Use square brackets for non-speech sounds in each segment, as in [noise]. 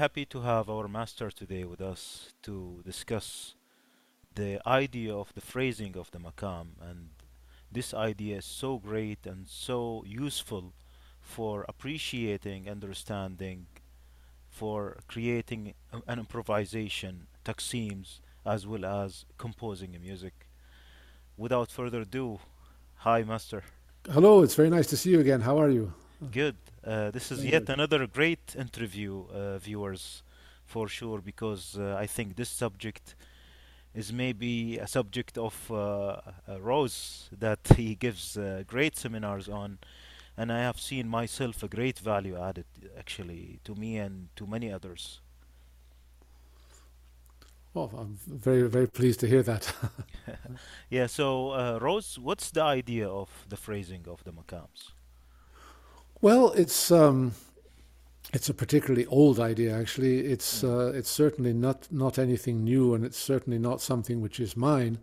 Happy to have our master today with us to discuss the idea of the phrasing of the maqam. And this idea is so great and so useful for appreciating, understanding, for creating an improvisation, taksims, as well as composing music. Without further ado, hi, master. Hello, it's very nice to see you again. How are you? Good. Uh, this is yet another great interview, uh, viewers, for sure, because uh, I think this subject is maybe a subject of uh, Ross that [laughs] he gives uh, great seminars on, and I have seen myself a great value added actually to me and to many others. Well, I'm very, very pleased to hear that. [laughs] [laughs] Yeah, so uh, Ross, what's the idea of the phrasing of the maqams? Well, it's um, it's a particularly old idea. Actually, it's Mm, uh, it's certainly not not anything new, and it's certainly not something which is mine.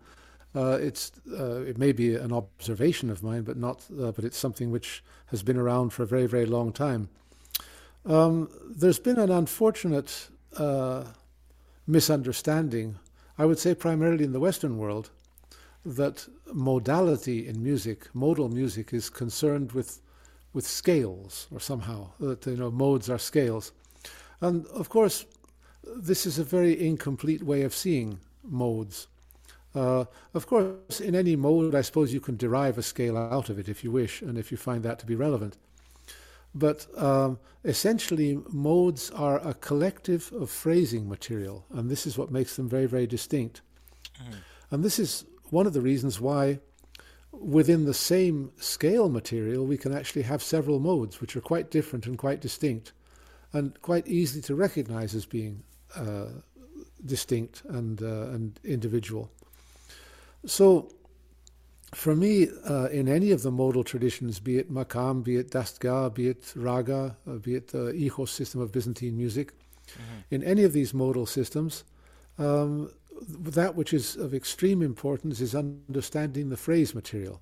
Uh, it's uh, it may be an observation of mine, but not. Uh, but it's something which has been around for a very, very long time. Um, there's been an unfortunate uh, misunderstanding, I would say, primarily in the Western world, that modality in music, modal music, is concerned with with scales or somehow that you know modes are scales, and of course this is a very incomplete way of seeing modes. Uh, of course, in any mode, I suppose you can derive a scale out of it if you wish, and if you find that to be relevant. But um, essentially, modes are a collective of phrasing material, and this is what makes them very, very distinct. mm, And this is one of the reasons why within the same scale material we can actually have several modes which are quite different and quite distinct and quite easy to recognize as being uh, distinct and uh, and individual. So for me, uh, in any of the modal traditions, be it makam, be it dastgah, be it raga, uh, be it the echos system of Byzantine music, mhm, in any of these modal systems, um, that which is of extreme importance is understanding the phrase material.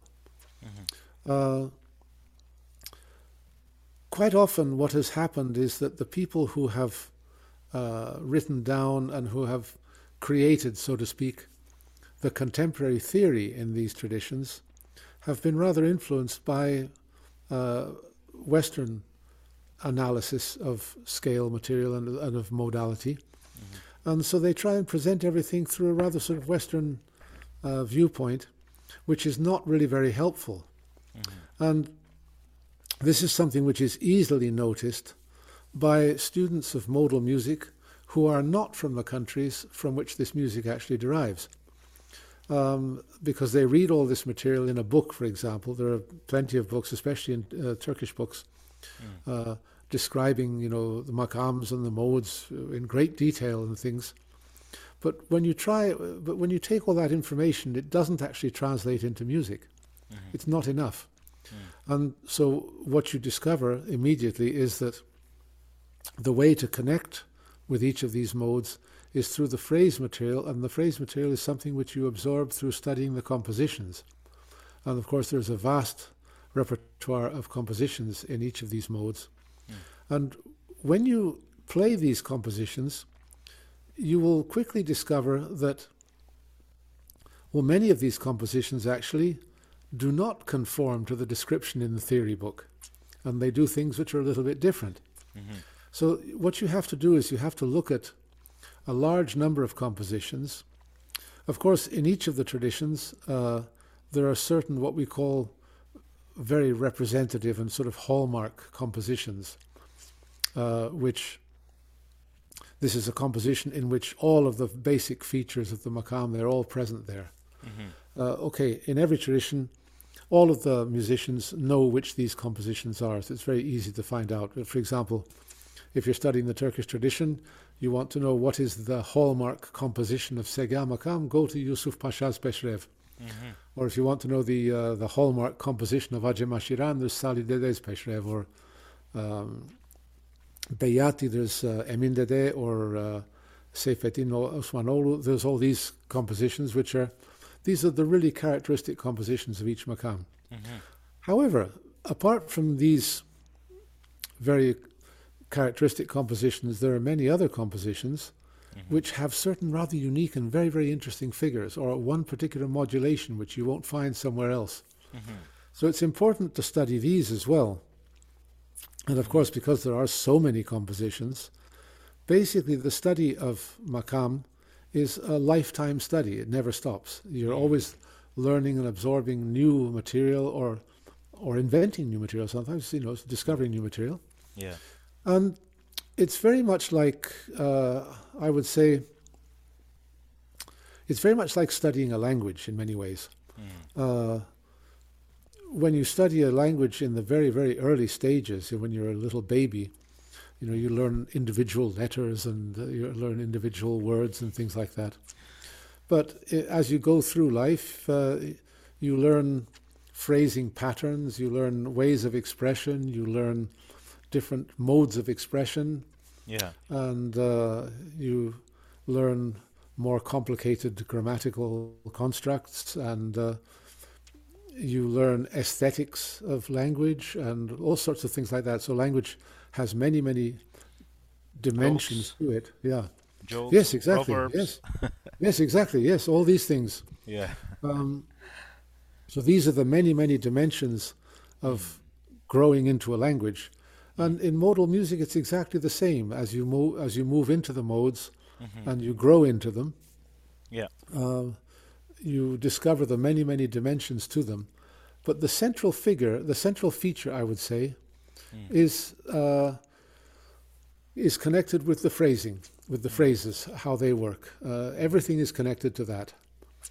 mhm, Uh, quite often, what has happened is that the people who have uh, written down and who have created, so to speak, the contemporary theory in these traditions have been rather influenced by uh, Western analysis of scale material and, and of modality. And so they try and present everything through a rather sort of Western uh, viewpoint, which is not really very helpful. mhm, And this is something which is easily noticed by students of modal music who are not from the countries from which this music actually derives. Um, because they read all this material in a book, for example. There are plenty of books, especially in uh, Turkish books, mm, uh, describing, you know, the makams and the modes in great detail and things. But when you try, but when you take all that information, it doesn't actually translate into music. mhm, It's not enough. mm, And so what you discover immediately is that the way to connect with each of these modes is through the phrase material, and the phrase material is something which you absorb through studying the compositions. And of course, there's a vast repertoire of compositions in each of these modes. And when you play these compositions, you will quickly discover that, well, many of these compositions actually do not conform to the description in the theory book, and they do things which are a little bit different. mhm, So, what you have to do is you have to look at a large number of compositions. Of course, in each of the traditions, uh, there are certain what we call very representative and sort of hallmark compositions, uh, which this is a composition in which all of the basic features of the makam they're all present there. mhm, Uh, okay, in every tradition, all of the musicians know which these compositions are, so it's very easy to find out. For example, if you're studying the Turkish tradition, you want to know what is the hallmark composition of Segah Makam, go to Yusuf Pasha's Peshrev. mhm, Or if you want to know the uh, the hallmark composition of Ajam Ashiran, there's Salih Dede's Peshrev. Or um, Beyati, there's uh, Emin Dede or uh, Seyfettin Osmanoglu. There's all these compositions which are, these are the really characteristic compositions of each Makam. mhm, However, apart from these very characteristic compositions, there are many other compositions hmm which have certain rather unique and very, very interesting figures, or one particular modulation which you won't find somewhere else. hmm So it's important to study these as well. And of course, because there are so many compositions, basically the study of makam is a lifetime study. It never stops. You're always learning and absorbing new material or or inventing new material sometimes, you know, discovering new material. Yeah. And it's very much like, uh, I would say, it's very much like studying a language in many ways. Mm. Uh, when you study a language in the very, very early stages, when you're a little baby, you know, you learn individual letters and uh, you learn individual words and things like that. But uh, as you go through life, uh, you learn phrasing patterns, you learn ways of expression, you learn different modes of expression, Yeah. and uh, you learn more complicated grammatical constructs and uh, you learn aesthetics of language and all sorts of things like that. So language has many, many dimensions Jokes. to it. Yeah. Jokes. Yes, exactly. Proverbs. Yes. yes, exactly. Yes, all these things. Yeah. Um, so these are the many, many dimensions of growing into a language. And in modal music, it's exactly the same. As you move, as you move into the modes, hmm and you grow into them, Yeah. uh, you discover the many, many dimensions to them. But the central figure, the central feature, I would say, Mm. is uh, is connected with the phrasing, with the phrases, how they work. Uh, everything is connected to that.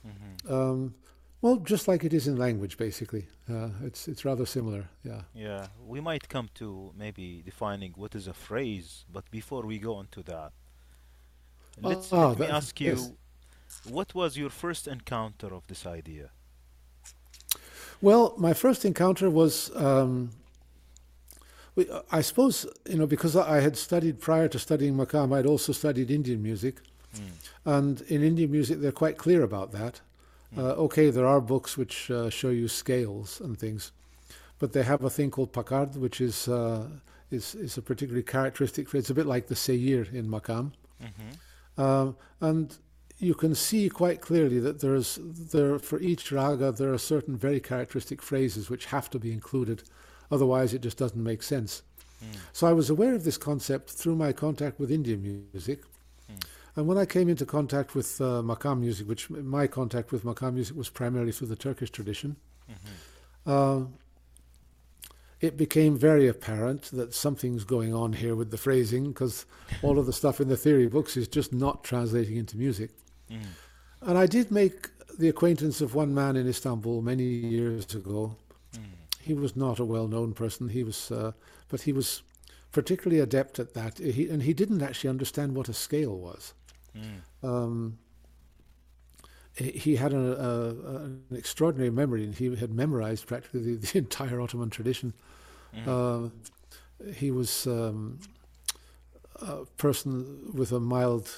hmm Um, well, just like it is in language, basically. Uh, it's it's rather similar. Yeah. Yeah. We might come to maybe defining what is a phrase, but before we go into that, let's Ah, let me that- ask you, yes. What was your first encounter of this idea? Well, my first encounter was, um, I suppose, you know, because I had studied prior to studying Makam, I'd also studied Indian music, Mm. and in Indian music they're quite clear about that. Mm. Uh, okay, there are books which uh, show you scales and things, but they have a thing called pakad, which is uh, is is a particularly characteristic. It's a bit like the seyir in Makam. hmm Um, and you can see quite clearly that there's there for each raga there are certain very characteristic phrases which have to be included, otherwise it just doesn't make sense. Mm. So I was aware of this concept through my contact with Indian music, Mm. and when I came into contact with uh, Makam music, which my contact with Makam music was primarily through the Turkish tradition, hmm uh, it became very apparent that something's going on here with the phrasing because all of the stuff in the theory books is just not translating into music. Mm. And I did make the acquaintance of one man in Istanbul many years ago. Mm. He was not a well-known person. He was, uh, but he was particularly adept at that. He, and he didn't actually understand what a scale was. Mm. Um, he had a, a, an extraordinary memory, and he had memorized practically the, the entire Ottoman tradition. Mm. Uh, he was um, a person with a mild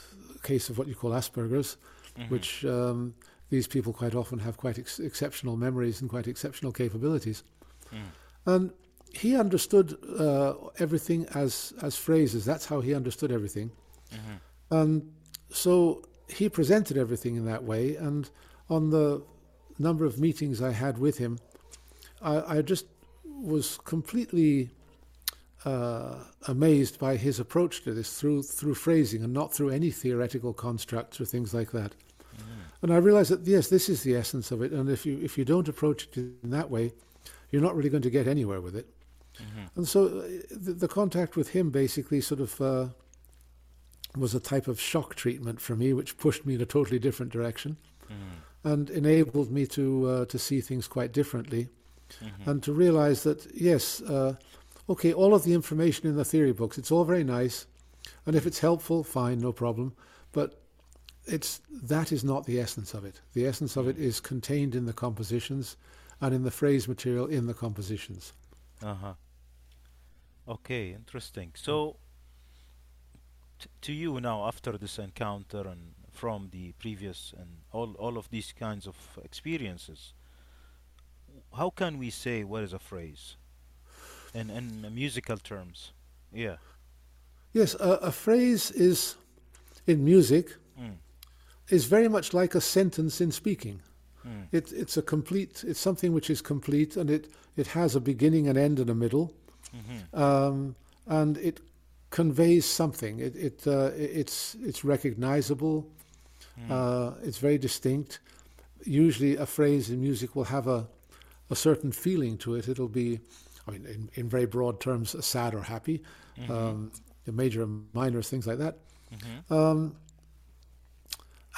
case of what you call Asperger's, Mhm. which um, these people quite often have quite ex- exceptional memories and quite exceptional capabilities. Mm. And he understood uh, everything as as phrases. That's how he understood everything. Mhm. And so he presented everything in that way. And on the number of meetings I had with him, I, I just was completely uh, amazed by his approach to this through through phrasing and not through any theoretical constructs or things like that. Mhm. And I realized that yes, this is the essence of it. And if you if you don't approach it in that way, you're not really going to get anywhere with it. Mhm. And so uh, the, the contact with him basically sort of uh, was a type of shock treatment for me, which pushed me in a totally different direction Mhm. and enabled me to uh, to see things quite differently Mhm. and to realize that yes, uh, okay, all of the information in the theory books, it's all very nice, and if it's helpful, fine, no problem, but it's that is not the essence of it. The essence of it is contained in the compositions and in the phrase material in the compositions. Uh-huh. Okay, interesting. So, t- to you now, after this encounter and from the previous and all, all of these kinds of experiences, how can we say what is a phrase in, in musical terms? Yeah. Yes, a, a phrase is in music Mm. is very much like a sentence in speaking. Mm. It, it's a complete. It's something which is complete, and it it has a beginning, an end, and a middle, Mhm. um, and it conveys something. It, it uh, it's it's recognizable. Mm. Uh, it's very distinct. Usually, a phrase in music will have a a certain feeling to it. It'll be, I mean, in, in very broad terms, sad or happy. Mhm. Um, major and minor things like that. Mhm. Um,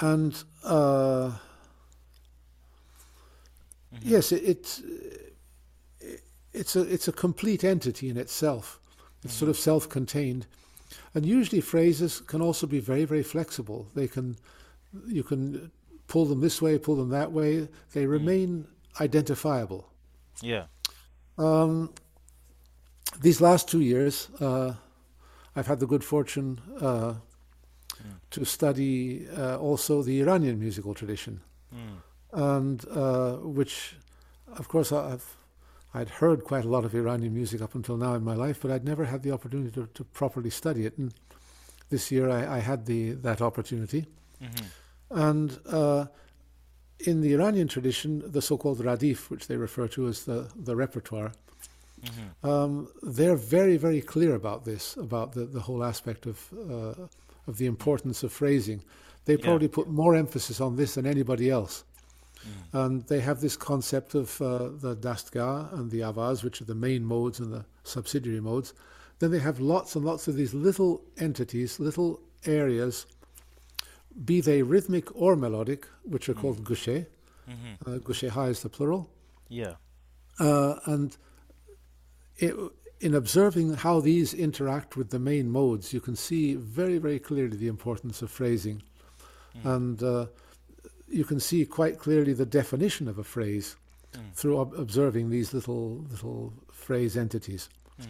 and uh, Mhm. yes, it, it, it's a it's a complete entity in itself. It's sort of self-contained, and usually phrases can also be very very flexible. They can you can pull them this way, pull them that way. They remain identifiable. Yeah. Um, these last two years, uh, I've had the good fortune uh, to study uh, also the Iranian musical tradition, Mm. and uh, which, of course, I've I'd heard quite a lot of Iranian music up until now in my life, but I'd never had the opportunity to, to properly study it. And this year, I, I had the that opportunity. Mhm. And uh, in the Iranian tradition, the so-called radif, which they refer to as the, the repertoire, Mhm. um, they're very, very clear about this, about the, the whole aspect of uh, of the importance of phrasing. They Yeah. probably put more emphasis on this than anybody else. Mm. And they have this concept of uh, the dastgah and the avaz, which are the main modes and the subsidiary modes. Then they have lots and lots of these little entities, little areas, be they rhythmic or melodic, which are called gushe. Mhm. Uh, gusheha is the plural. Yeah. Uh, and it, in observing how these interact with the main modes, you can see very, very clearly the importance of phrasing. And uh, you can see quite clearly the definition of a phrase Mm. through ob- observing these little, little phrase entities. Mm.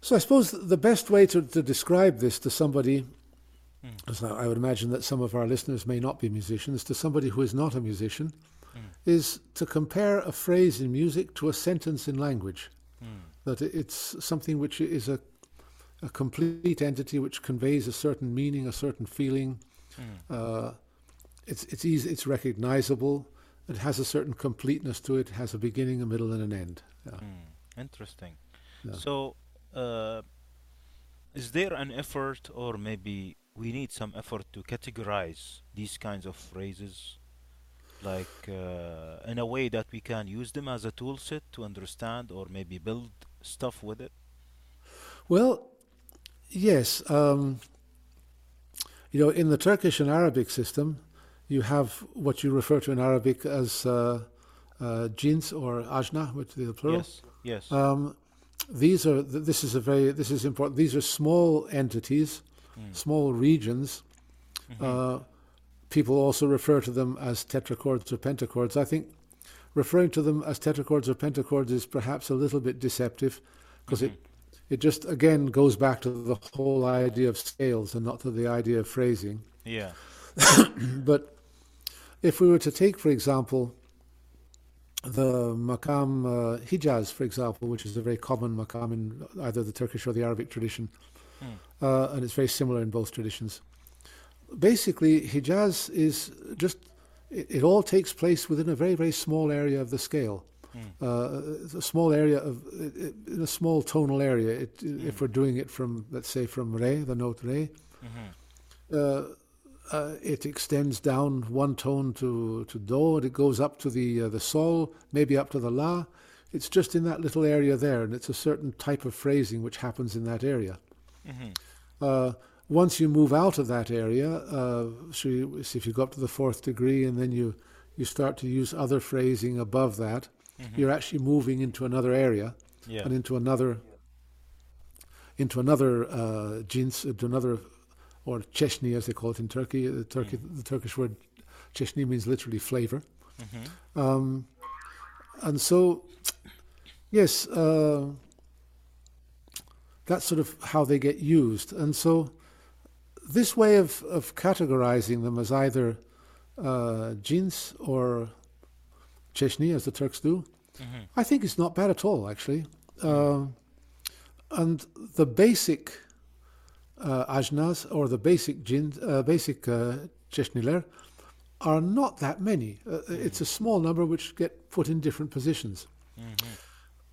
So I suppose the best way to, to describe this to somebody, Mm. I I would imagine that some of our listeners may not be musicians, to somebody who is not a musician, Mm. is to compare a phrase in music to a sentence in language. Mm. That it's something which is a, a complete entity which conveys a certain meaning, a certain feeling. Mm. Uh, it's it's easy, it's recognizable. It has a certain completeness to it. It has a beginning, a middle, and an end. Yeah. Mm. Interesting. Yeah. So, uh, is there an effort, or maybe we need some effort to categorize these kinds of phrases, like uh, in a way that we can use them as a tool set to understand, or maybe build stuff with it? Well, yes. Um, you know, in the Turkish and Arabic system, you have what you refer to in Arabic as uh, uh, jins or ajna, which is the plural. Yes. Yes. Um, these are th- this is a very this is important. These are small entities, Mm. small regions. Mhm. Uh, people also refer to them as tetrachords or pentachords. I think referring to them as tetrachords or pentachords is perhaps a little bit deceptive because it it just again goes back to the whole idea of scales and not to the idea of phrasing. Yeah. [coughs] But if we were to take, for example, the makam uh, Hijaz, for example, which is a very common makam in either the Turkish or the Arabic tradition, Mm. uh, and it's very similar in both traditions. Basically, Hijaz is just, it, it all takes place within a very, very small area of the scale. Mm. Uh, a small area of, in a small tonal area. It, If we're doing it from, let's say, from re, the note re, Mhm. uh, uh, it extends down one tone to, to do, and it goes up to the uh, the sol, maybe up to the la. It's just in that little area there, and it's a certain type of phrasing which happens in that area. Mhm. Uh, once you move out of that area, uh, so, you, so if you go up to the fourth degree, and then you you start to use other phrasing above that, Mhm. you're actually moving into another area Yeah. and into another into another uh, jins, into another or cheshni as they call it in Turkey. The, Turkey, the Turkish word cheshni means literally flavor. Mhm. Um, and so, yes, uh, that's sort of how they get used. And so, this way of, of categorizing them as either uh, jins or cheshni, as the Turks do, Mhm. I think it's not bad at all, actually. Um, and the basic uh, ajnas or the basic jin, uh, basic uh, cheshniler are not that many. Uh, it's a small number which get put in different positions.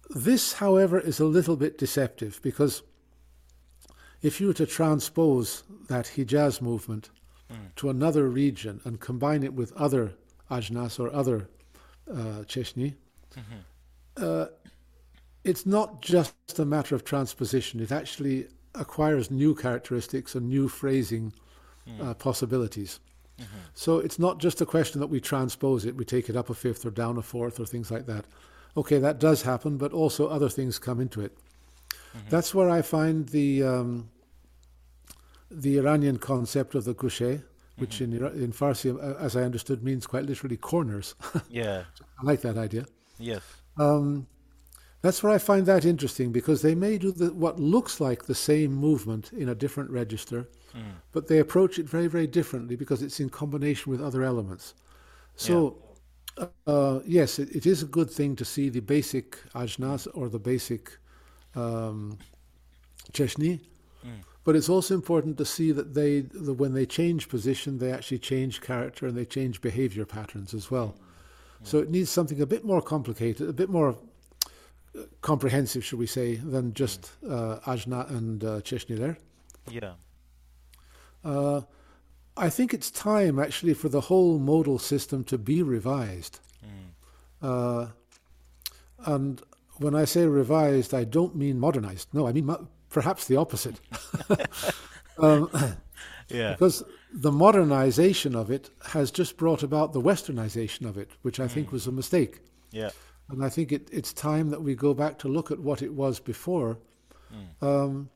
This, however, is a little bit deceptive because if you were to transpose that Hijaz movement to another region and combine it with other ajnas or other uh, cheshni, uh, it's not just a matter of transposition. It actually acquires new characteristics and new phrasing uh, possibilities. So it's not just a question that we transpose it, we take it up a fifth or down a fourth or things like that. Okay, that does happen, but also other things come into it. That's where I find the um, the Iranian concept of the gushe, which in Ira- in Farsi, uh, as I understood, means quite literally corners. [laughs] Yeah. I like that idea. Yes. Um, that's where I find that interesting because they may do the, what looks like the same movement in a different register, but they approach it very, very differently because it's in combination with other elements. So, uh, yes, it, it is a good thing to see the basic ajnas or the basic um, cheshni, but it's also important to see that they, the, when they change position, they actually change character and they change behavior patterns as well. So it needs something a bit more complicated, a bit more uh, comprehensive, should we say, than just uh, ajna and uh, cheshni there. Yeah. Uh, I think it's time actually for the whole modal system to be revised. Uh, and when I say revised, I don't mean modernized. No, I mean mo- perhaps the opposite. [laughs] um, Yeah. because the modernization of it has just brought about the westernization of it, which I think was a mistake. Yeah. And I think it, it's time that we go back to look at what it was before. Um,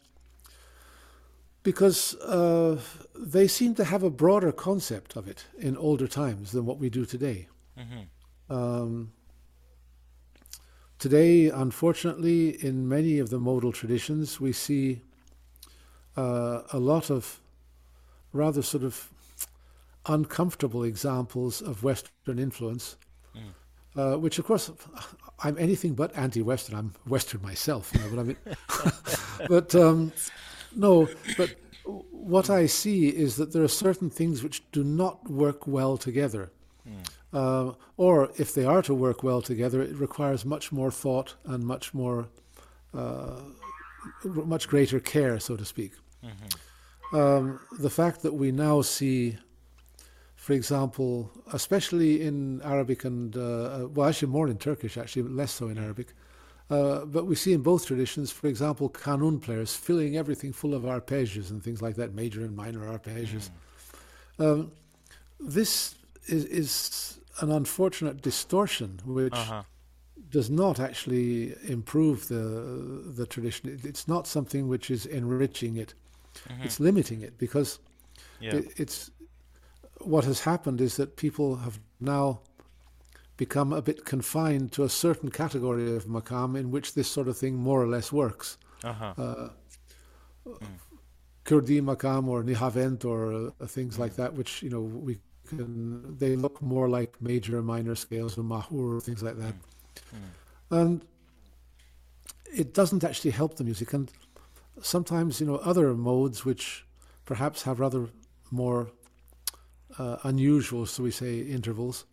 because uh, they seem to have a broader concept of it in older times than what we do today. Um, today, unfortunately, in many of the modal traditions, we see uh, a lot of rather sort of uncomfortable examples of Western influence, uh, which, of course, I'm anything but anti-Western. I'm Western myself, you know, but I mean, [laughs] but um, no, but what I see is that there are certain things which do not work well together. Uh, or if they are to work well together, it requires much more thought and much more, uh, much greater care, so to speak. Um, the fact that we now see, for example, especially in Arabic and, uh, uh, well, actually more in Turkish, actually less so in Arabic, uh, but we see in both traditions, for example, kanun players filling everything full of arpeggios and things like that, major and minor arpeggios. Um, this is, is an unfortunate distortion which Uh-huh. does not actually improve the the tradition. It's not something which is enriching it. It's limiting it because Yeah. it, it's what has happened is that people have now become a bit confined to a certain category of makam in which this sort of thing more or less works. Uh-huh. Uh, Kurdi makam or nihavent or uh, things like that, which you know we can they look more like major and minor scales or mahur things like that, and it doesn't actually help the music. And sometimes you know other modes which perhaps have rather more uh, unusual, so we say, intervals,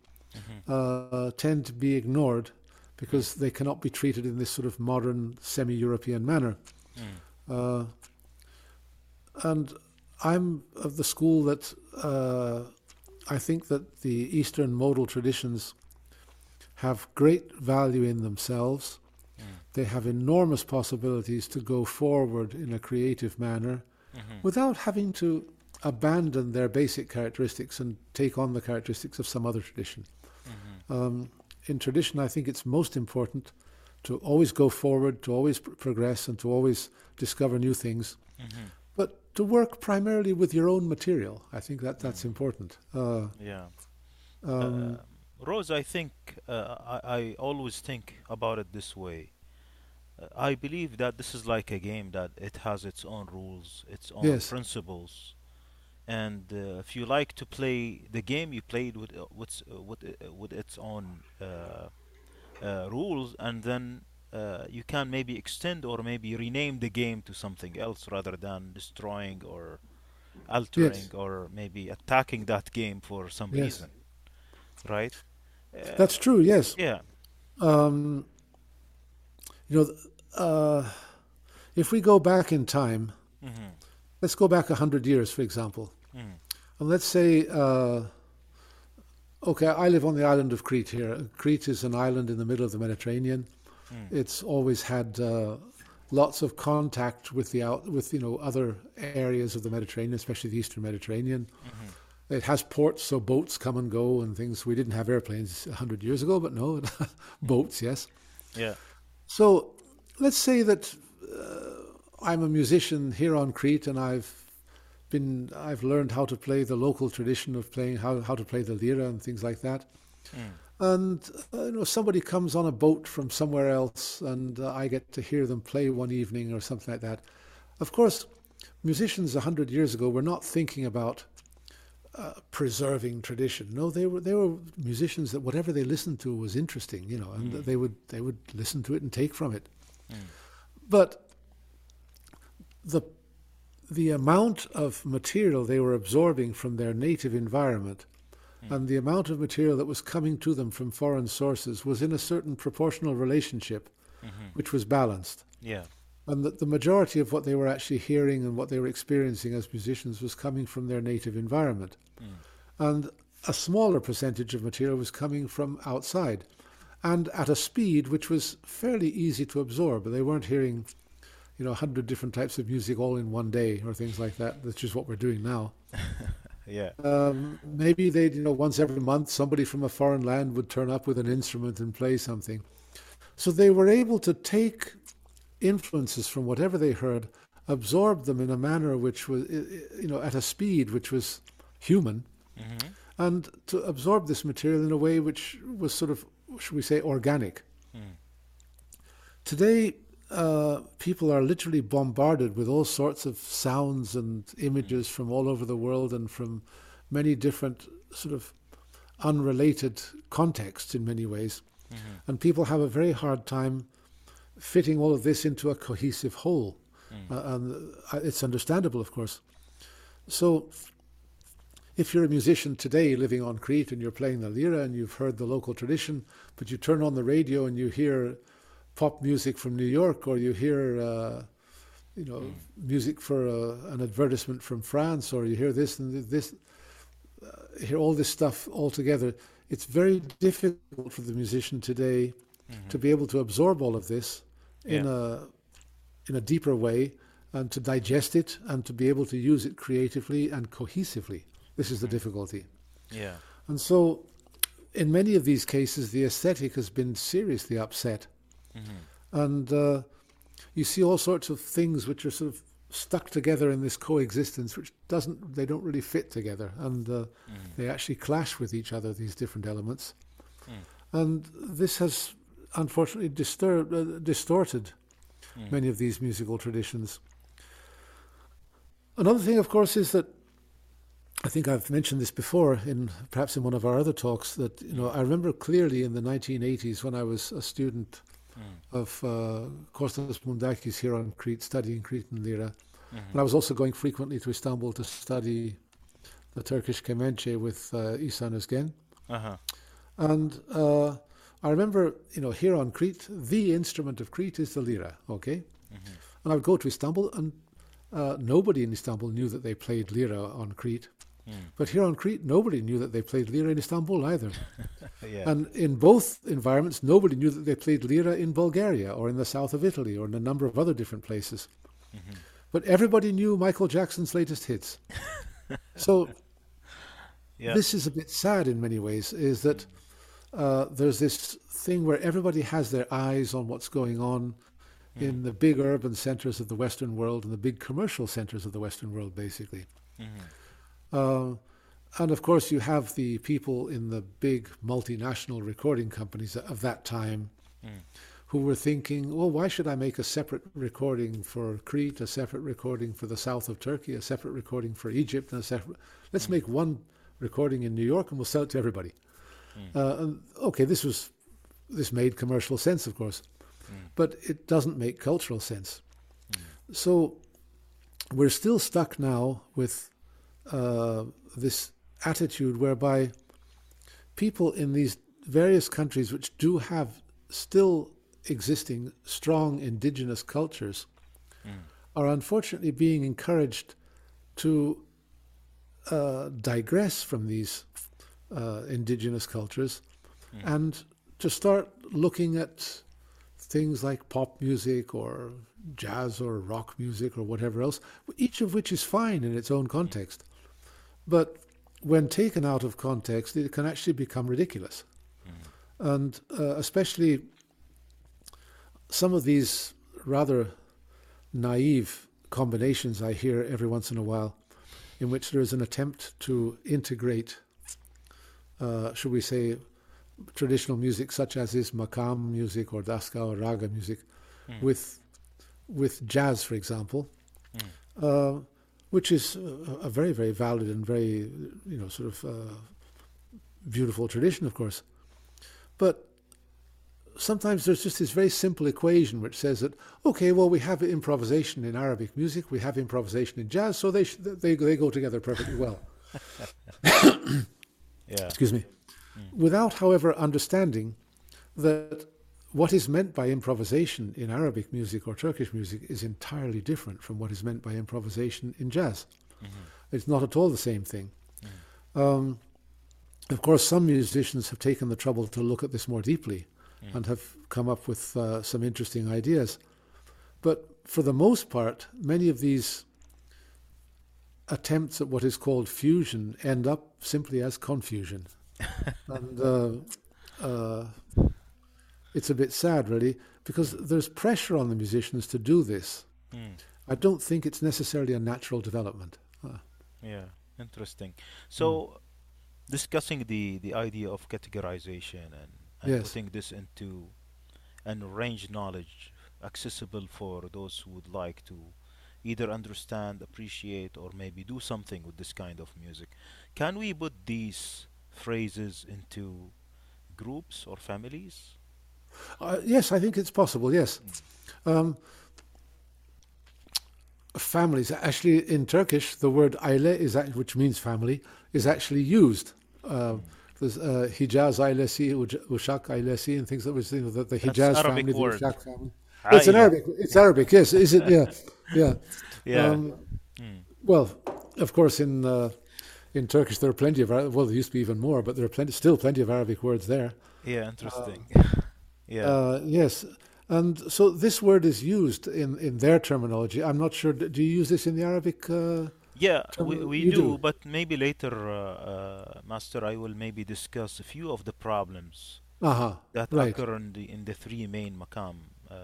uh, tend to be ignored because they cannot be treated in this sort of modern semi-European manner. Uh, and I'm of the school that uh, I think that the Eastern modal traditions have great value in themselves. They have enormous possibilities to go forward in a creative manner without having to abandon their basic characteristics and take on the characteristics of some other tradition. Um, in tradition, I think it's most important to always go forward, to always pr- progress, and to always discover new things. But to work primarily with your own material, I think that that's important. Uh, Yeah. um, Uh, Ross, I think uh, I, I always think about it this way. Uh, I believe that this is like a game that it has its own rules, its own Yes. principles, and uh, if you like to play the game, you play it with uh, with uh, with, uh, with its own uh, uh, rules, and then uh, you can maybe extend or maybe rename the game to something else rather than destroying or altering Yes, or maybe attacking that game for some yes, reason, right? Uh, that's true. Yes, yeah. um, you know, uh, if we go back in time, hmm let's go back a hundred years, for example, and let's say, uh, okay, I live on the island of Crete here. Crete is an island in the middle of the Mediterranean. hmm It's always had uh, lots of contact with the out, with you know other areas of the Mediterranean, especially the Eastern Mediterranean. hmm It has ports, so boats come and go and things. We didn't have airplanes a hundred years ago, but no, [laughs] boats, yes. Yeah. So let's say that uh, I'm a musician here on Crete, and I've been I've learned how to play the local tradition of playing how how to play the lira and things like that. Mm. And uh, you know, somebody comes on a boat from somewhere else, and uh, I get to hear them play one evening or something like that. Of course, musicians a hundred years ago were not thinking about uh, preserving tradition. No, they were they were musicians that whatever they listened to was interesting, you know, and Mm. they would they would listen to it and take from it. Mm. But the the amount of material they were absorbing from their native environment Mm. and the amount of material that was coming to them from foreign sources was in a certain proportional relationship hmm which was balanced. Yeah. And that the majority of what they were actually hearing and what they were experiencing as musicians was coming from their native environment. Mm. And a smaller percentage of material was coming from outside and at a speed which was fairly easy to absorb. They weren't hearing, you know, hundred different types of music all in one day or things like that, which is what we're doing now. [laughs] Yeah. Um, maybe they'd, you know, once every month somebody from a foreign land would turn up with an instrument and play something. So they were able to take influences from whatever they heard, absorb them in a manner which was, you know, at a speed which was human, hmm and to absorb this material in a way which was sort of, should we say, organic. Mm. Today, uh, people are literally bombarded with all sorts of sounds and images from all over the world and from many different sort of unrelated contexts in many ways. hmm And people have a very hard time fitting all of this into a cohesive whole. Mm. Uh, and uh, it's understandable, of course. So, if you're a musician today living on Crete and you're playing the lira and you've heard the local tradition, but you turn on the radio and you hear pop music from New York or you hear, uh, you know, Mm. music for uh, an advertisement from France or you hear this and this, uh, hear all this stuff all together, it's very difficult for the musician today hmm to be able to absorb all of this in Yeah. a in a deeper way and to digest it and to be able to use it creatively and cohesively. This is the Mm. difficulty. Yeah. And so in many of these cases the aesthetic has been seriously upset hmm and uh, you see all sorts of things which are sort of stuck together in this coexistence which doesn't they don't really fit together and uh, hmm they actually clash with each other these different elements Mm. and this has unfortunately disturbed, uh, distorted Mm. many of these musical traditions. Another thing, of course, is that I think I've mentioned this before, in perhaps in one of our other talks. That you know, I remember clearly in the 1980s when I was a student Mm. of uh, Kostas Mountakis here on Crete, studying Cretan lira, hmm and I was also going frequently to Istanbul to study the Turkish kemençe with uh, Ihsan Özgen. Uh-huh. And uh, I remember, you know, here on Crete, the instrument of Crete is the lira, okay? hmm And I would go to Istanbul, and uh, nobody in Istanbul knew that they played lira on Crete. Mm. But here on Crete, nobody knew that they played lira in Istanbul either. [laughs] Yeah. And in both environments, nobody knew that they played lira in Bulgaria or in the south of Italy or in a number of other different places. hmm But everybody knew Michael Jackson's latest hits. [laughs] So Yeah. this is a bit sad in many ways, is that uh, there's this thing where everybody has their eyes on what's going on Mm. in the big urban centers of the Western world and the big commercial centers of the Western world, basically. hmm Uh, and of course, you have the people in the big multinational recording companies of that time Mm. who were thinking, well, why should I make a separate recording for Crete, a separate recording for the south of Turkey, a separate recording for Egypt, and a separate. Let's make one recording in New York and we'll sell it to everybody. Mm. Uh, and, okay, this was this made commercial sense, of course. Mm. but it doesn't make cultural sense. So we're still stuck now with uh, this attitude whereby people in these various countries which do have still existing strong indigenous cultures are unfortunately being encouraged to uh, digress from these uh, indigenous cultures and to start looking at things like pop music or jazz or rock music or whatever else, each of which is fine in its own context. But when taken out of context, it can actually become ridiculous. And uh, especially some of these rather naive combinations I hear every once in a while, in which there is an attempt to integrate, uh, should we say, traditional music such as is makam music or dastgah or raga music, with with jazz, for example, uh, which is a, a very very valid and very you know sort of uh, beautiful tradition, of course, but sometimes there's just this very simple equation which says that okay, well we have improvisation in Arabic music, we have improvisation in jazz, so they sh- they they go together perfectly well. [laughs] [coughs] Yeah. Excuse me. Without, however, understanding that what is meant by improvisation in Arabic music or Turkish music is entirely different from what is meant by improvisation in jazz. It's not at all the same thing. Um, of course, some musicians have taken the trouble to look at this more deeply and have come up with uh, some interesting ideas. But for the most part, many of these attempts at what is called fusion end up simply as confusion. [laughs] and uh, uh, it's a bit sad, really, because there's pressure on the musicians to do this. Hmm. I don't think it's necessarily a natural development. Yeah, interesting. So, hmm. discussing the the idea of categorization and, and Yes. putting this into an range knowledge accessible for those who would like to either understand, appreciate, or maybe do something with this kind of music. Can we put these phrases into groups or families? Uh, yes, I think it's possible. Yes, um, families. Actually, in Turkish, the word aile is act- which means family is actually used. Uh, there's uh, Hijaz ailesi, Ushak ailesi, and things that was you know, the, the Hijaz family, the word. Ushak family. It's an Arabic. It's Arabic. Yes, is it? Yeah, yeah. [laughs] Yeah. Um, Well, of course, in uh, in Turkish there are plenty of well, there used to be even more, but there are plenty, still plenty of Arabic words there. yeah, interesting. Yeah. Uh, yes, and so this word is used in, in their terminology. I'm not sure. Do you use this in the Arabic? Uh, Yeah, we, Term- we you do, do. but maybe later, uh, uh, Master, I will maybe discuss a few of the problems aha, that right, occur in the in the three main makam uh,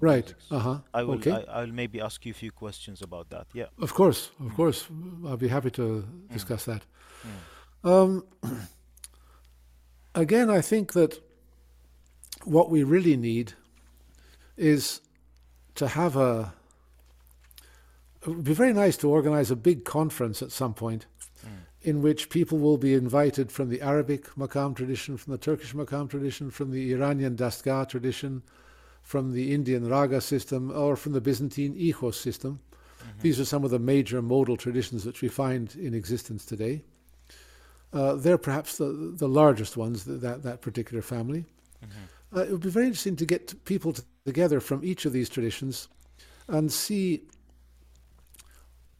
right. Uh huh. I will Okay. I, I'll maybe ask you a few questions about that. Yeah. Of course, of course. I'll be happy to discuss that. Mm. Um, [clears throat] again, I think that what we really need is to have a. It would be very nice to organize a big conference at some point Mm. in which people will be invited from the Arabic Makam tradition, from the Turkish Makam tradition, from the Iranian Dastgah tradition, from the Indian Raga system, or from the Byzantine Ichos system. These are some of the major modal traditions which we find in existence today. Uh, they're perhaps the, the largest ones, th- that, that particular family. Mhm. Uh, it would be very interesting to get people t- together from each of these traditions and see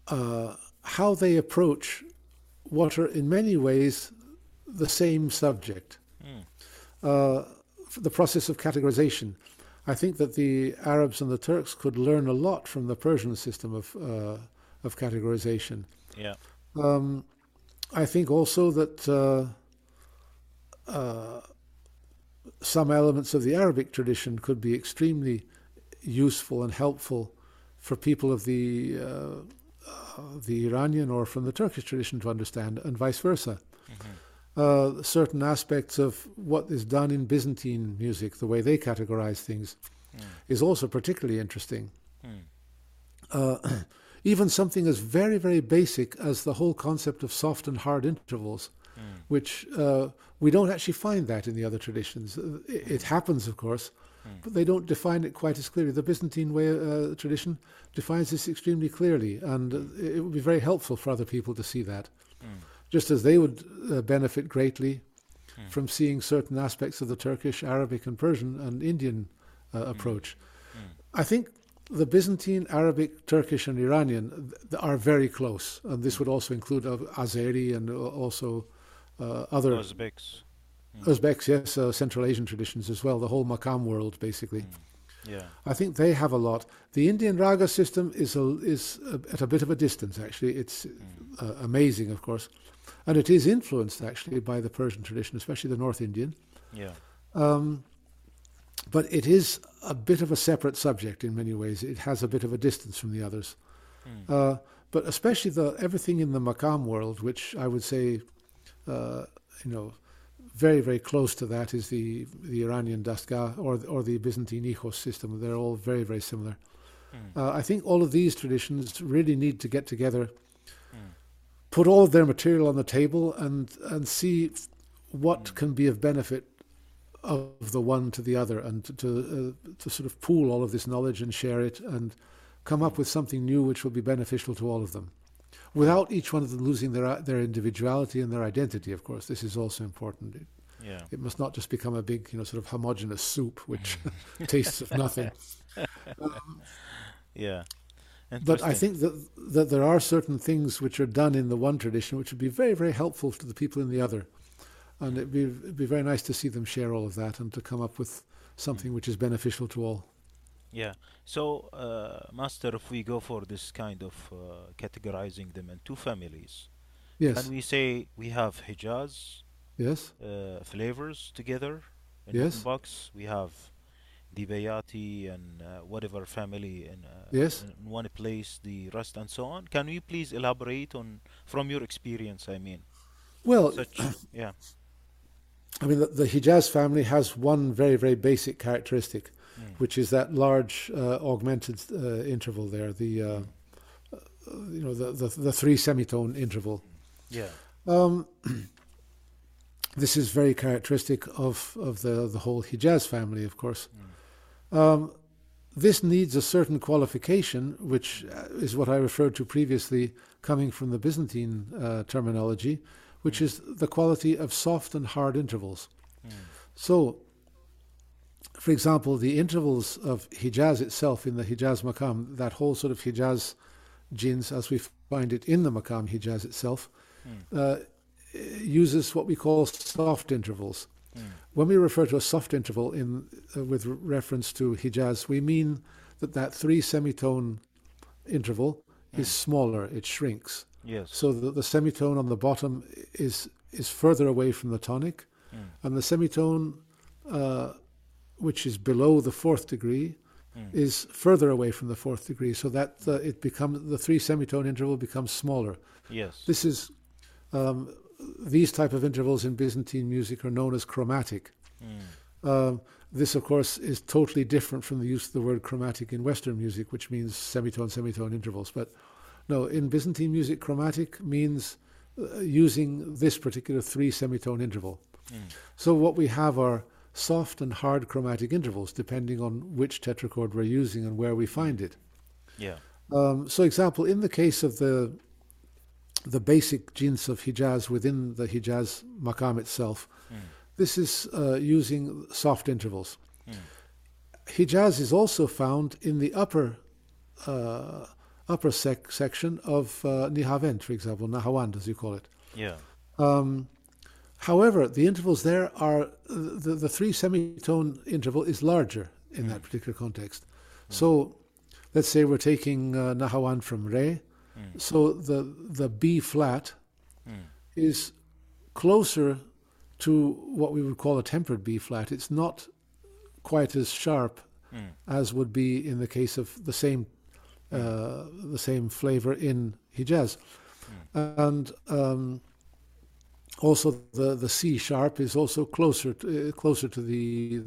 uh, how they approach what are in many ways the same subject. Mm. Uh, the process of categorization. I think that the Arabs and the Turks could learn a lot from the Persian system of, uh, of categorization. Yeah. Um, I think also that uh, uh, some elements of the Arabic tradition could be extremely useful and helpful for people of the uh, uh, the Iranian or from the Turkish tradition to understand, and vice versa. Mhm. Uh, certain aspects of what is done in Byzantine music, the way they categorize things, Mm. is also particularly interesting Mm. uh, [clears throat] even something as very, very basic as the whole concept of soft and hard intervals, Mm. which uh, we don't actually find that in the other traditions. Uh, It, it happens, of course, but they don't define it quite as clearly. The Byzantine way uh, tradition defines this extremely clearly, and uh, it would be very helpful for other people to see that. Just as they would uh, benefit greatly from seeing certain aspects of the Turkish, Arabic, and Persian and Indian uh, approach. I think the Byzantine, Arabic, Turkish, and Iranian th- are very close, and this would also include uh, Azeri and also other Uzbeks. Uzbeks, yes, uh, Central Asian traditions as well, the whole Makam world, basically. Yeah. I think they have a lot. The Indian raga system is a, is a, at a bit of a distance, actually. It's uh, amazing, of course, and it is influenced actually by the Persian tradition, especially the North Indian. Yeah. Um, but it is a bit of a separate subject in many ways. It has a bit of a distance from the others. Uh, but especially the everything in the Makam world, which I would say, uh, you know, very very close to that is the the Iranian Dastgah or or the Byzantine Ikhos system. They're all very very similar. Uh, I think all of these traditions really need to get together, put all of their material on the table, and and see what can be of benefit of the one to the other, and to to, uh, to sort of pool all of this knowledge and share it, and come up with something new which will be beneficial to all of them, without each one of them losing their their individuality and their identity. Of course, this is also important. It, Yeah. it must not just become a big, you know, sort of homogenous soup which mm. [laughs] tastes of nothing. [laughs] Um, yeah. But I think that that there are certain things which are done in the one tradition which would be very, very helpful to the people in the other, and it'd be it'd be very nice to see them share all of that and to come up with something mm. which is beneficial to all. Yeah. So, uh, Master, if we go for this kind of uh, categorizing them in two families, Yes, can we say we have Hijaz yes, uh, flavors together in Yes. one box? We have the Bayati and uh, whatever family in, uh, Yes. in one place, the rest and so on. Can you please elaborate on from your experience? I mean, Well, such [clears throat] yeah. I mean, the, the Hijaz family has one very, very basic characteristic, which is that large uh, augmented uh, interval there, the uh, uh, you know the, the the three semitone interval. Yeah. Um, [clears throat] this is very characteristic of, of the, the whole Hijaz family, of course. Um, this needs a certain qualification, which uh, is what I referred to previously, coming from the Byzantine uh, terminology, which is the quality of soft and hard intervals. So, for example, the intervals of Hijaz itself in the Hijaz Maqam, that whole sort of Hijaz jins as we find it in the Maqam Hijaz itself, uh, uses what we call soft intervals. When we refer to a soft interval in uh, with reference to Hijaz, we mean that that three semitone interval is smaller; it shrinks. Yes. So the, the semitone on the bottom is is further away from the tonic, and the semitone, uh, which is below the fourth degree, is further away from the fourth degree. So that uh, it becomes the three semitone interval becomes smaller. Yes. This is um, these type of intervals in Byzantine music are known as chromatic. Um, this, of course, is totally different from the use of the word chromatic in Western music, which means semitone semitone intervals. But no, in Byzantine music, chromatic means uh, using this particular three semitone interval. So what we have are soft and hard chromatic intervals, depending on which tetrachord we're using and where we find it. Yeah. Um, so, example, in the case of the the basic jins of Hijaz within the Hijaz maqam itself, this is uh, using soft intervals. Hijaz is also found in the upper uh, upper sec- section of uh, Nihavend, for example, Nahawand, as you call it. Yeah. Um, however, the intervals there are the, the three semitone interval is larger in that particular context. So, let's say we're taking uh, Nahawan from Re. So the the B flat is closer to what we would call a tempered B flat. It's not quite as sharp as would be in the case of the same uh, the same flavor in Hijaz, and um, also the, the C sharp is also closer to, uh, closer to the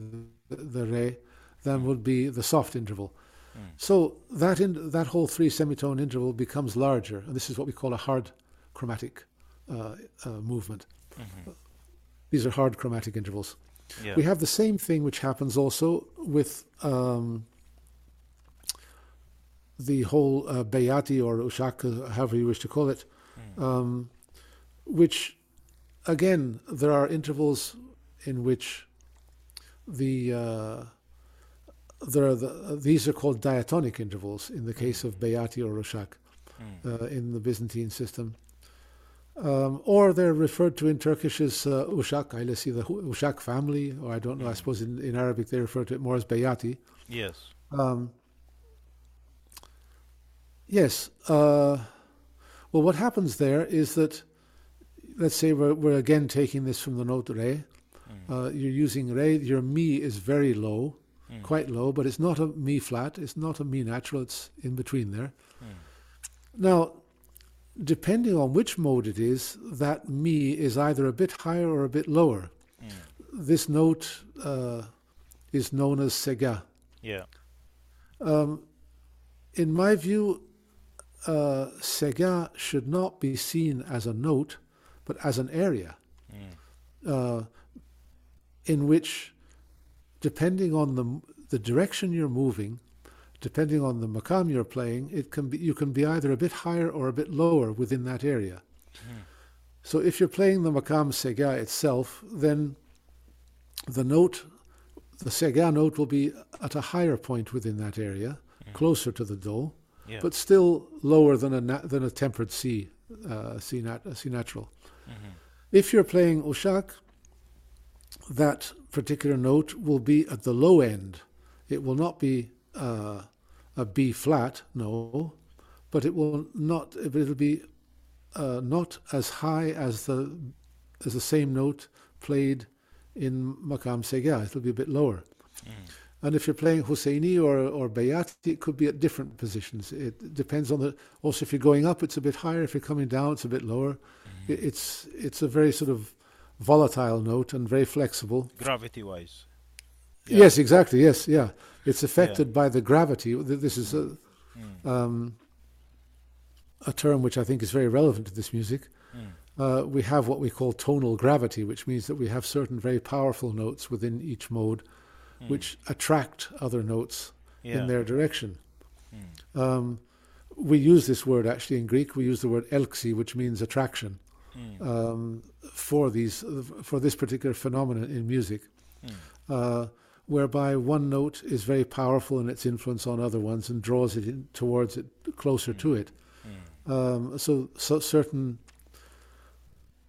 the re than would be the soft interval. So that in, that whole three semitone interval becomes larger, and this is what we call a hard chromatic uh, uh, movement. These are hard chromatic intervals. Yeah. We have the same thing which happens also with um, the whole uh, Bayati or Ushak, uh, however you wish to call it, Mm. um, which again there are intervals in which the uh, there are the, these are called diatonic intervals in the case of Bayati or Ushak Mm. uh, in the Byzantine system. Um, or they're referred to in Turkish as uh, Ushak, I see the Ushak family, or I don't know, I Mm. suppose in, in Arabic they refer to it more as Bayati. Yes. Um, yes. Uh, well, what happens there is that, let's say we're, we're again taking this from the note re. Mm. Uh, you're using re, your mi is very low, Mm. quite low, but it's not a mi flat, it's not a mi natural, it's in between there. Mm. Now, depending on which mode it is, that mi is either a bit higher or a bit lower. Mm. This note uh, is known as segah. Yeah. Um, in my view, uh, segah should not be seen as a note, but as an area Mm. uh, in which, depending on the the direction you're moving, depending on the makam you're playing, it can be you can be either a bit higher or a bit lower within that area. Mm. So if you're playing the makam segah itself, then the note, the segah note, will be at a higher point within that area, Mm. closer to the do, Yeah. but still lower than a na- than a tempered C, uh, C, nat- C natural. Mhm. If you're playing Ushak, that particular note will be at the low end. It will not be uh, a B flat, no, but it will not. It'll be uh, not as high as the as the same note played in Makam segah. It'll be a bit lower. Mm. And if you're playing Husseini or, or Bayati, it could be at different positions. It depends on the. Also, if you're going up, it's a bit higher. If you're coming down, it's a bit lower. It, it's it's a very sort of volatile note and very flexible. Gravity wise. Yes, exactly. Yes, yeah. It's affected by the gravity. This is a, Mm. um, a term which I think is very relevant to this music. Mm. Uh, we have what we call tonal gravity, which means that we have certain very powerful notes within each mode, Mm. which attract other notes yeah. in their direction. Mm. Um, we use this word actually in Greek. We use the word elxi, which means attraction, Mm. um, for these for this particular phenomenon in music, Mm. uh, whereby one note is very powerful in its influence on other ones and draws it in, towards it closer to it. Mm. Um, so, so certain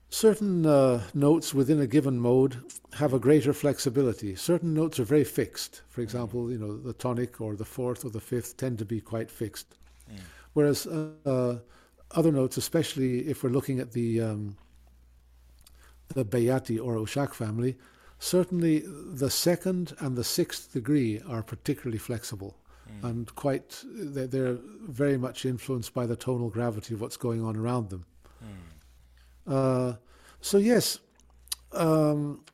certain uh, notes within a given mode have a greater flexibility. Certain notes are very fixed. For example, you know the tonic or the fourth or the fifth tend to be quite fixed, Mm. whereas uh, other notes, especially if we're looking at the um, the Bayati or Ushak family, certainly the second and the sixth degree are particularly flexible Mm. and quite they're, they're very much influenced by the tonal gravity of what's going on around them. Mm. Uh, so yes, um,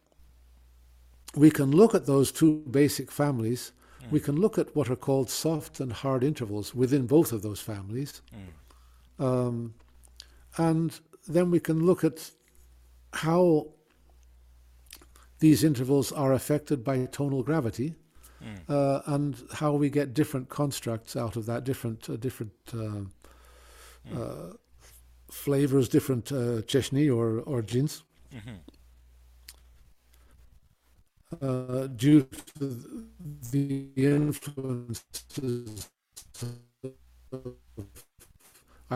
we can look at those two basic families. We Mm. can look at what are called soft and hard intervals within both of those families, Mm. Um, and then we can look at how these intervals are affected by tonal gravity Mm. uh, and how we get different constructs out of that, different uh, different uh, uh, flavors, different uh, cheshni or or jins, Mhm. uh, due to the influences of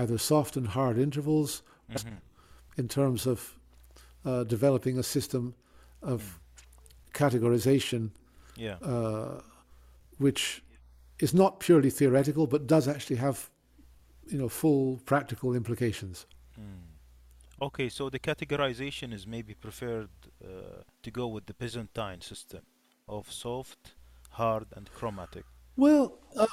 either soft and hard intervals Mhm. in terms of uh, developing a system of categorization Yeah. uh, which is not purely theoretical but does actually have you know full practical implications Mm. Okay, so the categorization is maybe preferred uh, to go with the Byzantine system of soft, hard, and chromatic. well uh,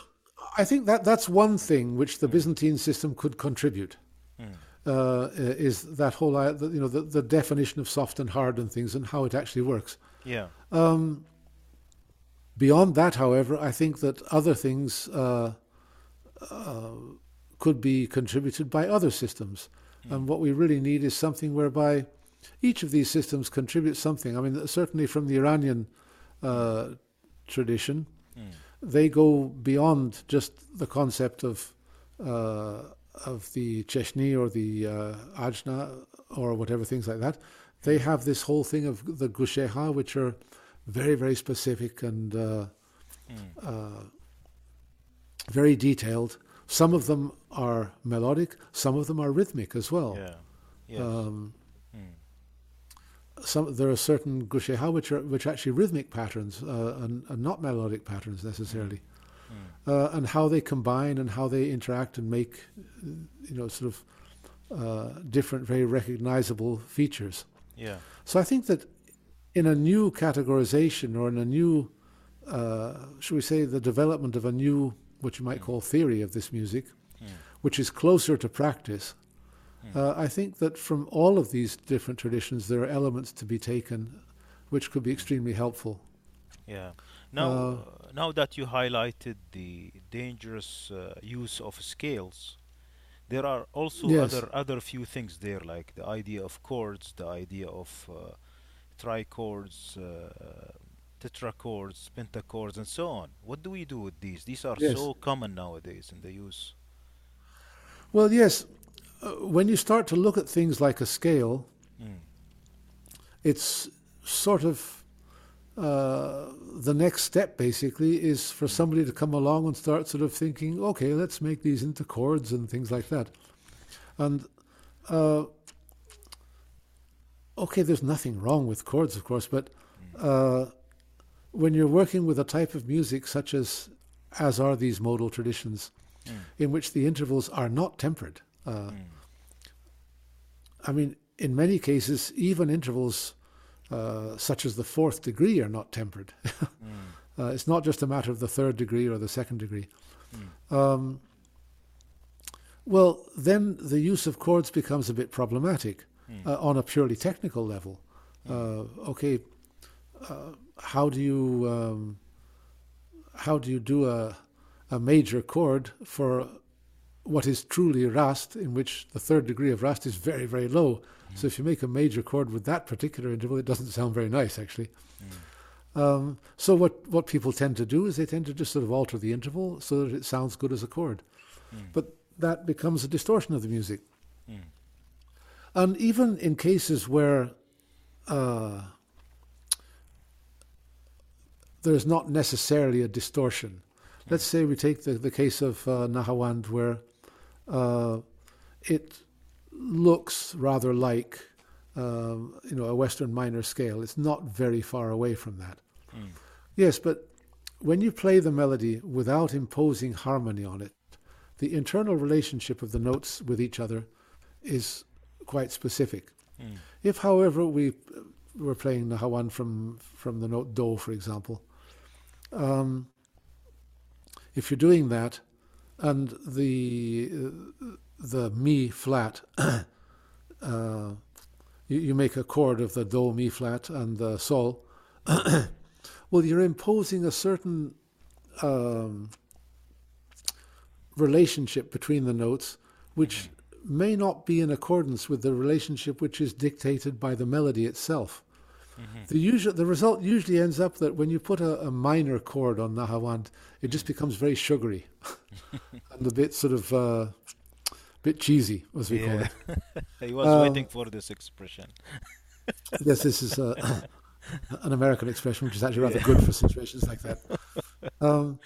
i think that that's one thing which the Mm. byzantine system could contribute Mm. uh, is that whole you know the, the definition of soft and hard and things and how it actually works Yeah. um, beyond that however i think that other things uh, uh, could be contributed by other systems Mm. And what we really need is something whereby each of these systems contributes something. I mean, certainly from the Iranian uh, tradition, mm. They go beyond just the concept of uh, of the Cheshni or the uh, Ajna or whatever things like that. They have this whole thing of the Gusheha, which are very very specific and uh, mm. very detailed. Some of them are melodic, some of them are rhythmic as well. Yeah. Yes. Um, some there are certain gusheha which are which are actually rhythmic patterns uh, and, and, not melodic patterns necessarily, mm. uh, and how they combine and how they interact and make you know sort of uh, different, very recognizable features. Yeah. So I think that in a new categorization or in a new, uh, should we say, the development of a new what you might mm. call theory of this music, mm. which is closer to practice Hmm. Uh, I think that from all of these different traditions, there are elements to be taken which could be extremely helpful. Yeah. Now, uh, now that you highlighted the dangerous uh, use of scales, there are also yes. other other few things there, like the idea of chords, the idea of uh, trichords, uh, tetrachords, pentachords, and so on. What do we do with these? These are yes. so common nowadays in the use. Well, yes, uh, when you start to look at things like a scale, mm. it's sort of uh, the next step basically is for somebody to come along and start sort of thinking, okay, let's make these into chords and things like that. And uh, okay, there's nothing wrong with chords, of course, but uh, when you're working with a type of music such as as are these modal traditions, mm. in which the intervals are not tempered. Uh, mm. I mean, in many cases, even intervals uh, such as the fourth degree are not tempered. mm. [laughs] uh, it's not just a matter of the third degree or the second degree. Mm. Um, well, then the use of chords becomes a bit problematic mm. uh, on a purely technical level. Mm. Uh, okay, uh, how do you um, how do you do a a major chord for what is truly rast, in which the third degree of rast is very, very low. Mm. So if you make a major chord with that particular interval, it doesn't sound very nice, actually. Mm. Um, so what, what people tend to do is they tend to just sort of alter the interval so that it sounds good as a chord. Mm. But that becomes a distortion of the music. Mm. And even in cases where uh, there's not necessarily a distortion, let's say we take the, the case of uh, Nahawand, where uh, it looks rather like uh, you know a Western minor scale. It's not very far away from that. Mm. Yes, but when you play the melody without imposing harmony on it, the internal relationship of the notes with each other is quite specific. Mm. If, however, we were playing Nahawand from from the note Do, for example, um, if you're doing that, and the the mi flat. [clears throat] uh, you, you, make a chord of the do mi flat and the sol. [clears throat] well, you're imposing a certain um, relationship between the notes, which may not be in accordance with the relationship which is dictated by the melody itself. Mm-hmm. The usual, the result usually ends up that when you put a, a minor chord on Nahawand, it just becomes very sugary [laughs] and a bit sort of uh, bit cheesy, as we yeah. call it. [laughs] he was um, waiting for this expression. [laughs] yes, this is uh, [coughs] an American expression, which is actually rather yeah. good for situations like that. Um,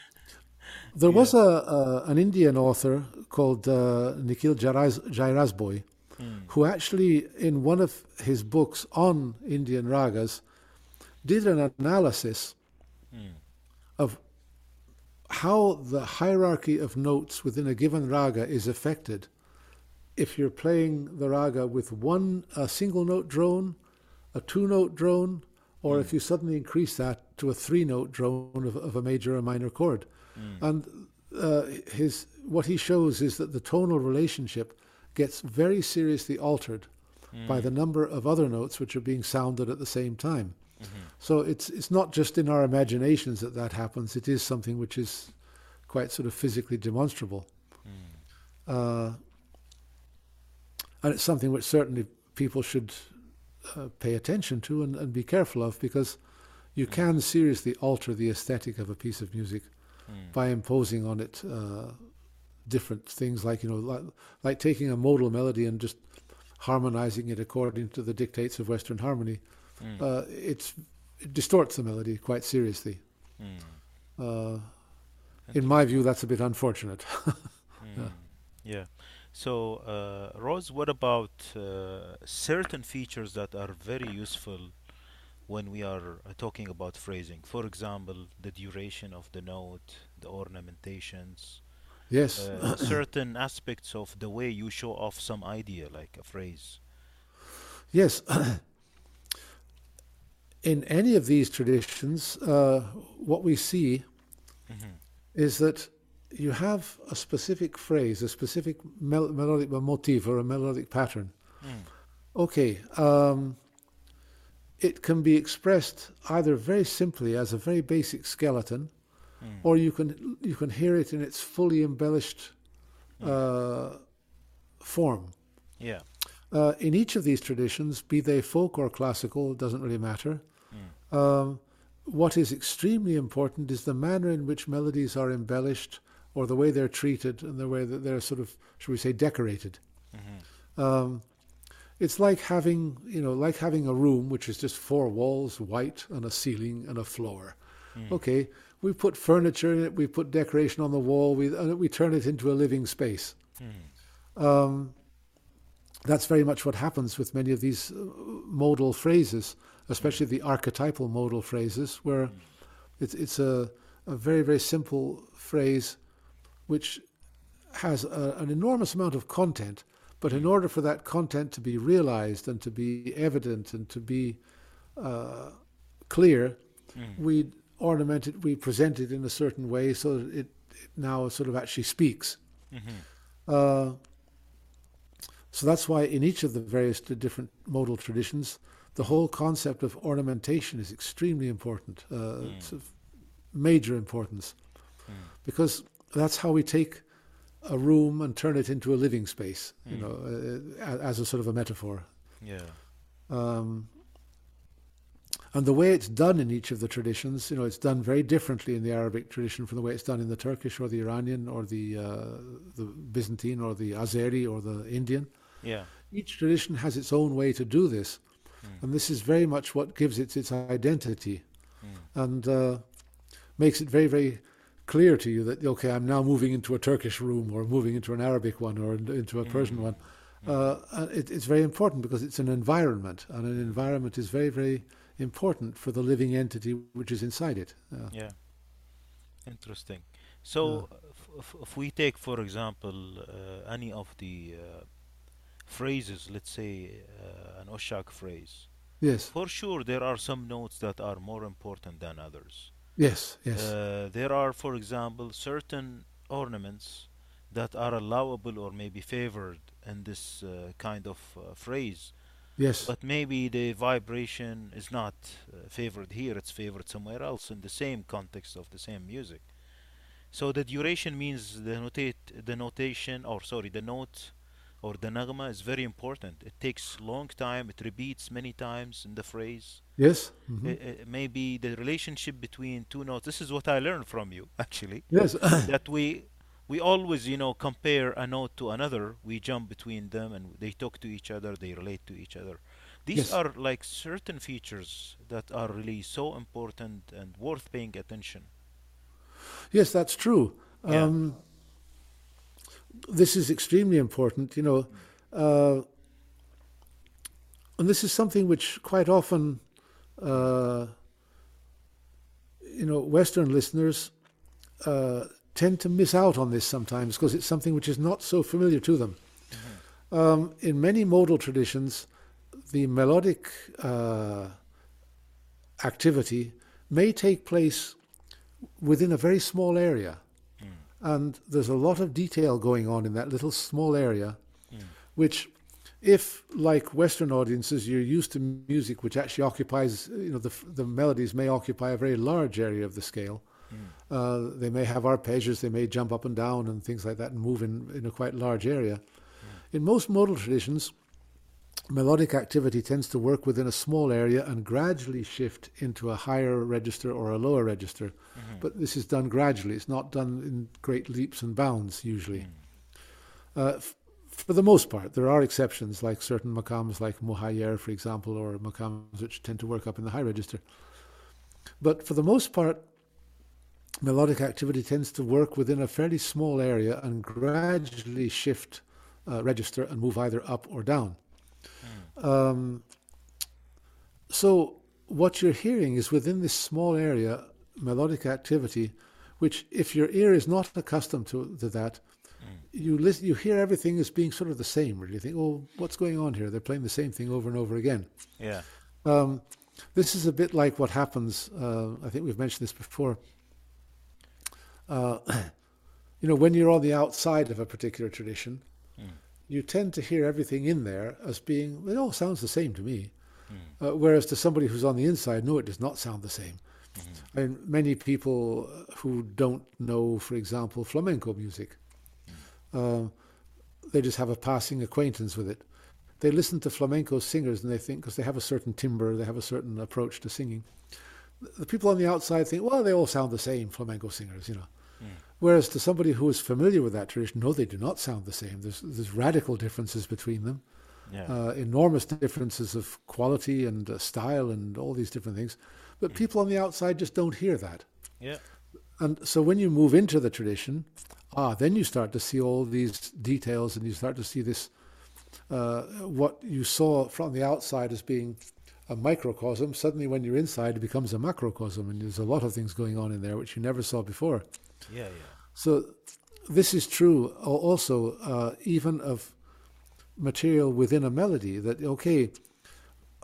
there yeah. was a, a, an Indian author called uh, Nikhil Jairazbhoy mm. who actually, in one of his books on Indian ragas, did an analysis mm. of how the hierarchy of notes within a given raga is affected if you're playing the raga with one a single note drone, a two note drone, or mm. if you suddenly increase that to a three note drone of, of a major or minor chord. Mm. And uh, his what he shows is that the tonal relationship gets very seriously altered mm. by the number of other notes which are being sounded at the same time. Mm-hmm. So it's it's not just in our imaginations that that happens. It is something which is quite sort of physically demonstrable, mm. uh, and it's something which certainly people should uh, pay attention to and, and be careful of because you Mm. can seriously alter the aesthetic of a piece of music Mm. by imposing on it uh, different things like you know like, like taking a modal melody and just harmonizing it according to the dictates of Western harmony. Mm. Uh, it's it distorts the melody quite seriously. Mm. Uh, in my view, that's a bit unfortunate. [laughs] Mm. Yeah. So, uh, Ross, what about uh, certain features that are very useful when we are uh, talking about phrasing? For example, the duration of the note, the ornamentations, yes, uh, certain aspects of the way you show off some idea, like a phrase. yes. [clears throat] in any of these traditions, uh, what we see hmm is that you have a specific phrase, a specific mel- melodic motif or a melodic pattern. Mm. Okay, um, it can be expressed either very simply as a very basic skeleton, Mm. or you can you can hear it in its fully embellished uh, form. Yeah. Uh, in each of these traditions, be they folk or classical, it doesn't really matter. Mm. Um, what is extremely important is the manner in which melodies are embellished, or the way they're treated, and the way that they're sort of, shall we say, decorated. hmm Um, it's like having, you know, like having a room which is just four walls, white, and a ceiling and a floor. Mm. Okay, we put furniture in it, we put decoration on the wall, we we turn it into a living space. Mm. Um, that's very much what happens with many of these uh, modal phrases, especially the archetypal modal phrases, where it's it's a a very very simple phrase, which has a, an enormous amount of content. But in order for that content to be realized and to be evident and to be uh, clear, Mm. we ornament it, we present it in a certain way so that it, it now sort of actually speaks. Mhm. Uh, so that's why in each of the various different modal traditions, the whole concept of ornamentation is extremely important. Uh, It's of major importance Mm. because that's how we take a room and turn it into a living space. You Mm. know, uh, as a sort of a metaphor. Yeah. Um, and the way it's done in each of the traditions, you know, it's done very differently in the Arabic tradition from the way it's done in the Turkish or the Iranian or the uh, the Byzantine or the Azeri or the Indian. Yeah. Each tradition has its own way to do this, Mm. and this is very much what gives it its identity Mm. and uh, makes it very, very clear to you that okay, I'm now moving into a Turkish room or moving into an Arabic one or into a Persian Mm. one. Uh, and it, it's very important because it's an environment, and an environment is very, very important for the living entity which is inside it. Uh, Yeah. Interesting. So, if, if, if we take, for example, uh, any of the uh, phrases, let's say uh, an Oshak phrase, yes, for sure there are some notes that are more important than others. yes, yes, Uh, there are, for example, certain ornaments that are allowable or maybe favored in this uh, kind of uh, phrase, yes, but maybe the vibration is not uh, favored here, it's favored somewhere else in the same context of the same music. So the duration means the notate the notation or sorry the note or the nagma is very important. It takes long time, it repeats many times in the phrase. yes. Uh, uh, maybe the relationship between two notes. This is what I learned from you [laughs] actually. yes, that we we always you know compare a note to another we jump between them and they talk to each other they relate to each other these Yes. are like certain features that are really so important and worth paying attention yes. That's true. Yeah. Um, this is extremely important, you know, uh, and this is something which quite often, uh, you know, Western listeners uh, tend to miss out on this sometimes because it's something which is not so familiar to them. Um, in many modal traditions, the melodic uh, activity may take place within a very small area. And there's a lot of detail going on in that little small area, which, if like Western audiences, you're used to music which actually occupies, you know, the, the melodies may occupy a very large area of the scale. Uh, they may have arpeggios, they may jump up and down and things like that and move in, in a quite large area. In most modal traditions, melodic activity tends to work within a small area and gradually shift into a higher register or a lower register. hmm But this is done gradually. It's not done in great leaps and bounds usually. mm Uh, f- for the most part, there are exceptions, like certain makams, like muhayyer, for example, or makams which tend to work up in the high register. But for the most part, melodic activity tends to work within a fairly small area and gradually shift uh, register and move either up or down. mm Um, so what you're hearing is within this small area melodic activity, which if your ear is not accustomed to, to that, mm you listen, you hear everything as being sort of the same. Really, you think, oh, what's going on here? They're playing the same thing over and over again. Yeah. Um, this is a bit like what happens. Uh, I think we've mentioned this before. Uh, [clears throat] you know, when you're on the outside of a particular tradition, mm you tend to hear everything in there as being it all sounds the same to me. mm Uh, whereas to somebody who's on the inside, no, it does not sound the same. mhm, I mean, many people who don't know, for example, flamenco music, uh, they just have a passing acquaintance with it. They listen to flamenco singers and they think, because they have a certain timbre, they have a certain approach to singing. The people on the outside think, well, they all sound the same, flamenco singers, you know. Mm Whereas to somebody who is familiar with that tradition, no, they do not sound the same. There's, there's radical differences between them Yeah. uh, enormous differences of quality and uh, style and all these different things. But people on the outside just don't hear that. yeah. And so when you move into the tradition, ah, then you start to see all these details and you start to see this, uh, what you saw from the outside as being a microcosm. Suddenly, when you're inside, it becomes a macrocosm, and there's a lot of things going on in there which you never saw before. Yeah. Yeah. So this is true also uh, even of material within a melody. That okay,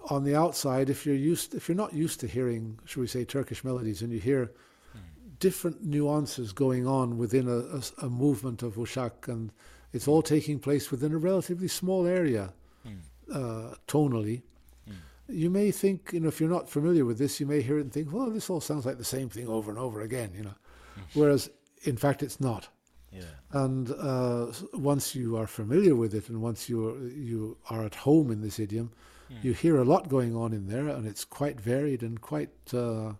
on the outside, if you're used, if you're not used to hearing, shall we say, Turkish melodies, and you hear different nuances going on within a movement of ushak, and it's all taking place within a relatively small area, Mm. uh, tonally. Mm. You may think, you know, if you're not familiar with this, you may hear it and think, well, this all sounds like the same thing over and over again, you know. Whereas, in fact, it's not. Yeah. And uh, once you are familiar with it, and once you are, you are at home in this idiom, Mm. you hear a lot going on in there, and it's quite varied and quite, uh,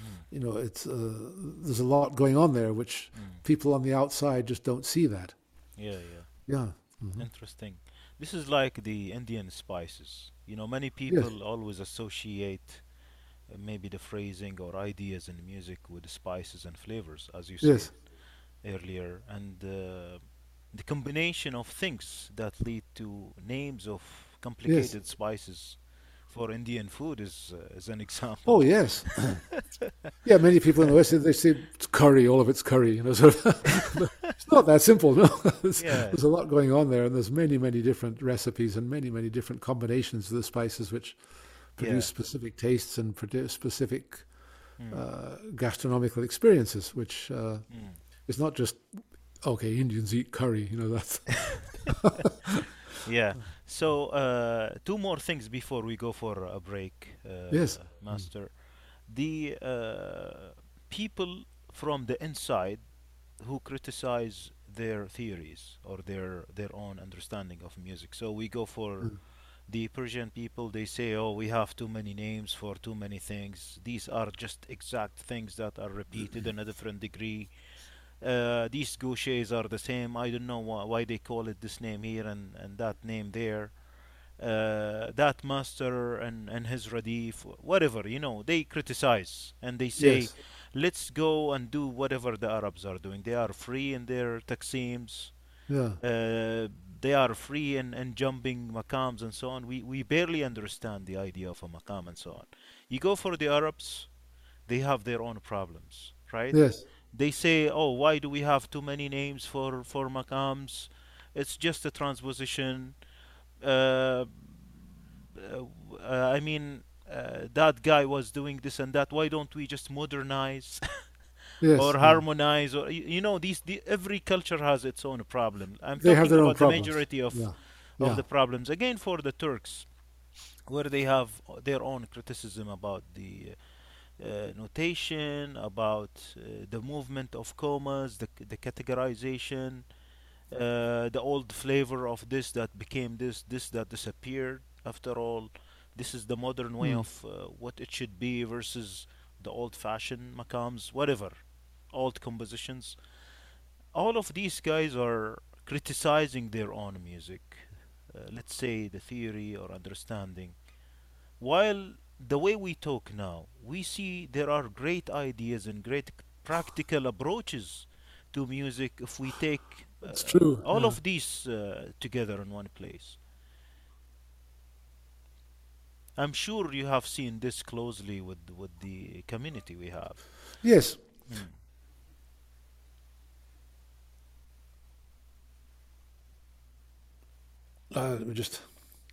Mm. you know, it's uh, there's a lot going on there, which Mm. people on the outside just don't see that. Yeah. Yeah. Yeah. hmm Interesting. This is like the Indian spices. You know, many people always associate maybe the phrasing or ideas in music with the spices and flavors, as you said Yes. earlier, and uh, the combination of things that lead to names of complicated spices for Indian food is uh, is an [laughs] example. Oh yes. [laughs] yeah. Many people in the West they say it's curry. All of it's curry. You know, so [laughs] it's not that simple. No. there's, Yeah. there's a lot going on there, and there's many, many different recipes and many, many different combinations of the spices which produce Yeah. specific tastes and produce specific Mm, uh, gastronomical experiences, which uh, mm. is not just okay. Indians eat curry. You know that's [laughs] Yeah. So uh, two more things before we go for a break, uh, Yes. Master. The uh, people from the inside who criticize their theories or their their own understanding of music. So we go for Mm. The Persian people. They say, "Oh, we have too many names for too many things. These are just exact things that are repeated in a different degree." uh, these gushes are the same. I don't know why, why they call it this name here and, and that name there. Uh, that master and, and his radif, whatever, you know, they criticize and they say, yes. let's go and do whatever the Arabs are doing. They are free in their taqsims, Yeah. uh, they are free and, in jumping maqams and so on. We, we barely understand the idea of a maqam and so on. You go for the Arabs, they have their own problems, right? Yes. they say, "Oh, why do we have too many names for for maqams? It's just a transposition." Uh, uh, uh, I mean, uh, that guy was doing this and that. Why don't we just modernize [laughs] Yes. or yeah. harmonize? Or you, you know, these the, every culture has its own problem. I'm They talking about the majority of Yeah. of Yeah. the problems. Again, for the Turks, where they have their own criticism about the uh, notation, about uh, the movement of commas, the, the categorization, uh, the old flavor of this that became this, this that disappeared. After all, this is the modern way Mm. of uh, what it should be versus the old-fashioned makams, whatever, old compositions. All of these guys are criticizing their own music. Uh, let's say the theory or understanding. While the way we talk now, we see there are great ideas and great practical approaches to music if we take uh, true. all Yeah. of these uh, together in one place. I'm sure you have seen this closely with with the community we have. Yes. Mm. Uh, let me just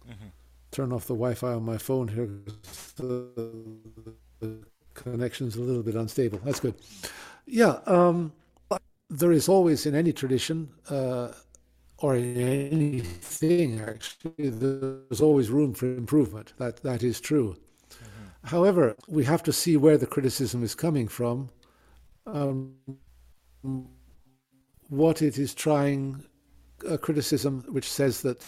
hmm turn off the Wi-Fi on my phone here. The, the connection's a little bit unstable. That's good. Yeah. Um, there is always in any tradition, uh, or in anything actually, there's always room for improvement. That that is true. hmm However, we have to see where the criticism is coming from, um, what it is trying, a criticism which says that,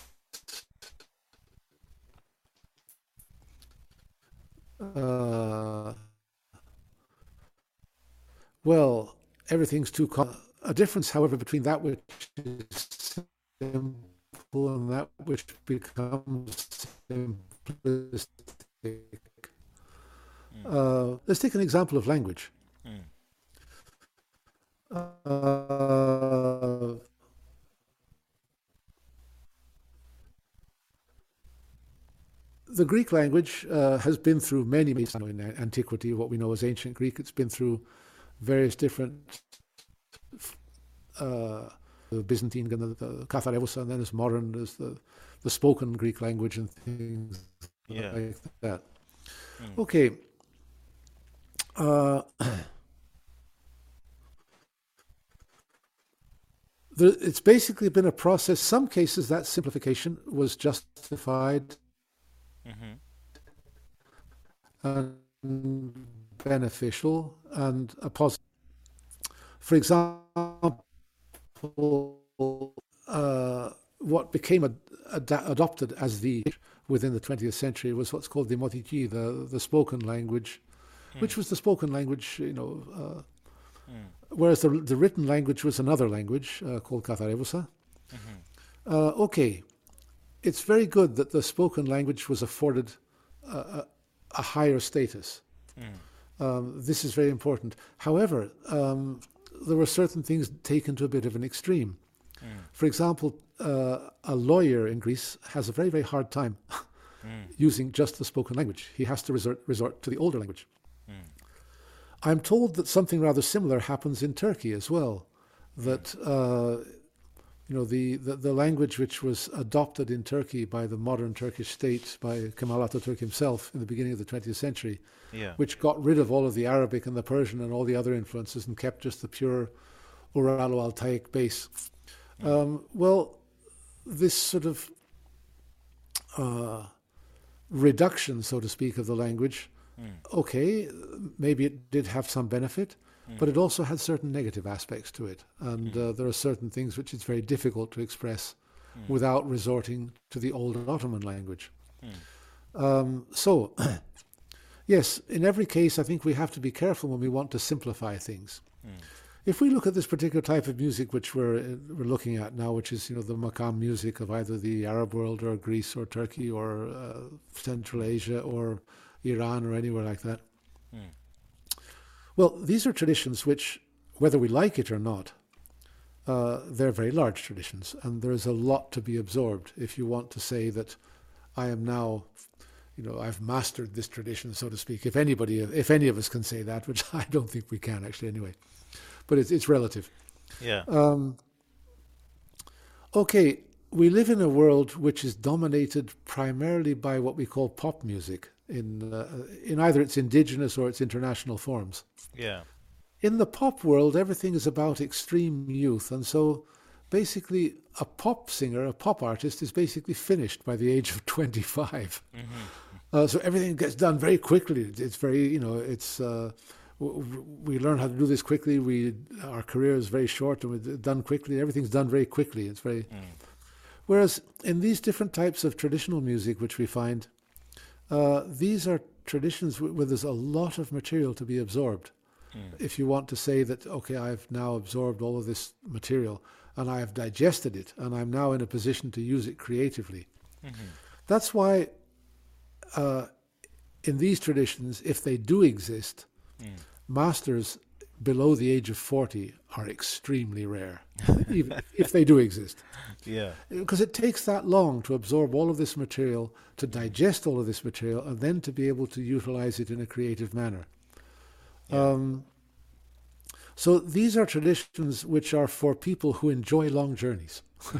uh, well, everything's too com- a difference, however, between that which is simple and that which becomes simplistic. Mm. Uh, let's take an example of language. Mm. Uh, the Greek language uh, has been through many, many in antiquity, what we know as ancient Greek. It's been through various different uh, the Byzantine and the, the and then as modern as the, the spoken Greek language and things Yeah. like that. Mm. Okay. Uh, [clears throat] it's basically been a process. Some cases that simplification was justified hmm and beneficial and a positive. For example, uh, what became ad- ad- adopted as the within the 20th century was what's called Dimotiki, the the spoken language, which was the spoken language, you know. Uh, Mm. whereas the the written language was another language uh, called Katharevousa. hmm Uh, okay, it's very good that the spoken language was afforded a, a, a higher status. Mm. Um, this is very important. However, um, there were certain things taken to a bit of an extreme. Mm. For example, uh, a lawyer in Greece has a very, very hard time Mm. [laughs] using just the spoken language. He has to resort, resort to the older language. Mm. I'm told that something rather similar happens in Turkey as well. That uh, you know the, the, the language which was adopted in Turkey by the modern Turkish state by Kemal Atatürk himself in the beginning of the 20th century, Yeah. which got rid of all of the Arabic and the Persian and all the other influences and kept just the pure Uralo-Altaic base. Um, well, this sort of uh, reduction, so to speak, of the language, Mm. okay, maybe it did have some benefit, but it also had certain negative aspects to it. And uh, there are certain things which it's very difficult to express without resorting to the old Ottoman language. Um, so, [clears throat] yes, in every case, I think we have to be careful when we want to simplify things. If we look at this particular type of music which we're uh, we're looking at now, which is you know the makam music of either the Arab world or Greece or Turkey or uh, Central Asia or Iran or anywhere like that. Well, these are traditions which, whether we like it or not, uh, they're very large traditions, and there is a lot to be absorbed if you want to say that I am now, you know, I've mastered this tradition, so to speak. If anybody, if any of us can say that, which [laughs] I don't think we can actually anyway, but it's it's relative. Yeah. Um, okay, we live in a world which is dominated primarily by what we call pop music in uh, in either its indigenous or its international forms. Yeah. In the pop world, everything is about extreme youth, and so basically, a pop singer, a pop artist, is basically finished by the age of [laughs] 25. hmm Uh, so everything gets done very quickly. It's very, you know, it's uh, we learn how to do this quickly. We our career is very short and we're done quickly. Everything's done very quickly. It's very. Mm. Whereas in these different types of traditional music, which we find, uh, these are traditions where there's a lot of material to be absorbed. Mm. If you want to say that, okay, I've now absorbed all of this material and I have digested it and I'm now in a position to use it creatively. Mm-hmm. That's why uh, in these traditions, if they do exist, mm. masters below the age of 40 are extremely rare, [laughs] even if they do exist. Yeah. Because it takes that long to absorb all of this material, to digest all of this material, and then to be able to utilize it in a creative manner. Yeah. Um, so these are traditions which are for people who enjoy long journeys. [laughs]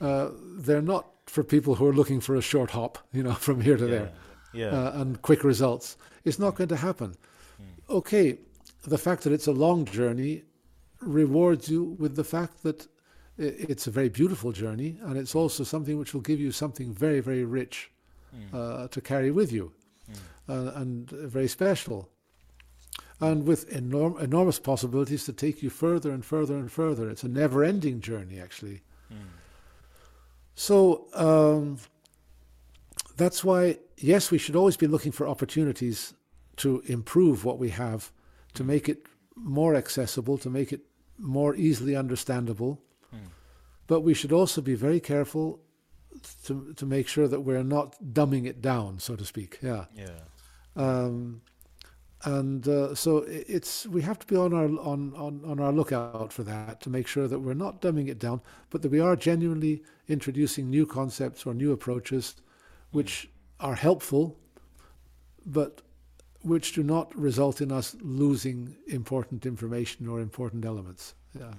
Mm. uh, they're not for people who are looking for a short hop, you know, [laughs] from here to yeah. there yeah. uh, and quick results. It's not going to happen. Mm. Okay, the fact that it's a long journey rewards you with the fact that it's a very beautiful journey and it's also something which will give you something very, very rich mm. uh, to carry with you mm. uh, and very special. And with enorm- enormous possibilities to take you further and further and further. It's a never ending journey, actually. Mm. So, um, that's why, yes, we should always be looking for opportunities to improve what we have, to make it more accessible, to make it more easily understandable. Mm. But we should also be very careful to to make sure that we're not dumbing it down, so to speak. Yeah. Yeah. Um, and uh, so it's we have to be on our on, on, on our lookout for that to make sure that we're not dumbing it down, but that we are genuinely introducing new concepts or new approaches which are helpful, but which do not result in us losing important information or important elements. Yeah. Mm.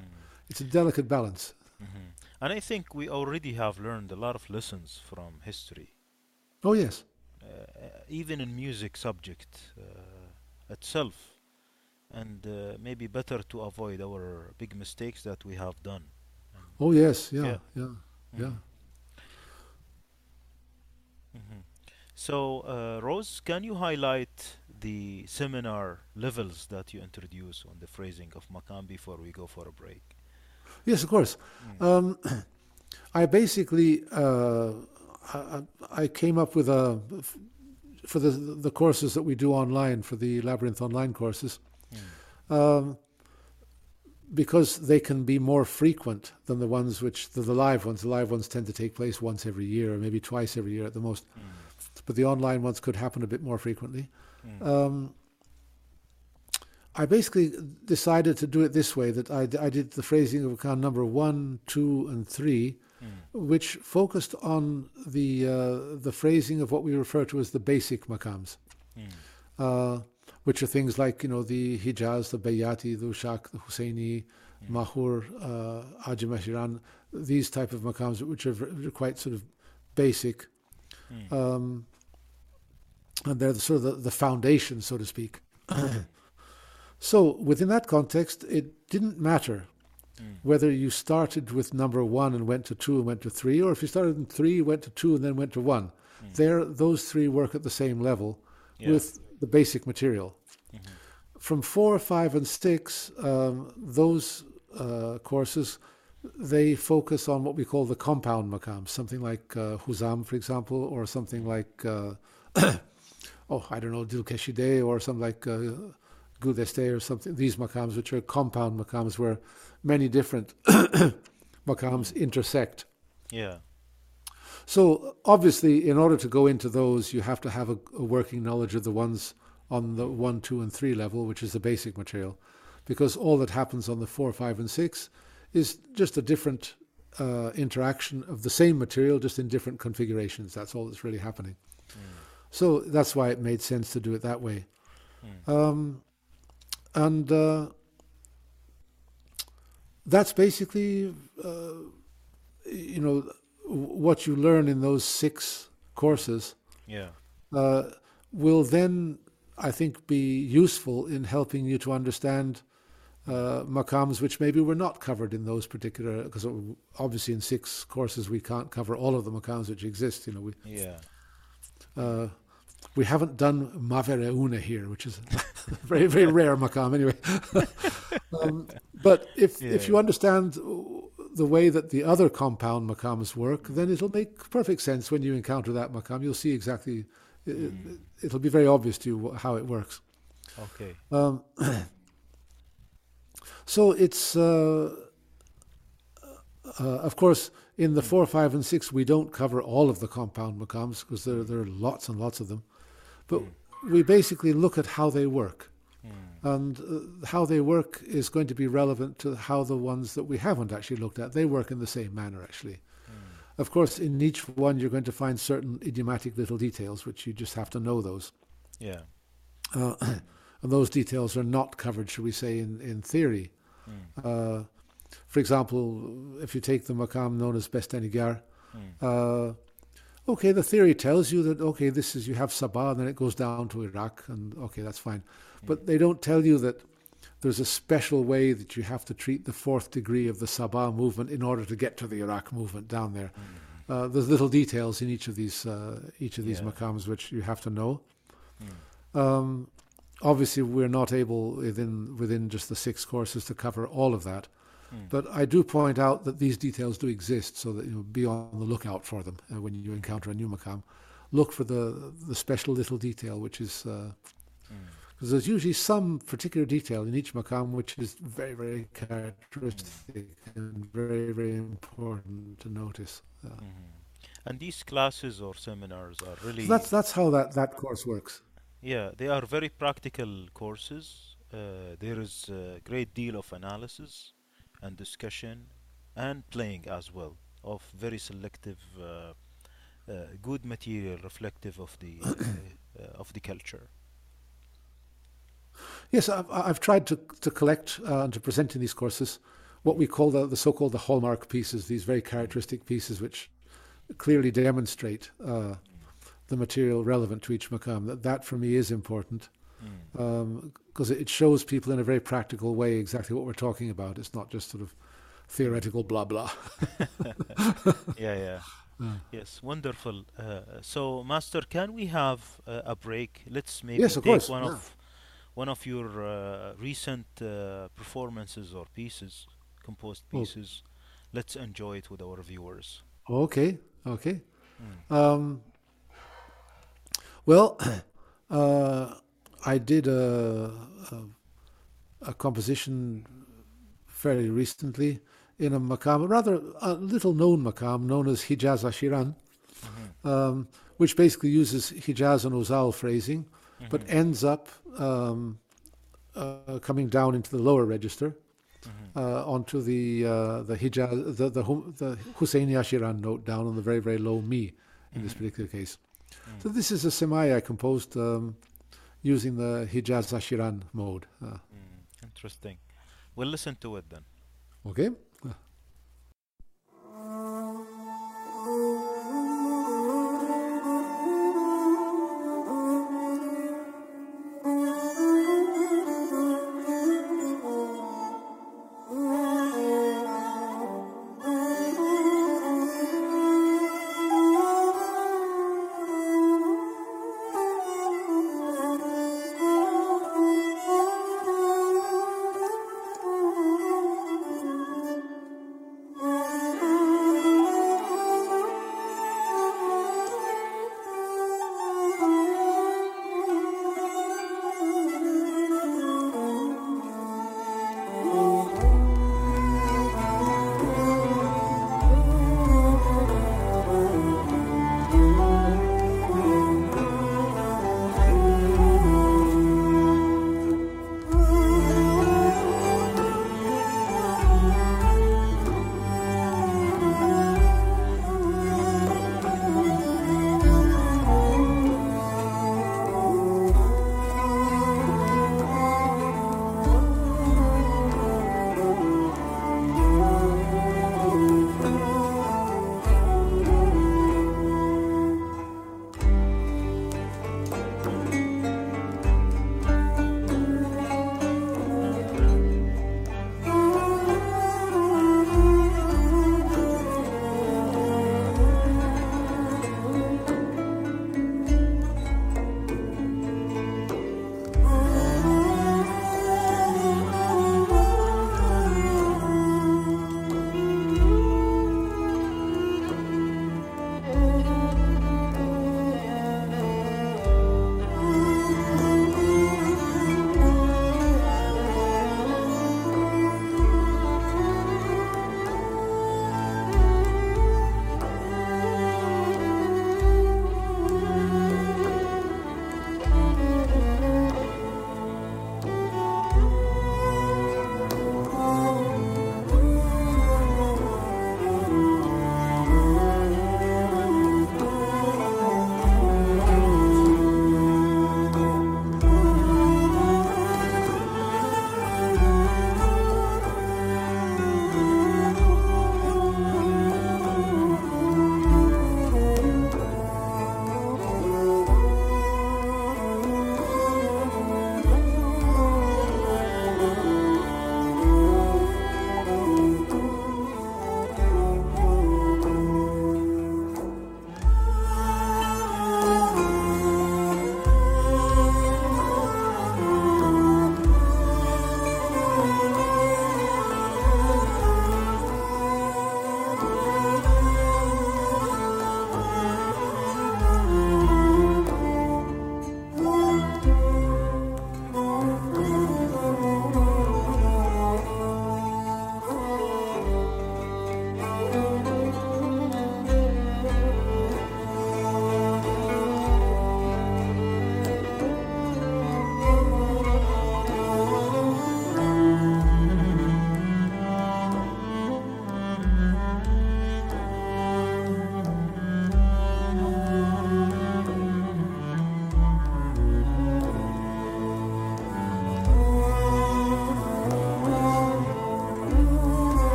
It's a delicate balance. Mm-hmm. And I think we already have learned a lot of lessons from history. Oh, yes. Uh, even in music subject uh, itself. And uh, maybe better to avoid our big mistakes that we have done. Oh, yes. Yeah. Yeah. Yeah. Mm. yeah. Mm-hmm. So, uh, Ross, can you highlight the seminar levels that you introduce on the phrasing of Makam before we go for a break? Yes, of course. Mm. Um, [clears throat] I basically uh, I, I, came up with a for the the courses that we do online for the Labyrinth online courses. Mm. Um, because they can be more frequent than the ones which the, the, live ones. The live ones tend to take place once every year, or maybe twice every year at the most. Mm. But the online ones could happen a bit more frequently. Mm. Um, I basically decided to do it this way: that I, I did the phrasing of makam number one, two, and three, mm. which focused on the uh, the phrasing of what we refer to as the basic makams. Mm. Uh, which are things like you know the Hijaz, the Bayati, the Ushak, the Husseini, mm. Mahur, uh, Ajam these type of maqams, which are, quite sort of basic, mm. um, and they're the, sort of the, the foundation, so to speak. [clears throat] so within that context, it didn't matter Mm. Whether you started with number one and went to two and went to three, or if you started in three, went to two, and then went to one. Mm. There, those three work at the same level yeah. with the basic material. Mm-hmm. From four, five, and six, um, those uh, courses they focus on what we call the compound makam, something like uh, Huzam, for example, or something like uh, [clears throat] oh, I don't know, Dilkeshide, or something like uh, Gudeste, or something. These makams, which are compound makams, where many different [coughs] makams intersect. Yeah. So obviously, in order to go into those, you have to have a, a, working knowledge of the ones on the one, two, and three level, which is the basic material, because all that happens on the four, five, and six is just a different uh, interaction of the same material, just in different configurations. That's all that's really happening. Mm. So that's why it made sense to do it that way. Mm. Um, and uh, that's basically, uh, you know, what you learn in those six courses. Yeah. Uh, will then, I think, be useful in helping you to understand uh, makams which maybe were not covered in those particular. Because obviously, in six courses, we can't cover all of the makams which exist. You know, we. Yeah. Uh, we haven't done Mavereuna here, which is a [laughs] very, very rare makam anyway. [laughs] um, but if, Yeah. if you understand the way that the other compound makams work, then it'll make perfect sense when you encounter that makam. You'll see exactly, it, it'll be very obvious to you how it works. Okay. Um, [clears throat] so it's, uh, uh, of course, in the four, five, and six, we don't cover all of the compound makams because there, there are lots and lots of them. But we basically look at how they work. And uh, how they work is going to be relevant to how the ones that we haven't actually looked at, they work in the same manner, actually. Of course, in each one, you're going to find certain idiomatic little details, which you just have to know those. Yeah. Uh, [clears throat] and those details are not covered, should we say, in, in theory. Uh, for example, if you take the makam known as Bestenigar, uh, okay, the theory tells you that, okay, this is, you have Sabah, and then it goes down to Iraq, and okay, that's fine. But they don't tell you that there's a special way that you have to treat the fourth degree of the Sabah movement in order to get to the Iraq movement down there. Uh, there's little details in each of these uh, each of these Yeah. makams which you have to know. Um, obviously, we're not able within within just the six courses to cover all of that. But I do point out that these details do exist, so that you know, be on the lookout for them uh, when you encounter a new makam. Look for the the special little detail, which is because there's usually some particular detail in each makam which is very very characteristic and very very important to notice. Uh, And these classes or seminars are really so that's that's how that that course works. Yeah, they are very practical courses. Uh, there is a great deal of analysis and discussion and playing as well of very selective, uh, uh, good material reflective of the uh, uh, of the culture. Yes, I've, I've tried to, to collect uh, and to present in these courses what we call the, the so-called the hallmark pieces, these very characteristic pieces which clearly demonstrate uh, the material relevant to each makam. That, that for me is important because it shows people in a very practical way exactly what we're talking about. It's not just sort of theoretical blah blah. [laughs] Yeah, [laughs] yeah. Yes, wonderful. Uh, so, Master, can we have uh, a break? Let's maybe Yes, of take course, one yeah. of one of your uh, recent uh, performances or pieces, composed Oh. pieces. Let's enjoy it with our viewers. Okay, okay. Um, well, [clears throat] uh, I did a, a, a composition fairly recently in a makam, rather a little known makam known as Hijaz Ashiran, um, which basically uses Hijaz and Uzal phrasing, but ends up um, uh, coming down into the lower register uh, onto the uh, the Hijaz, the the, the Husseini Ashiran note down on the very very low mi in this particular case. So this is a semai I composed um, using the Hijaz Ashiran mode. Uh, Mm, interesting. We'll listen to it then. okay.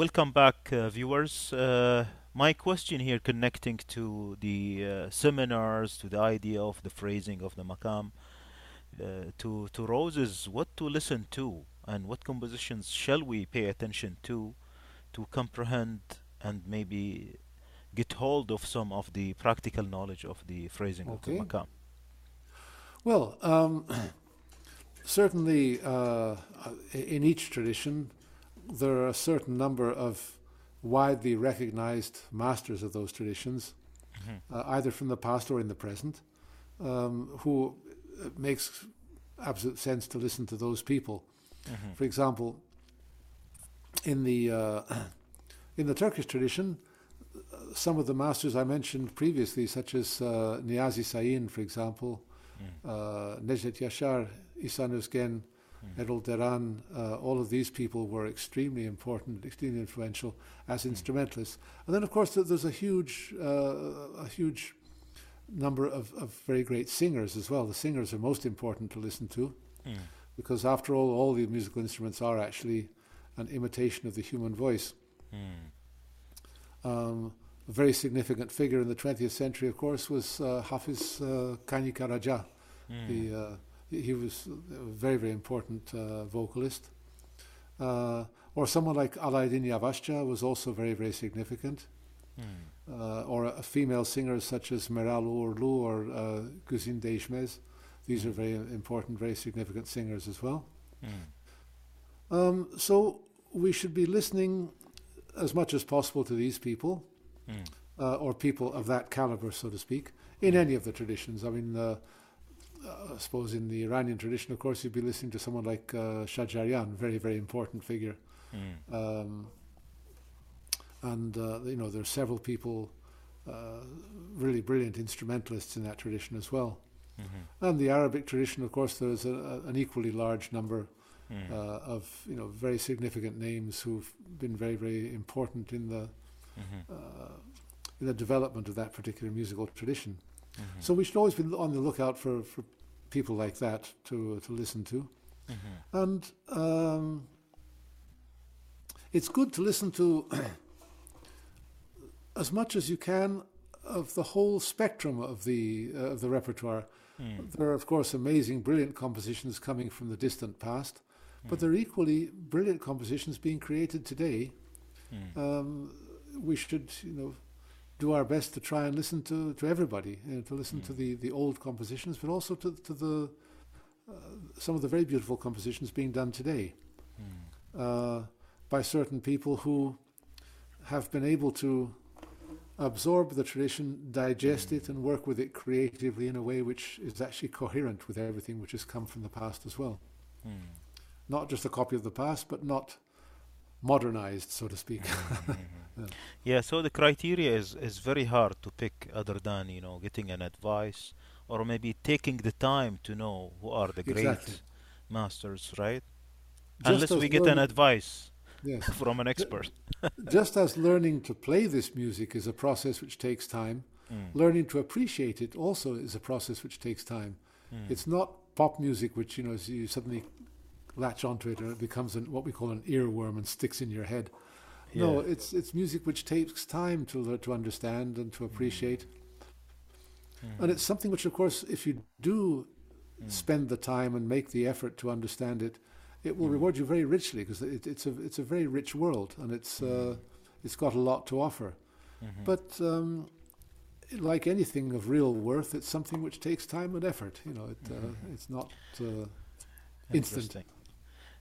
Welcome back, uh, viewers. Uh, my question here, connecting to the uh, seminars, to the idea of the phrasing of the makam, uh, to to Roses, what to listen to, and what compositions shall we pay attention to, to comprehend and maybe get hold of some of the practical knowledge of the phrasing of the makam. Well, um, [clears throat] certainly uh, in each tradition, there are a certain number of widely recognized masters of those traditions, Mhm. uh, either from the past or in the present, um, who it makes absolute sense to listen to those people. Mhm. For example, in the uh, [clears throat] in the Turkish tradition, some of the masters I mentioned previously, such as uh, Niyazi Sayin, for example, Mm. uh, Necdet Yaşar, İhsan Özgen, Mm. Deran, uh, all of these people were extremely important, extremely influential as instrumentalists. And then, of course, there's a huge, uh, a huge number of, of very great singers as well. The singers are most important to listen to Mm. because, after all, all the musical instruments are actually an imitation of the human voice. Mm. Um, a very significant figure in the 20th century, of course, was uh, Hafiz uh, Kani Karaca. Mm. The, uh, he was a very, very important uh, vocalist. Uh, or someone like Alaeddin Yavaşça was also very, very significant. Mm. Uh, or a, a female singer such as Meral Uğurlu or uh, Güzin Değişmez. These are very important, very significant singers as well. Mm. Um, so we should be listening as much as possible to these people. Mm. uh, or people of that caliber, so to speak, in any of the traditions. I mean, uh, I suppose in the Iranian tradition, of course, you'd be listening to someone like uh, Shajarian, very, very important figure. Mm. Um, and, uh, you know, there are several people, uh, really brilliant instrumentalists in that tradition as well. Mhm. And the Arabic tradition, of course, there's a, a, an equally large number Mm. uh, of, you know, very significant names who've been very, very important in the Mhm. uh, in the development of that particular musical tradition. Mhm. So we should always be on the lookout for, for people like that to to listen to, Mhm. and um, it's good to listen to [clears throat] as much as you can of the whole spectrum of the uh, of the repertoire. Mm. There are of course amazing, brilliant compositions coming from the distant past, but there are equally brilliant compositions being created today Mm. um, we should, you know, do our best to try and listen to, to everybody, you know, to listen to Mm. the, the old compositions, but also to, to the uh, some of the very beautiful compositions being done today Mm. uh, by certain people who have been able to absorb the tradition, digest it, and work with it creatively in a way which is actually coherent with everything which has come from the past as well. Mm. Not just a copy of the past, but not modernized, so to speak. [laughs] Mhm. Yeah, so the criteria is, is very hard to pick other than, you know, getting an advice or maybe taking the time to know who are the great Exactly. masters, right? Just Unless we get an advice yes. [laughs] from an expert. [laughs] Just as learning to play this music is a process which takes time, Mm. learning to appreciate it also is a process which takes time. Mm. It's not pop music which you know you suddenly latch onto it and it becomes an, what we call an earworm and sticks in your head. No, it's it's music which takes time to to understand and to appreciate, Mm. and it's something which, of course, if you do Mm. spend the time and make the effort to understand it, it will Mm. reward you very richly because it, it's a it's a very rich world and it's uh, it's got a lot to offer. Mhm. But um, like anything of real worth, it's something which takes time and effort. You know, it, uh, Mhm. it's not. Uh, instant.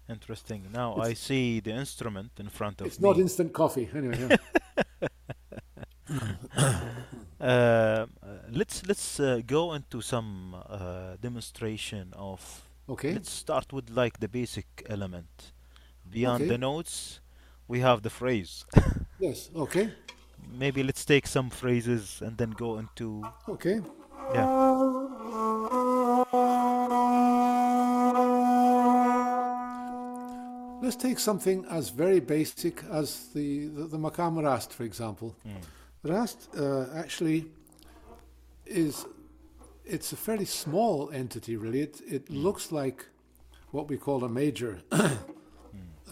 Interesting. Now It's- I see the instrument in front of it's me. not instant coffee. Anyway, yeah. Uh, [laughs] uh, let's let's uh, go into some uh, demonstration of. okay. Let's start with like the basic element. Beyond Okay. the notes, we have the phrase. [laughs] Yes. Okay. Maybe let's take some phrases and then go into Okay. yeah. Let's take something as very basic as the the, the maqam rast, for example. Mm. Rast uh, actually is it's a fairly small entity, really. It it looks like what we call a major [coughs]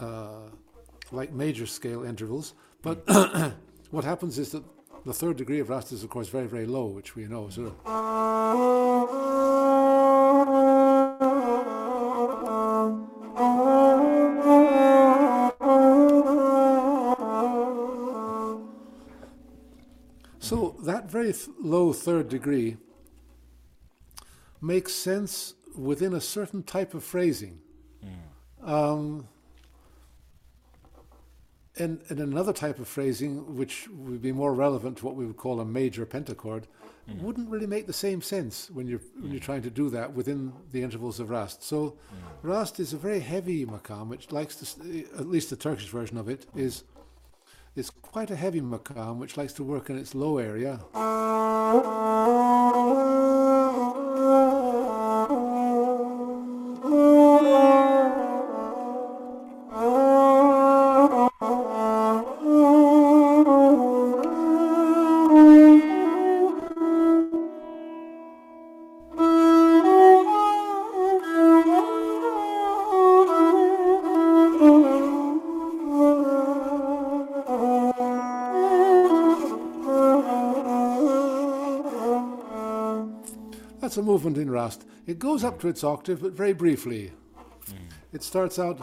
uh, like major scale intervals. But [coughs] what happens is that the third degree of Rast is, of course, very, very low, which we know. So. That very th- low third degree makes sense within a certain type of phrasing. Hmm. Um, and, and another type of phrasing, which would be more relevant to what we would call a major pentachord, hmm. wouldn't really make the same sense when you're when you're hmm. trying to do that within the intervals of Rast. So, Rast is a very heavy makam, which likes to, at least the Turkish version of it is is quite a heavy makam, which likes to work in its low area. Movement in Rast. It goes up to its octave, but very briefly. It starts out.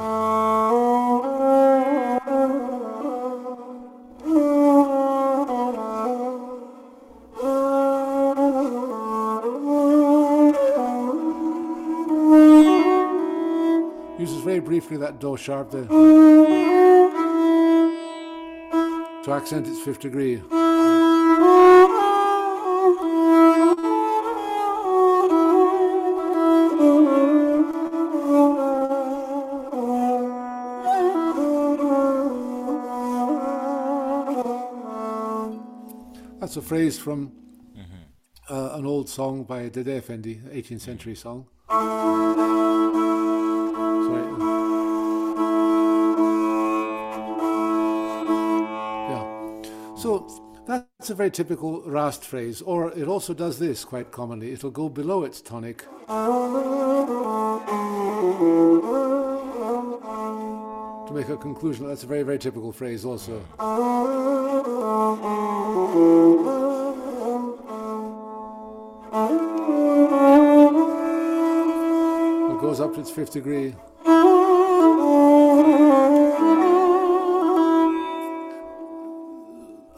Uses very briefly that Do sharp there to accent its fifth degree. Phrase from uh, an old song by Dede Effendi, 18th century song. Sorry. Yeah. So that's a very typical Rast phrase, or it also does this quite commonly. It'll go below its tonic. To make a conclusion, that's a very, very typical phrase also. Goes up to its fifth degree.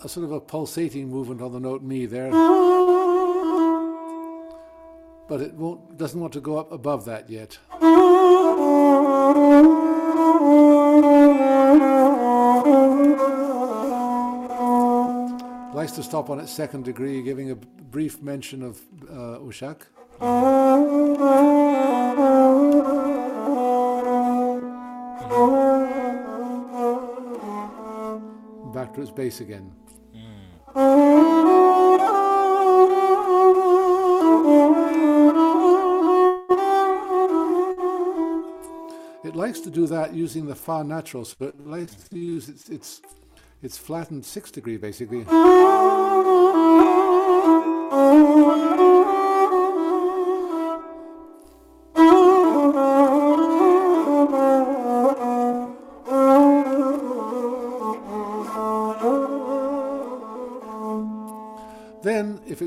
A sort of a pulsating movement on the note mi there. But it won't doesn't want to go up above that yet. Likes to stop on its second degree, giving a brief mention of uh, Ushak. Back to its base again. It likes to do that using the fa natural, so it likes to use its its its flattened sixth degree basically.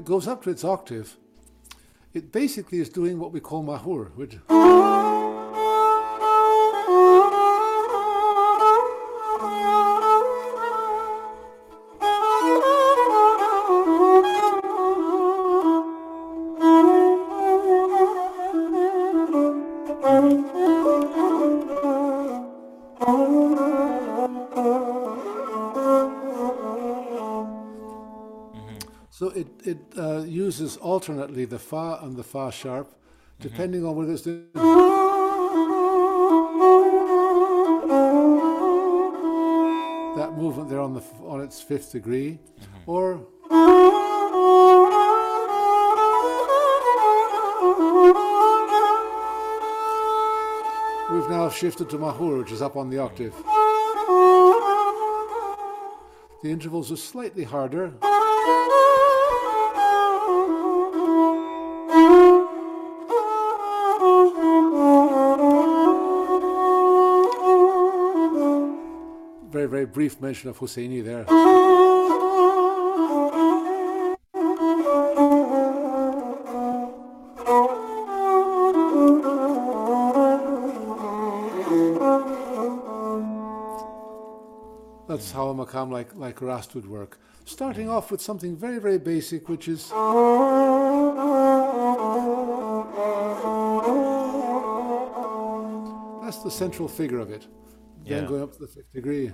It goes up to its octave, it basically is doing what we call mahur, which uses alternately the fa and the fa sharp, depending on whether it's doing. That movement there on the on its fifth degree, mm-hmm. or we've now shifted to mahur, which is up on the octave. The intervals are slightly harder. Brief mention of Husseini there. That's how a makam like, like Rast would work. Starting off with something very, very basic, which is that's the central figure of it. Then going up to the fifth degree.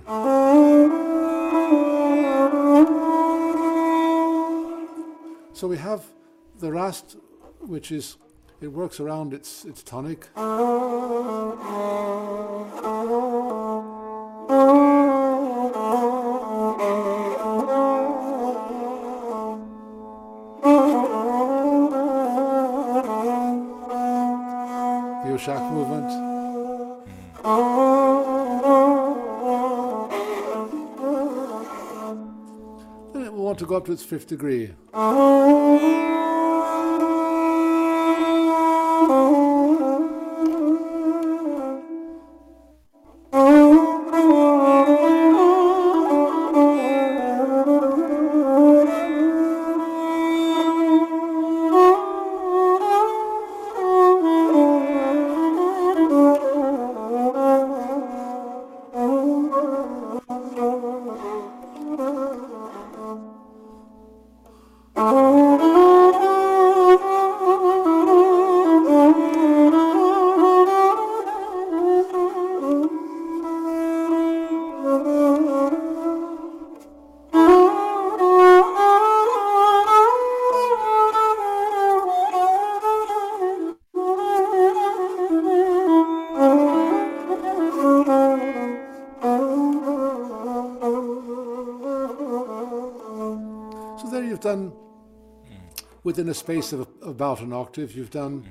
So we have the Rast, which is it works around its its tonic. The Ushak movement. To go up to its fifth degree. Oh. Within a space of about an octave, you've done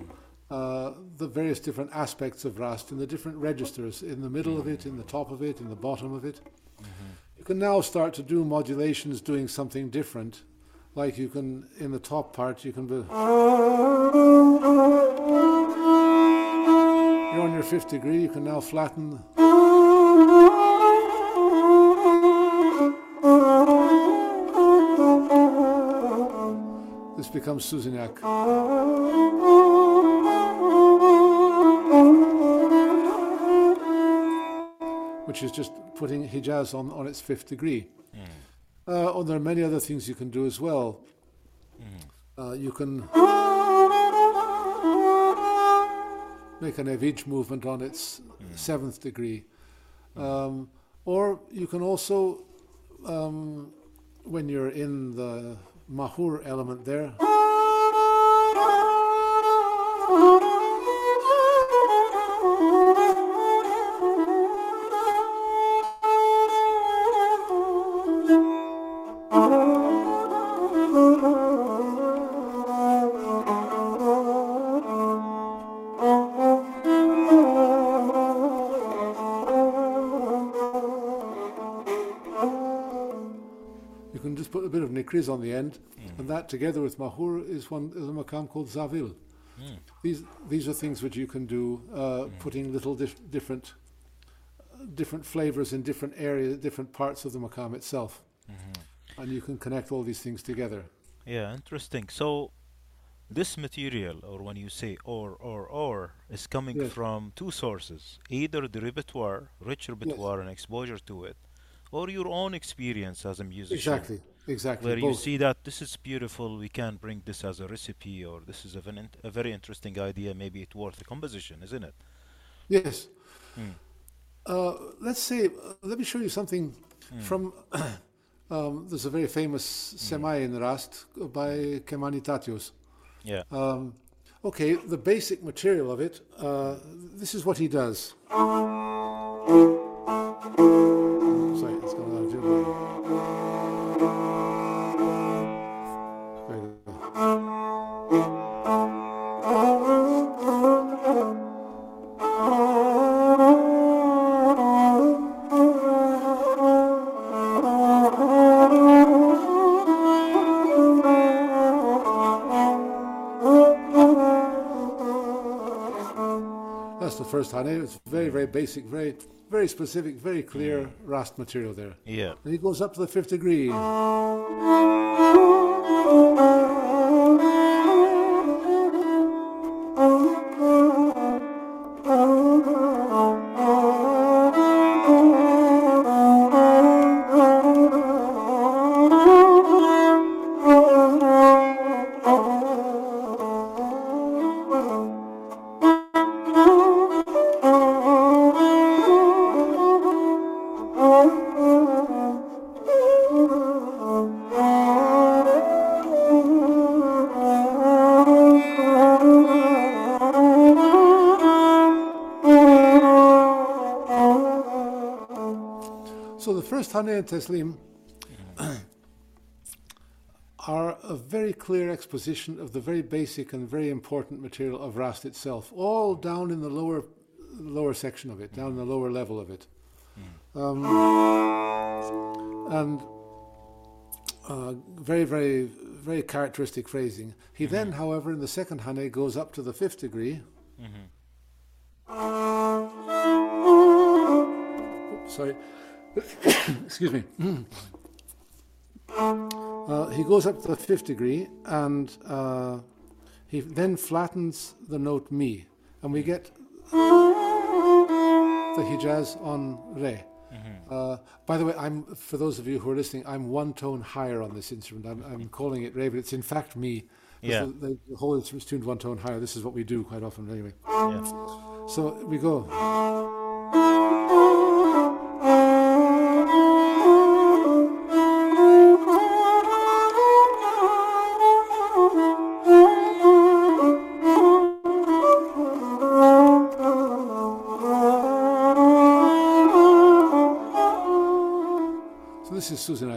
uh, the various different aspects of Rast in the different registers, in the middle of it, in the top of it, in the bottom of it. You can now start to do modulations doing something different. Like you can, in the top part, you can be. You're on your fifth degree, you can now flatten. This becomes Suzinak. Which is just putting Hijaz on, on its fifth degree. Uh, oh, there are many other things you can do as well. Uh, you can make an Evij movement on its seventh degree. Um, or you can also, um, when you're in the Mahur element there, [laughs] a bit of Nikriz on the end, mm. and that together with Mahur is one is a makam called Zavil. Mm. These these are things which you can do, uh, mm. putting little dif- different different flavors in different areas, different parts of the makam itself, mm-hmm. and you can connect all these things together. Yeah, interesting. So this material, or when you say or or or, is coming Yes. from two sources: either the repertoire, rich repertoire and exposure to it, or your own experience as a musician. Exactly, exactly. Where you see that this is beautiful, we can bring this as a recipe, or this is a, very a very interesting idea, maybe it's worth a composition, isn't it? Yes. Hmm. Uh, let's say, uh, let me show you something Hmm. from. [coughs] um, there's a very famous semai in Rast by Kemani Tatyos. Yeah. Um, okay, the basic material of it. Uh, this is what he does. Sorry, it's gone out of That's the first Hane. It's very, very basic, very, very specific, very clear mm. Rast material there. Yeah. And he goes up to the fifth degree. Oh. So the first Hane and Teslim are a very clear exposition of the very basic and very important material of Rast itself, all down in the lower lower section of it, down in the lower level of it. Um, and uh, very, very, very characteristic phrasing. He then, however, in the second Hane goes up to the fifth degree. Oops, sorry. [coughs] Excuse me. [coughs] Uh, he goes up to the fifth degree and uh, he then flattens the note mi, and we get the Hijaz on re. Uh, by the way, I'm for those of you who are listening, I'm one tone higher on this instrument. I'm, I'm calling it re, but it's in fact mi. Yeah. The, the, the whole instrument's tuned one tone higher. This is what we do quite often, anyway. Yeah. So we go.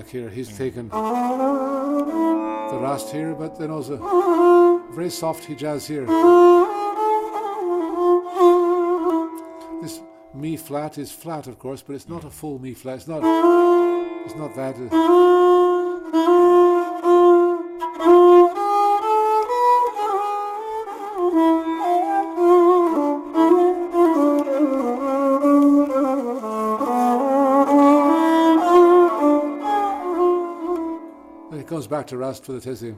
Here. He's taken the rast here, but then also very soft Hijaz here. This mi flat is flat, of course, but it's not a full mi flat. It's not. It's not that. Uh, back to Rast for the Teslim.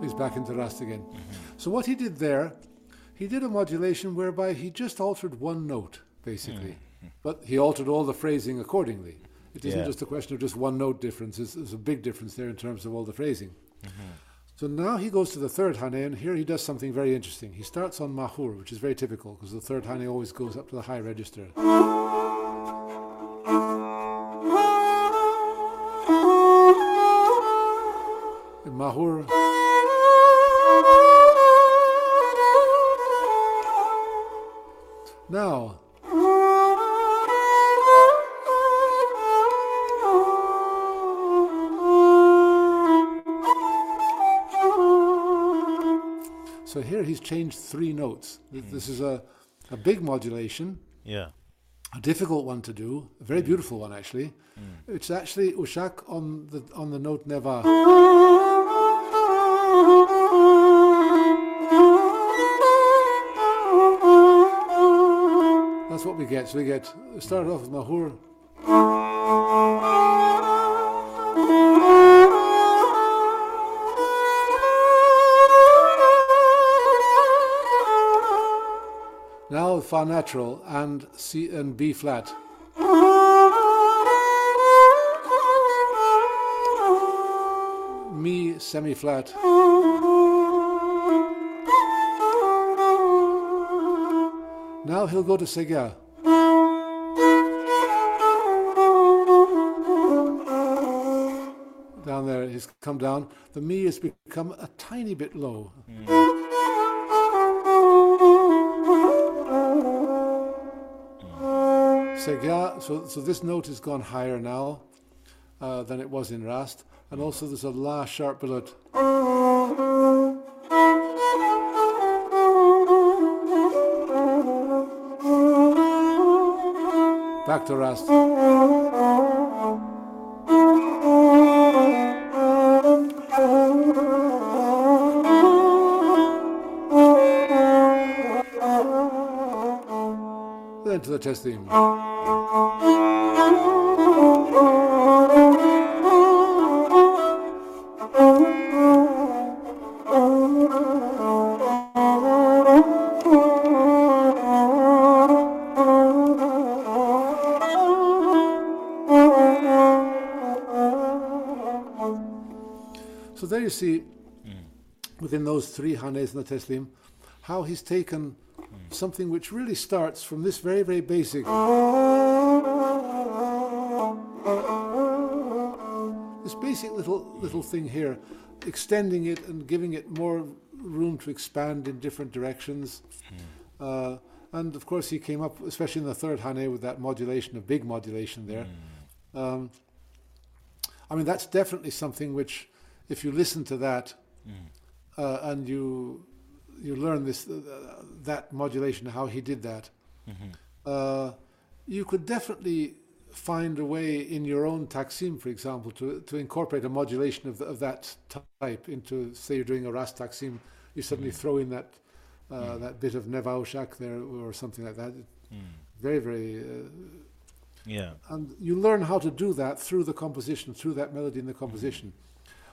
He's back into Rast again. Mm-hmm. So what he did there, he did a modulation whereby he just altered one note, basically. Hmm. But he altered all the phrasing accordingly. It isn't Yeah. just a question of just one note difference. There's, there's a big difference there in terms of all the phrasing. Mm-hmm. So now he goes to the third Hane, and here he does something very interesting. He starts on Mahur, which is very typical, because the third Hane always goes up to the high register. In Mahur, now, changed three notes. Th- hmm. This is a, a big modulation, Yeah. a difficult one to do, a very hmm. beautiful one actually. Hmm. It's actually Ushak on the on the note Neva. That's what we get. So we get started off with Mahur. Now Fa natural and C and B flat. Mi semi flat. Now he'll go to Sega. Down there, he's come down. The Mi has become a tiny bit low. Hmm. So, so this note has gone higher now uh, than it was in Rast. And also there's a La sharp below it. Back to Rast. Then to the Teslim. Within those three Hanes and the Teslim, how he's taken something which really starts from this very, very basic. This basic little little thing here, extending it and giving it more room to expand in different directions. Uh, and of course, he came up, especially in the third Hane, with that modulation, a big modulation there. Um, I mean, that's definitely something which, if you listen to that uh, and you you learn this uh, that modulation, how he did that, uh, you could definitely find a way in your own taksim, for example, to to incorporate a modulation of, the, of that type into, say, you're doing a ras taksim, you suddenly throw in that uh, that bit of nevaushak there or something like that. Very, very uh, Yeah. and you learn how to do that through the composition, through that melody in the composition.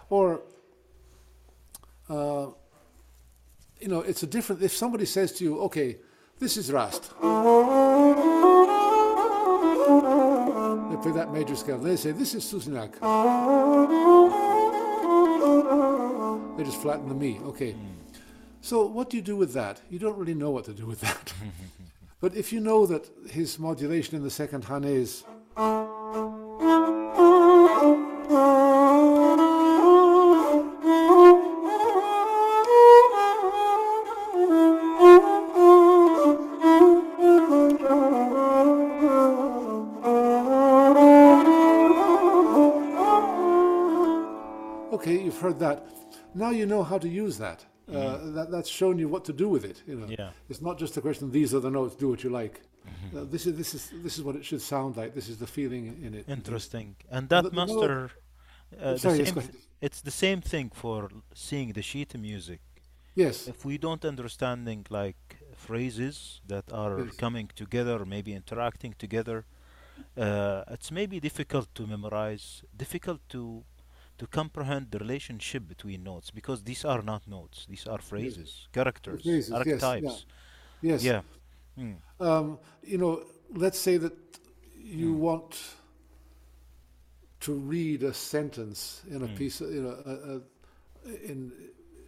Or, uh, you know, it's a different. If somebody says to you, "Okay, this is Rast," they play that major scale. They say, "This is Suzinak." They just flatten the mi. Okay. So what do you do with that? You don't really know what to do with that. [laughs] but if you know that his modulation in the second Hane is know how to use that. Uh, that that's shown you what to do with it. You know, Yeah. it's not just a question. These are the notes. Do what you like. Uh, this is this is this is what it should sound like. This is the feeling in it. Interesting. And that The- the note- master, uh, Sorry, yes, same ahead. it's the same thing for seeing the sheet music. Yes, If we don't understanding like phrases that are Yes. coming together, maybe interacting together, uh, it's maybe difficult to memorize, difficult to to comprehend the relationship between notes because these are not notes; these are phrases, characters, phrases, yes, yeah. archetypes. yes. Yeah. Mm. Um, you know, let's say that you Hmm. want to read a sentence in a Mm. piece, you know, a, a, in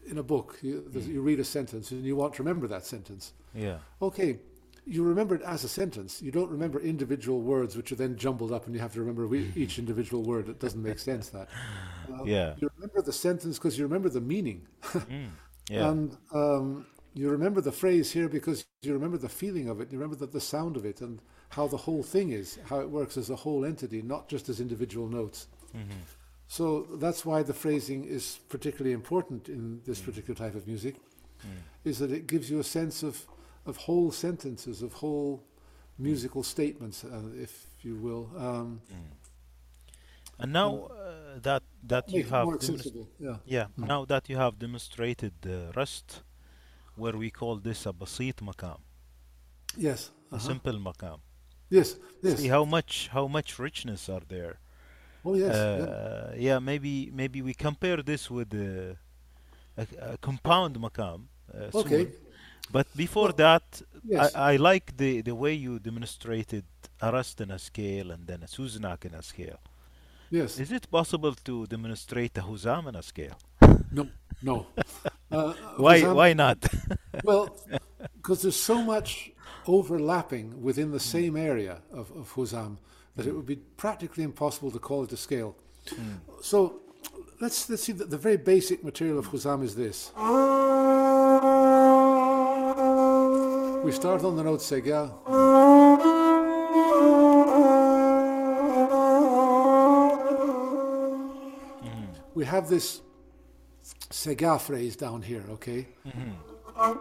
in a book. You, Hmm. you read a sentence and you want to remember that sentence. Yeah. Okay, you remember it as a sentence. You don't remember individual words, which are then jumbled up, and you have to remember each individual word. It doesn't make sense. That Uh, Yeah. you remember the sentence because you remember the meaning, [laughs] Mm. Yeah. and um, you remember the phrase here because you remember the feeling of it. You remember the, the sound of it and how the whole thing is, how it works as a whole entity, not just as individual notes. Mhm. So that's why the phrasing is particularly important in this particular type of music, Mm. is that it gives you a sense of, of whole sentences, of whole musical statements, uh, if you will. Um, And now uh, that that you have more demonst- accessible. Yeah. yeah, now that you have demonstrated the rest, where we call this a basit makam, Yes. a uh-huh. simple makam. Yes. Yes. See how much how much richness are there. Oh yes. yeah. uh, yeah, maybe maybe we compare this with uh, a, a compound makam. Uh, Okay. soon. But before that, Yes. I, I like the, the way you demonstrated a Rast in a scale and then a Suzinak in a scale. yes. Is it possible to demonstrate a Huzam in a scale? No. No. [laughs] Uh, Why Huzam- why not? [laughs] Well, [laughs] because there's so much overlapping within the same area of, of Huzam that it would be practically impossible to call it a scale. Hmm. So let's let's see. that the very basic material of Huzam is this. We start on the note Sega. Mm. We have this Sega phrase down here, okay? Mm-hmm.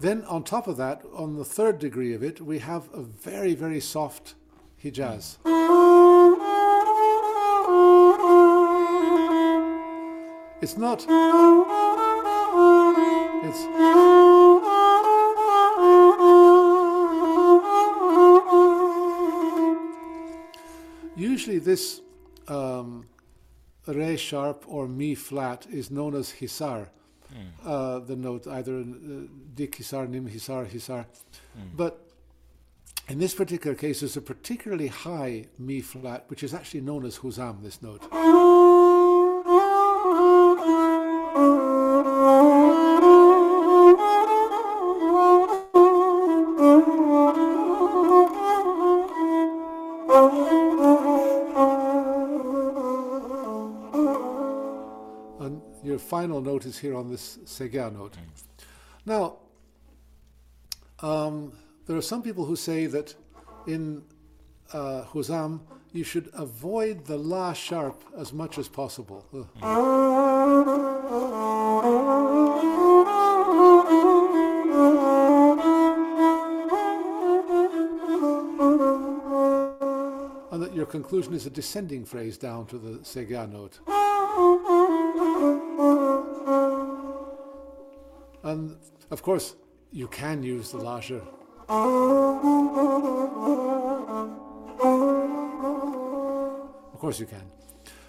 Then on top of that, on the third degree of it, we have a very, very soft Hijaz. It's not. It's. Usually, this um, re sharp or mi flat is known as hisar. Uh, the note either uh, dik hisar, nim hisar, hisar. But in this particular case, there's a particularly high mi flat, which is actually known as huzam. This note. Final note is here on this sega note. Now, um, there are some people who say that in uh, Huzam you should avoid the La sharp as much as possible. And that your conclusion is a descending phrase down to the Sega note. And of course, you can use the lasher. Of course, you can.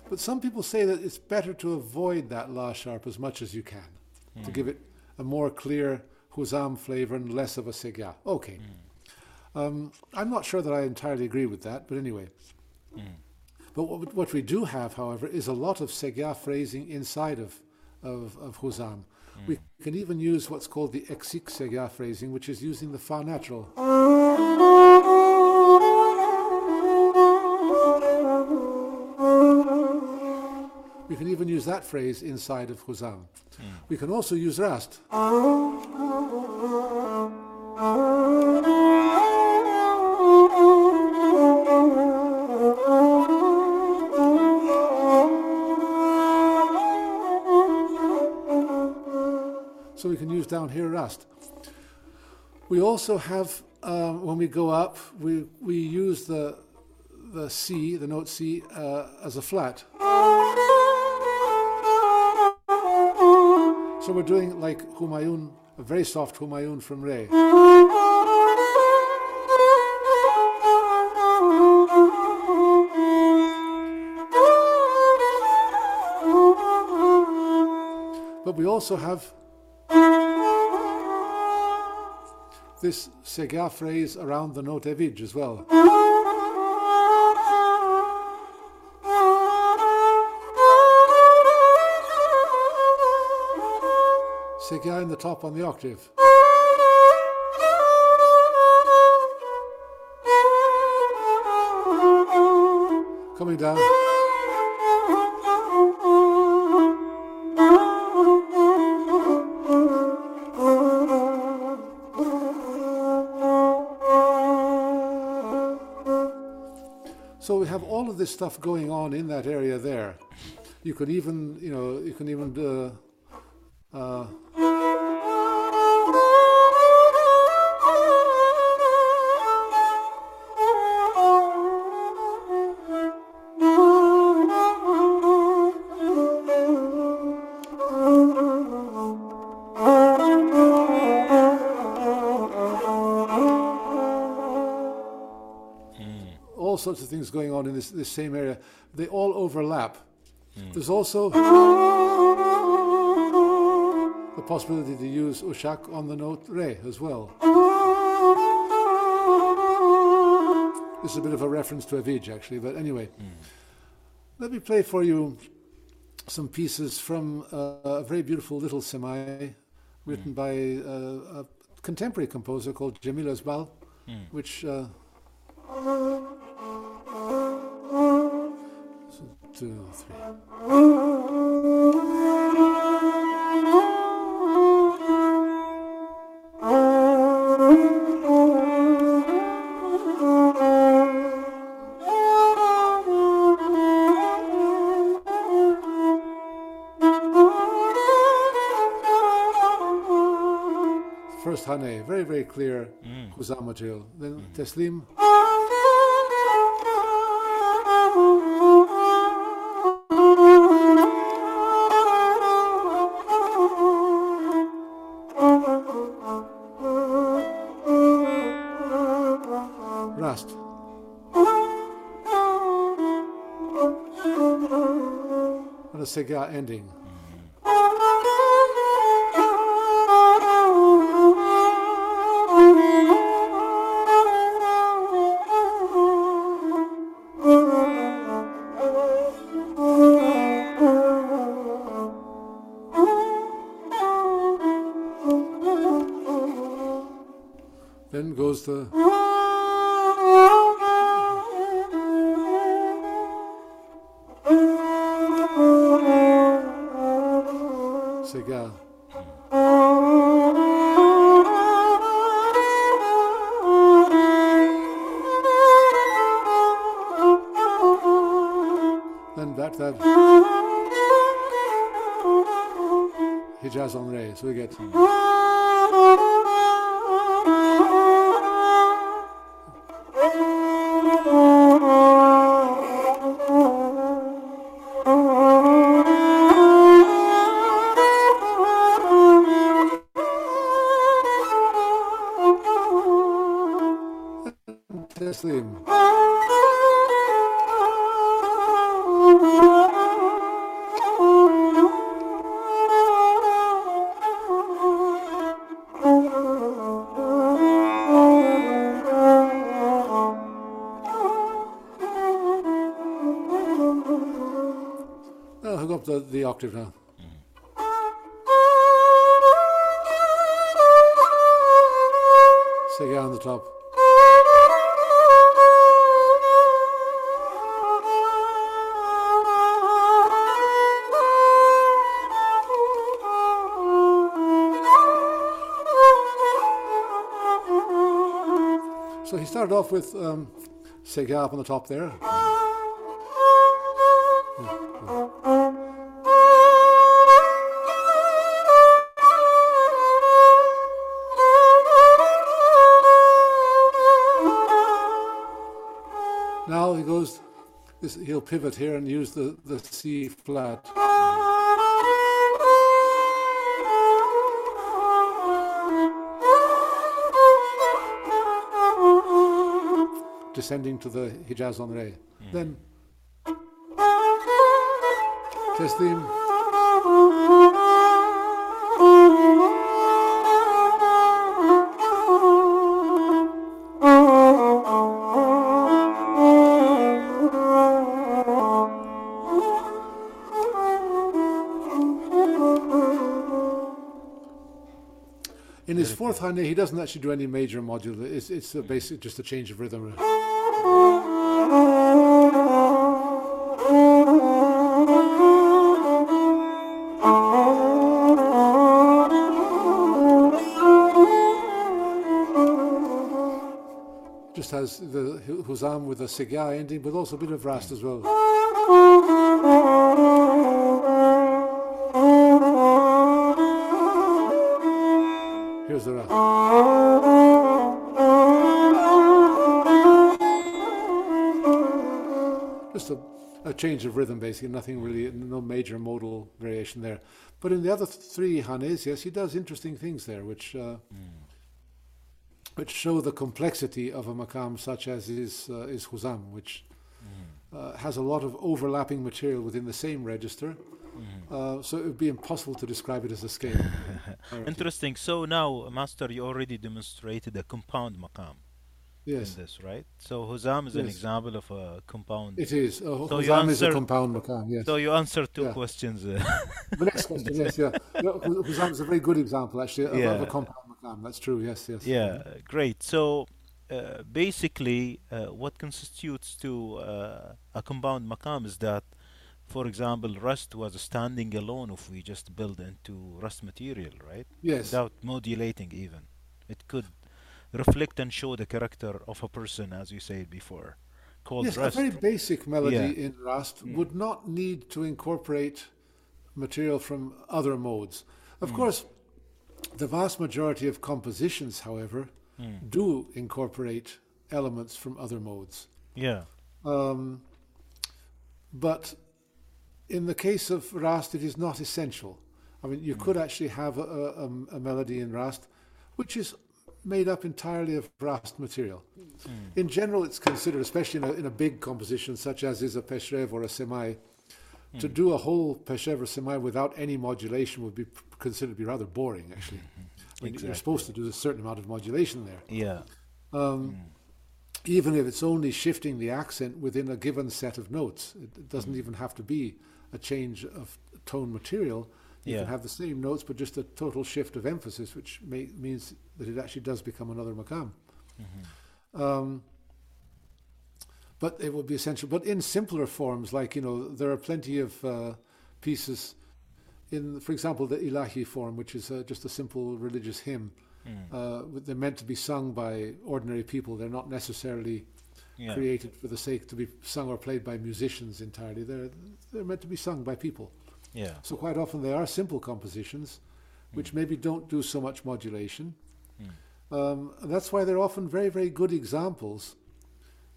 But some people say that it's better to avoid that la sharp as much as you can to give it a more clear huzam flavor and less of a sega. Okay. Um, I'm not sure that I entirely agree with that, but anyway. But what, what we do have, however, is a lot of sega phrasing inside of, of, of huzam. We can even use what's called the eksik sega phrasing, which is using the fa natural. We can even use that phrase inside of huzam. Hmm. We can also use rast. So we can use down here rast. We also have, um, when we go up, we, we use the, the C, the note C, uh, as a flat. So we're doing like Humayun, a very soft Humayun from Re. But we also have this Sega phrase around the note Evij as well. Sega in the top on the octave. Coming down. Have all of this stuff going on in that area there. You can even, you know, you can even uh, things going on in this, this same area. They all overlap. There's also the possibility to use ushak on the note re as well. This is a bit of a reference to Avij, actually, but anyway. Let me play for you some pieces from uh, a very beautiful little semai written by uh, a contemporary composer called Jamil Asbal, which. Uh, two, three. First Hane, very, very clear mm. Huzam material. Then mm-hmm. Teslim. Sega ending. Then goes the So we get Teslim. The, octave now. Sega on the top. So he started off with um, up on the top there. Pivot here and use the, the C flat. Descending to the Hijaz on Re. Hmm. Then Teslim. In fourth Hane, he doesn't actually do any major module. It's, it's a basic, just a change of rhythm. Just has the Huzam with a Sega ending, but also a bit of Rast as well. Here's the Rast. Just a, a change of rhythm, basically. Nothing really, no major modal variation there. But in the other three Hanes, yes, he does interesting things there, which uh, which show the complexity of a makam such as is uh, is Huzam, which uh, has a lot of overlapping material within the same register. Uh, so it would be impossible to describe it as a scale. Interesting. So now, Master, you already demonstrated a compound maqam Yes, in this, right? So Huzam is an example of a compound. it is. Uh, So Huzam is a compound makam. Yes. So you answered two Yeah. questions. uh, [laughs] the next question, yes, yeah. [laughs] Huzam is a very good example, actually, of, of Yeah. a compound makam. That's true. Yes, yes. Yeah, great. So uh, basically, uh, what constitutes to uh, a compound maqam is that, for example, Rast was standing alone if we just build into Rast material, right? Yes. Without modulating even. It could reflect and show the character of a person, as you said before, called Yes, a very basic melody Yeah. in Rast mm. would not need to incorporate material from other modes. Of mm. course, the vast majority of compositions, however, mm. do incorporate elements from other modes. Yeah. Um, but in the case of Rast, it is not essential. I mean, you hmm. could actually have a, a, a- a melody in Rast which is made up entirely of Rast material. Hmm. In general, it's considered, especially in a, in a big composition such as is a Peshrev or a Semai, to hmm. do a whole Peshrev or Semai without any modulation would be considered to be rather boring, actually. I mean, You're supposed to do a certain amount of modulation there. Yeah. Um, Even if it's only shifting the accent within a given set of notes, it, it doesn't even have to be a change of tone material. You Yeah. can have the same notes, but just a total shift of emphasis, which may, means that it actually does become another makam. Um, but it would be essential. But in simpler forms, like you know, there are plenty of uh, pieces in, for example, the ilahi form, which is uh, just a simple religious hymn. Uh, they're meant to be sung by ordinary people. They're not necessarily Yeah. created for the sake to be sung or played by musicians entirely. They're they're meant to be sung by people. Yeah. So quite often they are simple compositions, which maybe don't do so much modulation. Um, that's why they're often very very good examples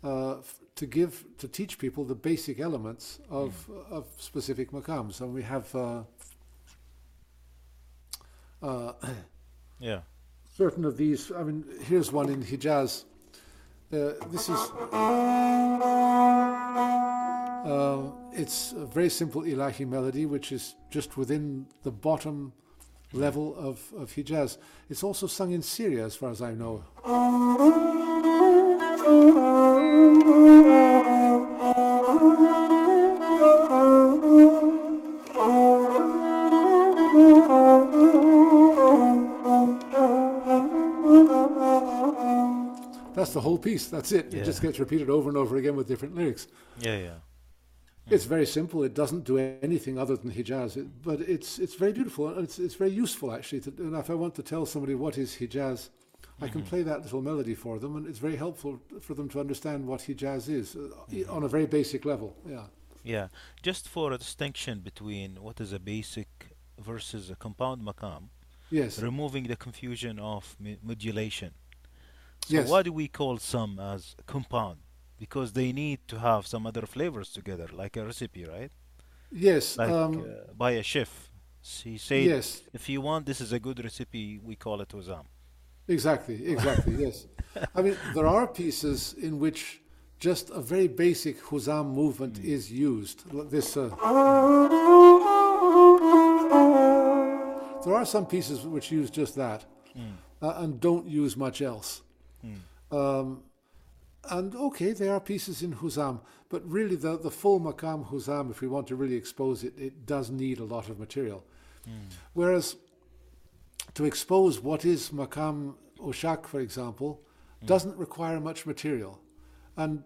uh, f- to give to teach people the basic elements of of specific makams. And we have. Uh, uh, [clears throat] Yeah. certain of these. I mean, here's one in Hijaz. This is. Uh, it's a very simple Ilahi melody, which is just within the bottom level of, of Hijaz. It's also sung in Syria, as far as I know. That's the whole piece. That's it. It just gets repeated over and over again with different lyrics. Yeah. Yeah. It's very simple. It doesn't do anything other than Hijaz, it, but it's it's very beautiful and it's it's very useful actually. To, and if I want to tell somebody what is Hijaz, I can play that little melody for them, and it's very helpful for them to understand what Hijaz is uh, i- on a very basic level. Yeah. Yeah. Just for a distinction between what is a basic versus a compound makam, Yes. removing the confusion of modulation. So Yes. why do we call some as compound? Because they need to have some other flavors together, like a recipe, right? Yes. Like um, uh, by a chef. He said, yes. if you want this is a good recipe, we call it Huzam. Exactly, exactly, yes. I mean, [laughs] there are pieces in which just a very basic Huzam movement is used. This, uh, [laughs] there are some pieces which use just that uh, and don't use much else. Hmm. Um, and okay, there are pieces in Huzam, but really the, the full Makam Huzam, if we want to really expose it, it does need a lot of material. Hmm. Whereas to expose what is Makam Oshak, for example, hmm. doesn't require much material. And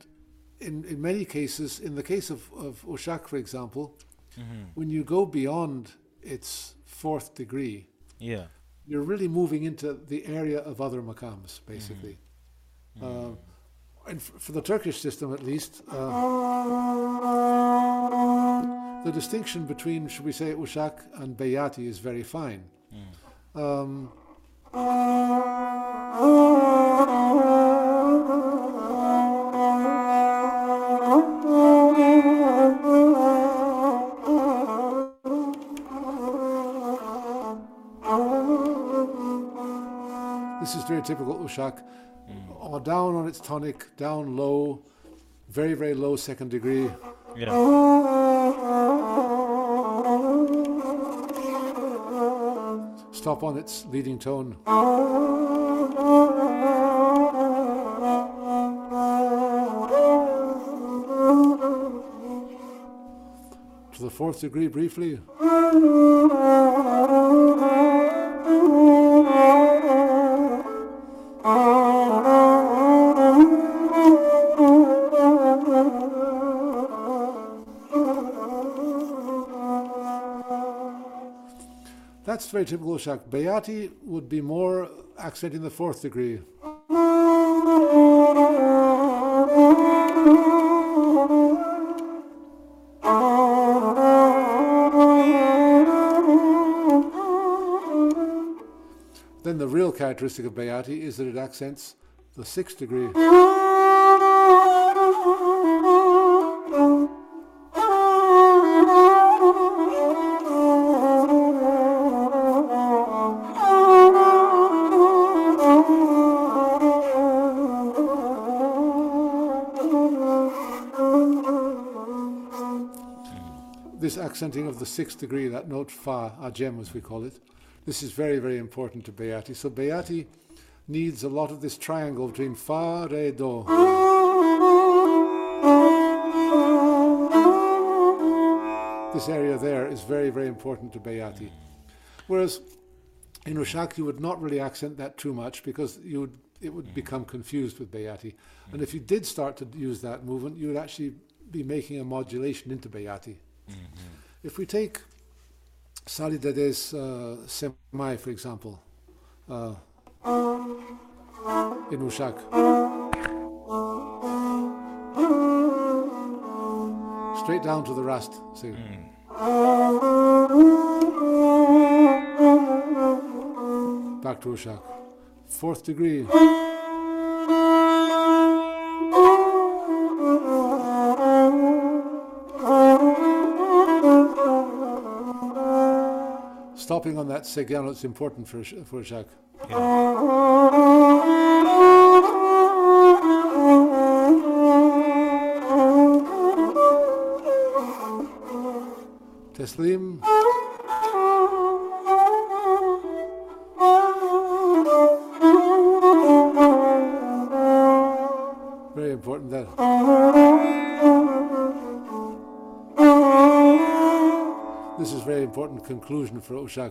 in, in many cases, in the case of, of Oshak, for example, mm-hmm. when you go beyond its fourth degree, Yeah. you're really moving into the area of other makams, basically. Mm-hmm. Uh, and f- for the Turkish system, at least, uh, the distinction between, should we say, Ushak and Bayati is very fine. Um, This is very typical Ushak. Or down on its tonic, down low, very, very low second degree. Yeah. Stop on its leading tone. To the fourth degree briefly. That's very typical Ushak. Bayati would be more accenting the fourth degree. Then the real characteristic of Bayati is that it accents the sixth degree. Accenting of the sixth degree, that note fa, ajem as we call it, this is very, very important to Bayati. So Bayati needs a lot of this triangle between fa, re, do. This area there is very, very important to Bayati. Whereas in Ushak, you would not really accent that too much because you would, it would become confused with Bayati. And if you did start to use that movement, you would actually be making a modulation into Bayati. If we take Salih Dede's uh, Semai, for example, uh, in Ushak, straight down to the Rast. See, back to Ushak. Fourth degree. On that seguiano it's important for, for Ushak. Yeah. Important conclusion for Ushak.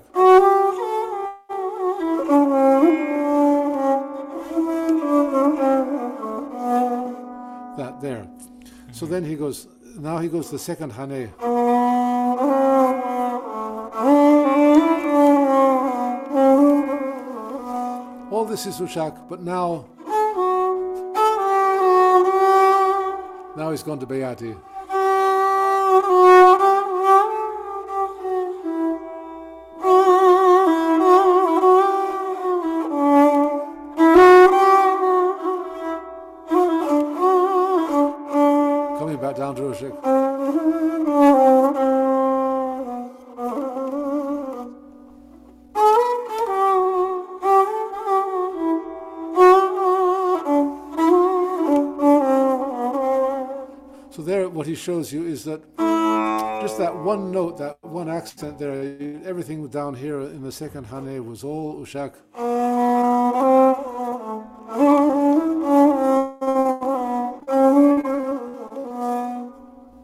That there. So then he goes, now he goes the second Hane. All this is Ushak, but now, now he's gone to Bayati. Shows you is that just that one note, that one accent there, everything down here in the second Hane was all Ushak.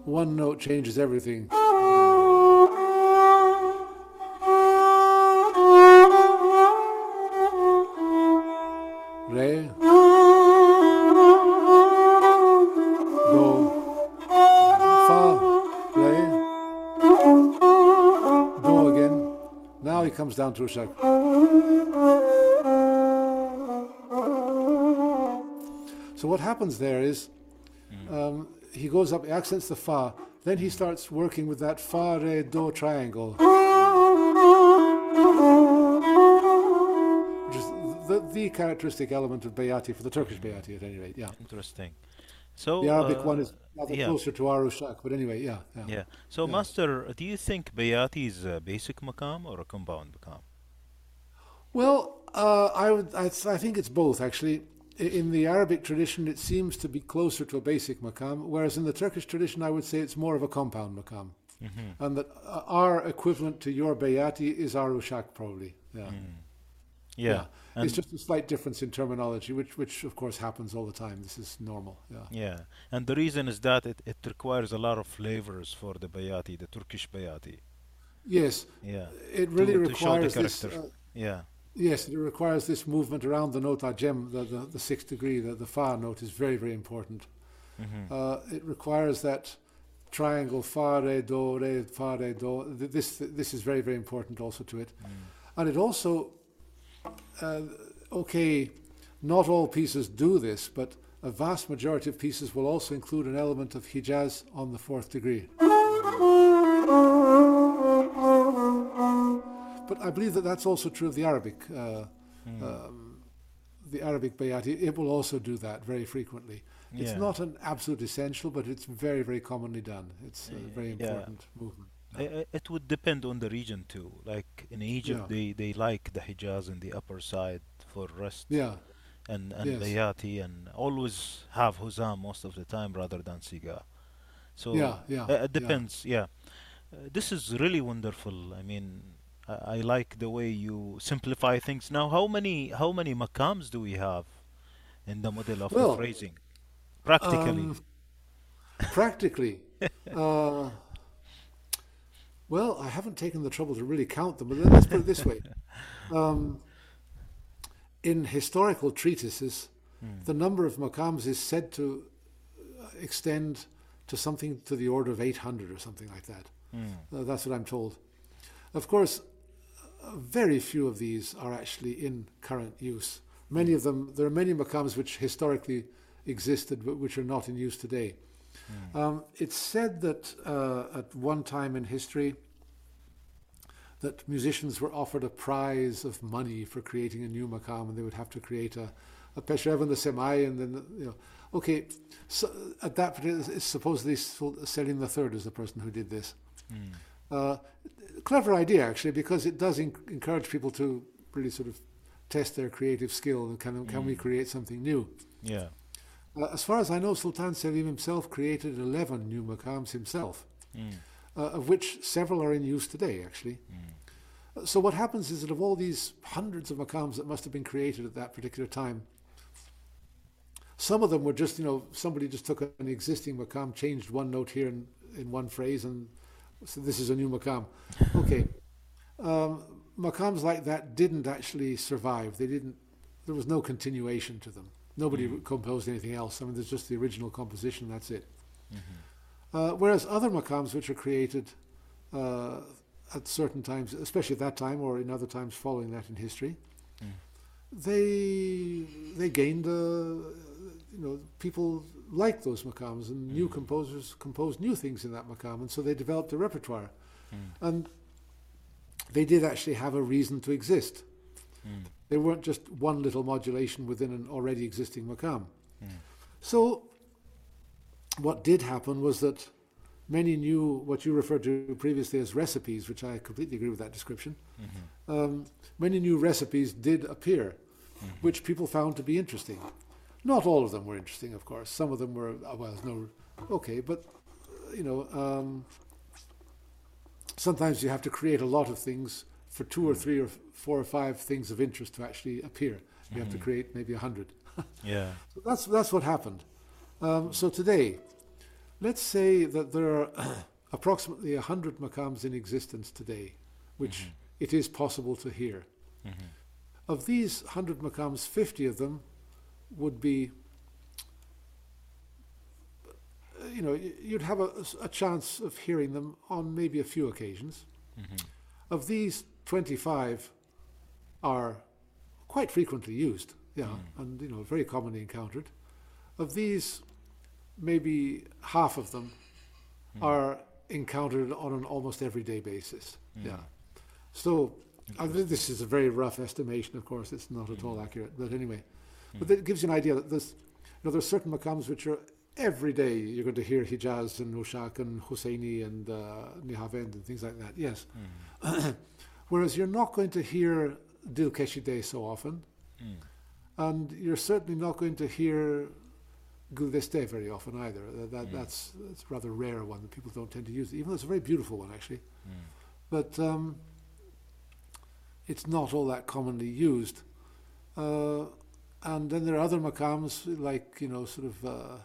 One note changes everything. Re, do, He comes down to Ushak. So what happens there is um, he goes up, he accents the fa, then he starts working with that fa, re, do triangle. Which is the, the characteristic element of Bayati, for the Turkish Bayati at any rate, yeah. Interesting. So The Arabic uh, one is rather yeah. closer to Arushak, but anyway, yeah. yeah. Yeah. So, Yeah. Master, do you think Bayati is a basic makam or a compound makam? Well, uh, I would. I, I think it's both actually. In the Arabic tradition, it seems to be closer to a basic makam, whereas in the Turkish tradition, I would say it's more of a compound makam, Mm-hmm. and that uh, our equivalent to your bayati is arushak probably. Yeah, Yeah. And it's just a slight difference in terminology, which which of course happens all the time. This is normal. Yeah. yeah. And the reason is that it, it requires a lot of flavors for the Bayati, the Turkish Bayati. Yes, Yeah. it really to requires this. Uh, Yeah. yes, it requires this movement around the note ajem, the, the the sixth degree, the the fa note is very very important. Mm-hmm. uh, it requires that triangle fa re do re fa re do. This this is very very important also to it, and it also uh, okay. Not all pieces do this, but a vast majority of pieces will also include an element of hijaz on the fourth degree. But I believe that that's also true of the Arabic. Uh, um, the Arabic bayati, it will also do that very frequently. It's Yeah. not an absolute essential, but it's very, very commonly done. It's a very Yeah. important movement. I- It would depend on the region too. Like in Egypt, Yeah. they, they like the Hijaz in the upper side for Rast Yeah, and, and Yes. Bayati and always have Huzam most of the time rather than Siga. So yeah, yeah. uh, it depends, yeah. Uh, this is really wonderful. I mean, I, I like the way you simplify things. Now, how many how many makams do we have in the model of the Well, phrasing? Practically. um, practically, [laughs] uh, well, I haven't taken the trouble to really count them, but let's put it this way. [laughs] Um, in historical treatises, Hmm. the number of makams is said to extend to something to the order of 800 or something like that. Hmm. Uh, that's what I'm told. Of course, uh, very few of these are actually in current use. Many of them, there are many makams which historically existed but which are not in use today. Um, it's said that uh, at one time in history, that musicians were offered a prize of money for creating a new maqam, and they would have to create a, a Peshrevan the Semai, and then you know, okay. So at that particular, it's supposedly Selim the Third is the person who did this. Hmm. Uh, clever idea actually, because it does en- encourage people to really sort of test their creative skill and can can we Mm. create something new. Yeah. Uh, as far as I know, Sultan Selim himself created 11 new maqams himself, Mm. uh, of which several are in use today, actually. Mm. So what happens is that of all these hundreds of maqams that must have been created at that particular time, some of them were just, you know, somebody just took an existing maqam, changed one note here in, in one phrase, and so this is a new maqam. [laughs] Okay. Um, maqams like that didn't actually survive. They didn't, there was no continuation to them. Nobody Mm. composed anything else. I mean, there's just the original composition, that's it. Mhm. Uh, whereas other maqams which are created uh, at certain times, especially at that time or in other times following that in history, Mm. they they gained, uh, you know, people liked those maqams and new Mm. composers composed new things in that maqam, and so they developed a repertoire. Mm. And they did actually have a reason to exist. They weren't just one little modulation within an already existing maqam. Mm. So, what did happen was that many knew what you referred to previously as recipes, which I completely agree with that description. Mhm. Um, many new recipes did appear, Mhm. which people found to be interesting. Not all of them were interesting, of course. Some of them were, uh, well, no, okay, but, you know, um, sometimes you have to create a lot of things for two or three or four or five things of interest to actually appear. You have to Mhm. create maybe a hundred. [laughs] Yeah. So that's that's what happened. Um, so today, let's say that there are [clears throat] approximately hundred makams in existence today, which Mhm. it is possible to hear. Mhm. Of these hundred makams, fifty of them would be, uh, you know, you'd have a, a chance of hearing them on maybe a few occasions. Mhm. Of these, twenty-five are quite frequently used, yeah, Mm. and you know, very commonly encountered. Of these, maybe half of them Mm. are encountered on an almost everyday basis. Mm. Yeah. So I Interesting. think this is a very rough estimation, of course, it's not at all Mm. accurate, but anyway. But Mm. that gives you an idea that there's, you know, there's certain maqams which are every day you're going to hear Hijaz and Nushak and Husseini and uh, Nihavend and things like that, yes. Mm. [clears throat] Whereas you're not going to hear Dil Keshide so often, Mm. and you're certainly not going to hear Guldeste very often either. That, that, Mm. That's, that's a rather rare one that people don't tend to use, even though it's a very beautiful one actually. Mm. But um, it's not all that commonly used. Uh, and then there are other maqams, like, you know, sort of, uh,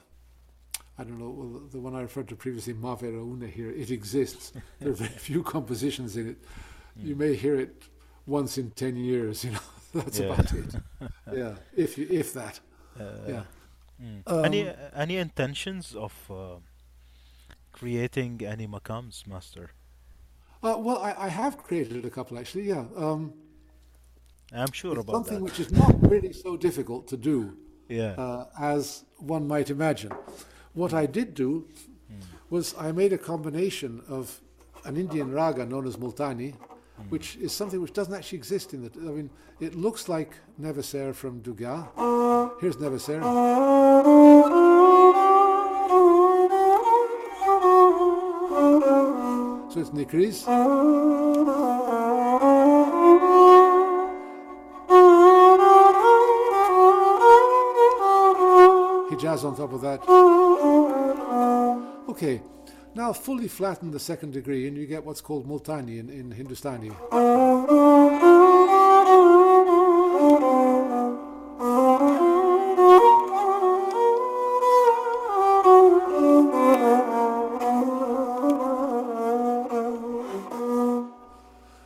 I don't know, well, the one I referred to previously, Maveraunnehir, it exists. [laughs] there are very few compositions in it. You may hear it once in 10 years, [laughs] you know, that's Yeah. about it. [laughs] yeah, if, you, if that. Uh, Yeah. mm. any Um, any intentions of uh, creating any makams, master? Uh, well, I, I have created a couple actually, yeah. Um, I'm sure about something that. which is not really so difficult to do. Yeah. uh, as one might imagine. What I did do Mm. was I made a combination of an Indian raga known as Multani, Mm. which is something which doesn't actually exist in the. I mean, it looks like Neveser from Dugah. Here's Neveser. So it's Nikriz. Hijaz on top of that. Okay, Now fully flatten the second degree and you get what's called multani in, in Hindustani.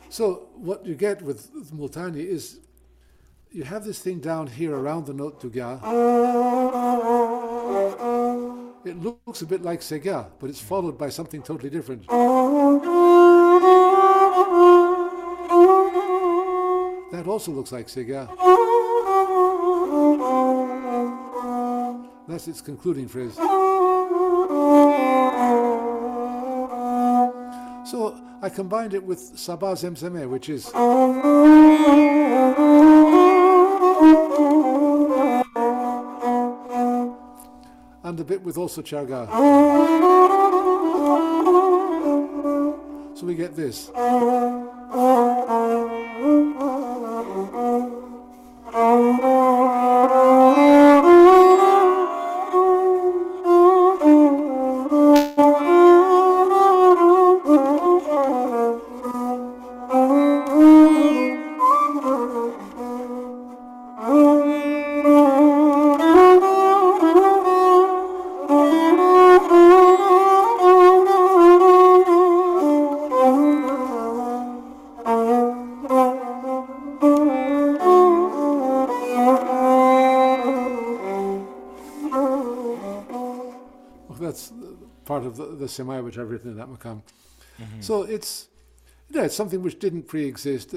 So what you get with multani is you have this thing down here around the note Dugah. It looks a bit like sega, but it's followed by something totally different. That also looks like sega. That's its concluding phrase. So I combined it with Saba Zemzeme, which is. A bit with also Chargah. So we get this. The, semai which I've written in that makam. Mhm. So it's yeah, it's something which didn't pre-exist.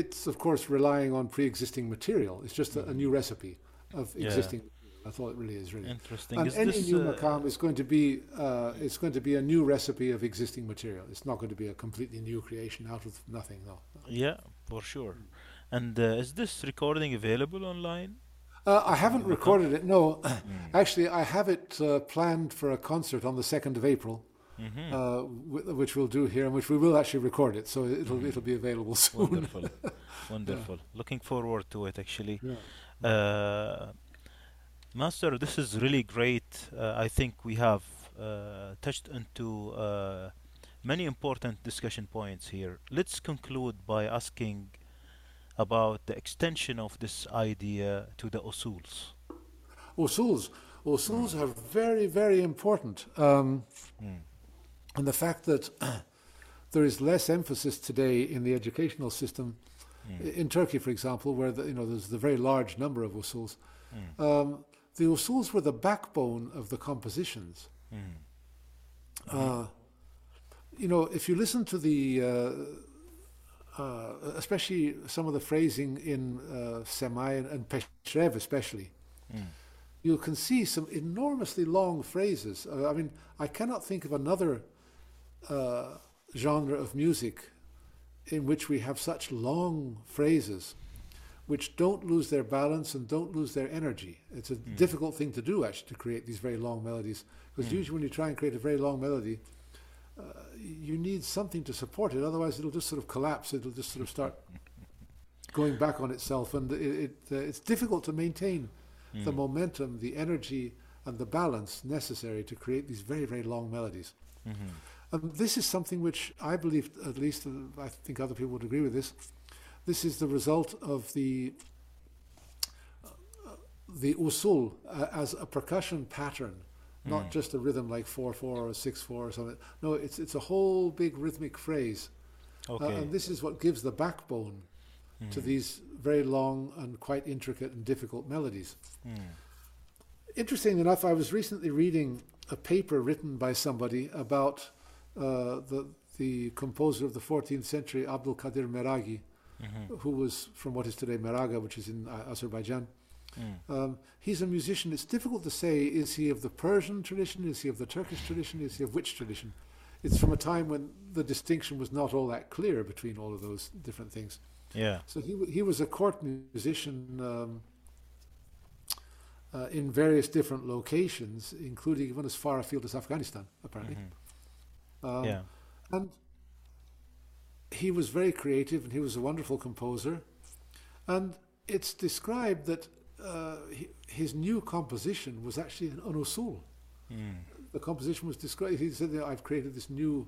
It's of course relying on pre-existing material. It's just a, a new recipe of Yeah. existing. I thought it really is really. Interesting. And Is any this, new uh, makam is going to be uh, it's going to be a new recipe of existing material. It's not going to be a completely new creation out of nothing. No. Yeah, for sure. And uh, is this recording available online? Uh, I haven't recorded it. No, Mm. actually, I have it uh, planned for a concert on the second of April, Mhm. uh, w- which we'll do here, and which we will actually record it, so it'll Mhm. it'll be available [laughs] soon. Wonderful. [laughs] Wonderful. Looking forward to it actually. Yeah. Uh, Master, this is really great. Uh, I think we have uh, touched into uh, many important discussion points here. Let's conclude by asking about the extension of this idea to the usuls. Usuls, usuls are very very important, um, Mm. And the fact that [clears throat] there is less emphasis today in the educational system Mm. in Turkey, for example, where the, you know there's the very large number of usuls. Mm. Um, the usuls were the backbone of the compositions. Mm. Uh, you know, if you listen to the, uh, uh, especially some of the phrasing in uh, Semai and, and Peshrev especially, Mm. you can see some enormously long phrases. Uh, I mean, I cannot think of another uh, genre of music in which we have such long phrases which don't lose their balance and don't lose their energy. It's a Mm. difficult thing to do, actually, to create these very long melodies. Because Mm. usually when you try and create a very long melody, uh, you need something to support it. Otherwise, it'll just sort of collapse. It'll just sort of start [laughs] going back on itself. And it, it, uh, it's difficult to maintain the Mm. momentum, the energy, and the balance necessary to create these very, very long melodies. Mhm. And this is something which I believe, at least uh, I think other people would agree with this. This is the result of the uh, the usul uh, as a percussion pattern, not Mm. just a rhythm like four four or six four or something. No, it's it's a whole big rhythmic phrase, Uh, and this is what gives the backbone to Mm. these very long and quite intricate and difficult melodies. Mm. Interesting enough, I was recently reading a paper written by somebody about uh, the the composer of the 14th century, Abdul Qadir Meragi, Mhm. who was from what is today Meraga, which is in Azerbaijan. Mm. Um, he's a musician. It's difficult to say is he of the Persian tradition, is he of the Turkish tradition, is he of which tradition? It's from a time when the distinction was not all that clear between all of those different things. Yeah. So he he was a court musician um, uh, in various different locations, including even as far afield as Afghanistan, apparently. Mhm. Um, Yeah. And he was very creative, and he was a wonderful composer. And it's described that uh, his new composition was actually an usul. Mm. the composition was described. He said, "I've created this new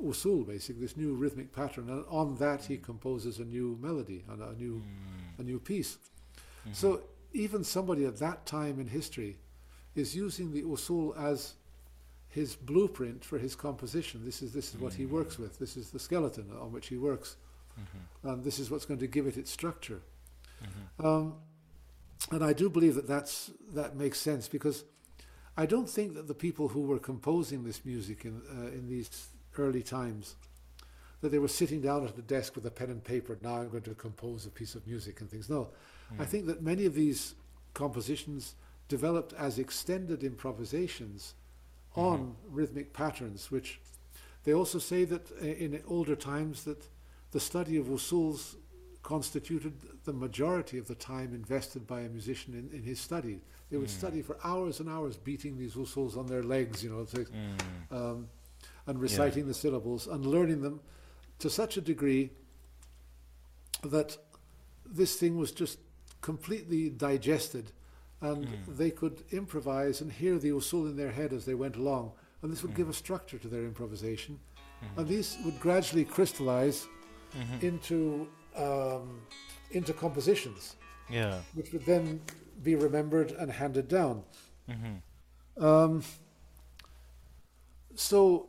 usul, basically this new rhythmic pattern, and on that he composes a new melody and a new Mm. a new piece." Mhm. So even somebody at that time in history is using the usul as his blueprint for his composition. This is this is what he works with. This is the skeleton on which he works, Mhm. and this is what's going to give it its structure. Mhm. Um, and I do believe that that's, that makes sense because I don't think that the people who were composing this music in, uh, in these early times, that they were sitting down at a desk with a pen and paper, now I'm going to compose a piece of music and things. No, I Mm. think that many of these compositions developed as extended improvisations on rhythmic patterns, which they also say that uh, in older times that the study of usuls constituted the majority of the time invested by a musician in, in his study. They would Mm. study for hours and hours, beating these usuls on their legs, you know, to, Mm. um, and reciting the syllables and learning them to such a degree that this thing was just completely digested and Mm. they could improvise and hear the usul in their head as they went along and this would Mm. give a structure to their improvisation Mhm. and these would gradually crystallize Mhm. into um, into compositions Yeah. which would then be remembered and handed down Mhm. um, so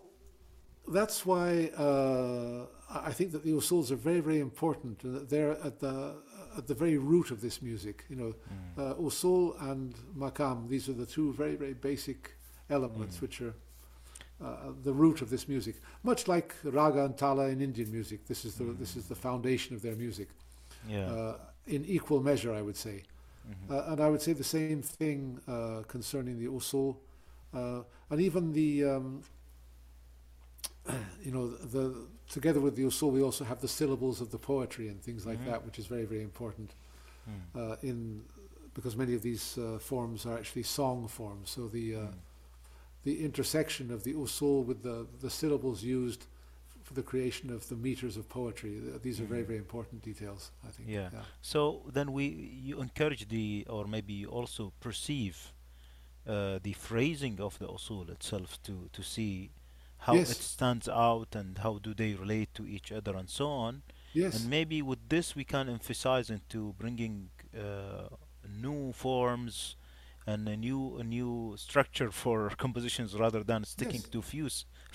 that's why uh, I I think that the usuls are very, very important, and that they're at the at the very root of this music. You know, Mm. uh, usul and makam; these are the two very, very basic elements Mm. which are uh, the root of this music. Much like raga and tala in Indian music, this is the this is the foundation of their music. Yeah. Uh, in equal measure, I would say. Mhm. Uh, and I would say the same thing uh, concerning the usul, uh, and even the, um, [clears throat] you know, the together with the usul, we also have the syllables of the poetry and things like Mhm. that, which is very, very important Mm. uh, in because many of these uh, forms are actually song forms. So the uh, Mm. the intersection of the usul with the the syllables used for the creation of the meters of poetry. th- These are very, Mhm. very important details. I think. Yeah. So then we you encourage the or maybe you also perceive uh, the phrasing of the usul itself to to see how Yes. it stands out and how do they relate to each other and so on. Yes. And maybe with this we can emphasize into bringing uh, new forms and a new a new structure for [laughs] compositions rather than sticking Yes. to few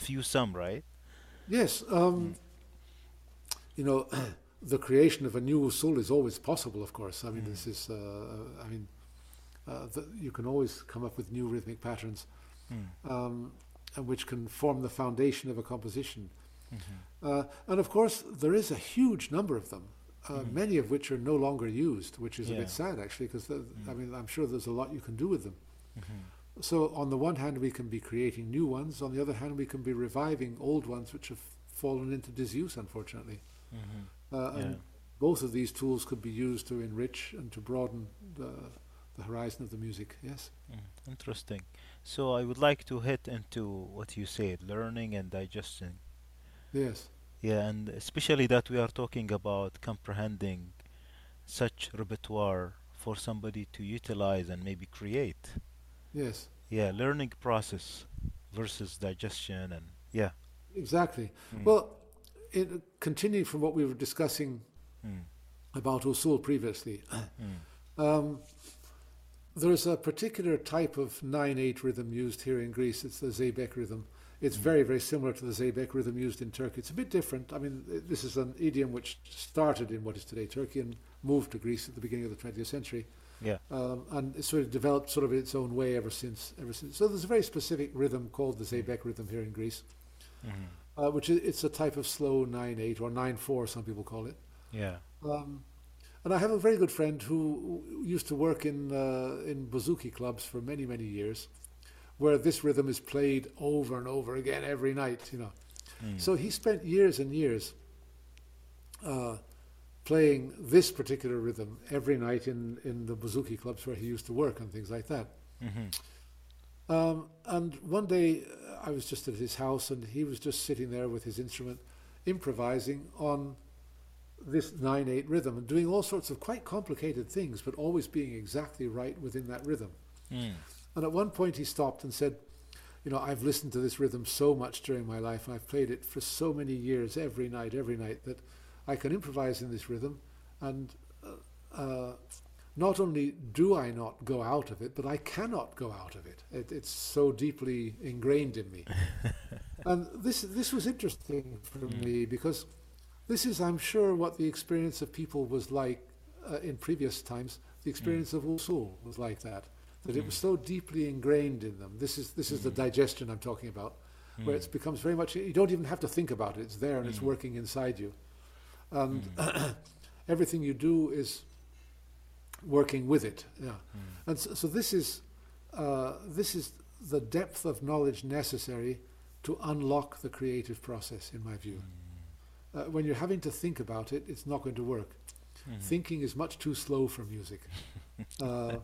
few some, right? Yes, um, you know, [clears throat] the creation of a new usul is always possible. Of course, I mean, Mm. this is, uh, I mean, uh, the, you can always come up with new rhythmic patterns, Mm. um, and which can form the foundation of a composition. Mhm. Uh, and of course, there is a huge number of them, uh, Mhm. many of which are no longer used, which is a bit sad actually, because I Mm. mean, I'm sure there's a lot you can do with them. Mhm. So, on the one hand, we can be creating new ones. On the other hand, we can be reviving old ones which have fallen into disuse, unfortunately. Mhm. Uh, Yeah. And both of these tools could be used to enrich and to broaden the, the horizon of the music. Yes. Mm, Interesting. So I would like to hit into what you said, learning and digesting. Yes. Yeah, and especially that we are talking about comprehending such repertoire for somebody to utilize and maybe create. Yes. Yeah, learning process versus digestion and yeah. Exactly. Mm, Well, it, continuing from what we were discussing mm, about usul previously, mm, um, there's a particular type of 9-8 rhythm used here in Greece. It's the Zeybek rhythm. It's Mm. very, very similar to the Zeybek rhythm used in Turkey. It's a bit different. I mean, this is an idiom which started in what is today Turkey and moved to Greece at the beginning of the 20th century. yeah. um, and it's sort of developed sort of its own way ever since. Ever since. So there's a very specific rhythm called the Zeybek rhythm here in Greece, mhm, uh, which is it's a type of slow nine eight or nine four, some people call it. Yeah. Um, and I have a very good friend who used to work in uh, in bouzouki clubs for many many years, where this rhythm is played over and over again every night. You know, mm, so he spent years and years. Uh, playing this particular rhythm every night in, in the bouzouki clubs where he used to work and things like that. mhm, Um, and one day uh, I was just at his house and he was just sitting there with his instrument, improvising on this 9 8 rhythm and doing all sorts of quite complicated things, but always being exactly right within that rhythm. mm, And at one point he stopped and said, you know, I've listened to this rhythm so much during my life, and I've played it for so many years, every night, every night, that I can improvise in this rhythm, and uh, uh, not only do I not go out of it, but I cannot go out of it. it it's so deeply ingrained in me. [laughs] and this this was interesting for Mm. me because this is, I'm sure, what the experience of people was like uh, in previous times. The experience of Usul was like that. That it was so deeply ingrained in them. This is this is the digestion I'm talking about, where it becomes very much. You don't even have to think about it. It's there and it's working inside you, and [clears throat] everything you do is working with it. Yeah, and so, so this is uh, this is the depth of knowledge necessary to unlock the creative process, in my view. Uh, when you're having to think about it, it's not going to work. Thinking is much too slow for music. [laughs] Uh,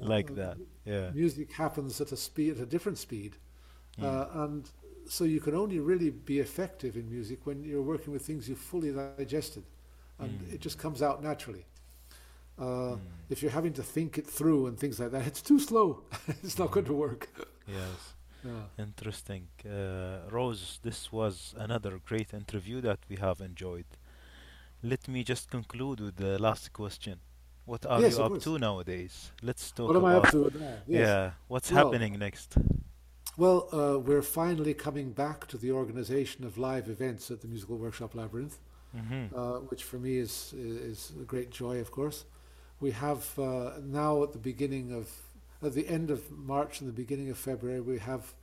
like that. Yeah. music happens at a speed, at a different speed, uh, and so you can only really be effective in music when you're working with things you've fully digested, and it just comes out naturally. Uh, If you're having to think it through and things like that, it's too slow. [laughs] it's not going to work. Yes. Yeah. Interesting. Uh, Ross, this was another great interview that we have enjoyed. Let me just conclude with the last question. What are Yes, you up course. to nowadays? Let's talk What am I up to? Yes. yeah, what's Well- happening next? Well, uh, we're finally coming back to the organization of live events at the Musical Workshop Labyrinth, Mm-hmm. uh, which for me is is a great joy, of course. We have uh, now at the beginning of at the end of March and the beginning of February, we have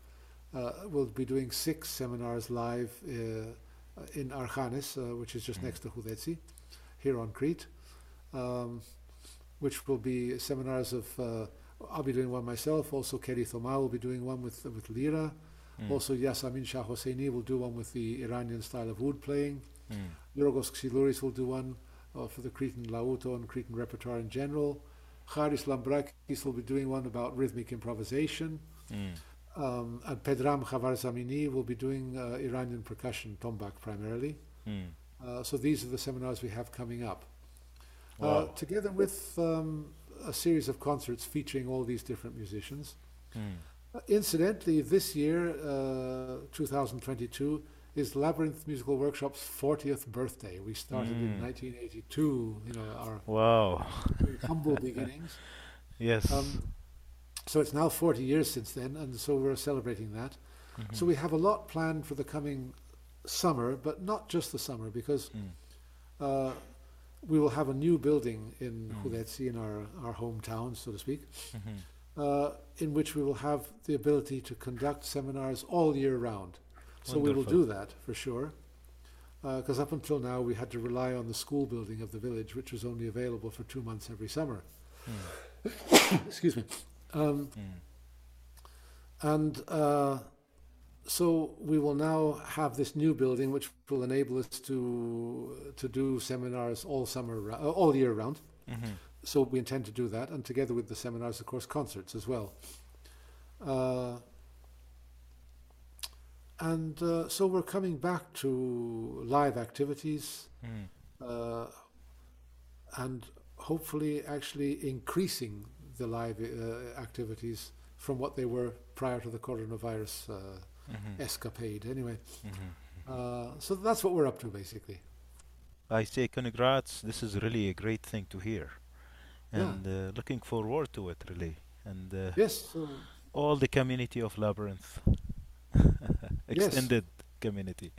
uh, we'll be doing six seminars live uh, in Archanes, uh, which is just next to Houdetsi, here on Crete, um, which will be seminars of. Uh, I'll be doing one myself. Also, Kelly Thoma will be doing one with with lyra. Mm. Also, Yasamin Shah Hosseini will do one with the Iranian style of oud playing. Mm. Yorgos will do one uh, for the Cretan lauto and Cretan repertoire in general. Charis Lambrakis will be doing one about rhythmic improvisation. Mm. Um, and Pedram Khavarzamini will be doing uh, Iranian percussion, tombak primarily. Mm. Uh, so these are the seminars we have coming up. Uh, together with um, a series of concerts featuring all these different musicians. Mm. Uh, incidentally, this year, uh, 2022, is Labyrinth Musical Workshop's 40th birthday. We started in Mm. 1982, you know, our Wow. very humble beginnings. [laughs] Yes. Um, so it's now 40 years since then, and so we're celebrating that. Mhm. So we have a lot planned for the coming summer, but not just the summer, because Mm. uh, we will have a new building in Mm. In our, our hometown, so to speak, Mhm. uh, in which we will have the ability to conduct seminars all year round. So we will do that for sure. Because up until now, we had to rely on the school building of the village, which was only available for two months every summer. Mm. [coughs] Excuse me. Um, Mm. and uh, so we will now have this new building, which will enable us to to do seminars all summer, uh, all year round. Mhm. So we intend to do that, and together with the seminars, of course, concerts as well. Uh, and uh, so we're coming back to live activities Mm. uh, and hopefully actually increasing the live uh, activities from what they were prior to the coronavirus uh, Mhm. escapade. Anyway, Mhm. uh, so that's what we're up to basically. I say congrats. This is really a great thing to hear, Yeah. and uh, looking forward to it really. And uh, Yes. So all the community of Labyrinth, [laughs] Yes. extended community.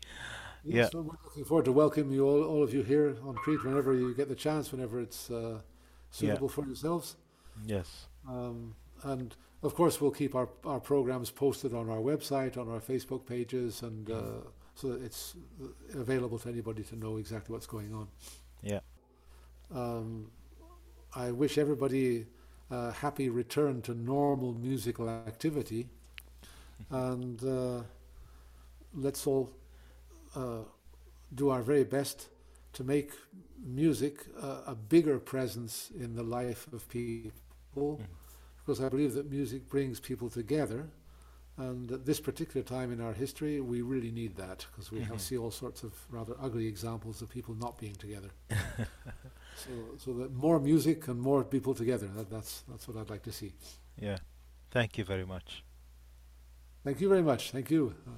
Yes, Yeah. well, we're looking forward to welcoming you all, all of you here on Crete whenever you get the chance, whenever it's uh, suitable for yourselves. Yes. Um, and of course, we'll keep our, our programs posted on our website, on our Facebook pages, and uh, so that it's uh, available to anybody to know exactly what's going on. Yeah. Um, I wish everybody a happy return to normal musical activity, and uh, let's all uh, do our very best to make music uh, a bigger presence in the life of people, Mhm. because I believe that music brings people together. And at this particular time in our history, we really need that because we Mhm. have, see all sorts of rather ugly examples of people not being together. [laughs] so, so that more music and more people together. That, that's that's what I'd like to see. Yeah. Thank you very much. Thank you very much. Thank you. Uh,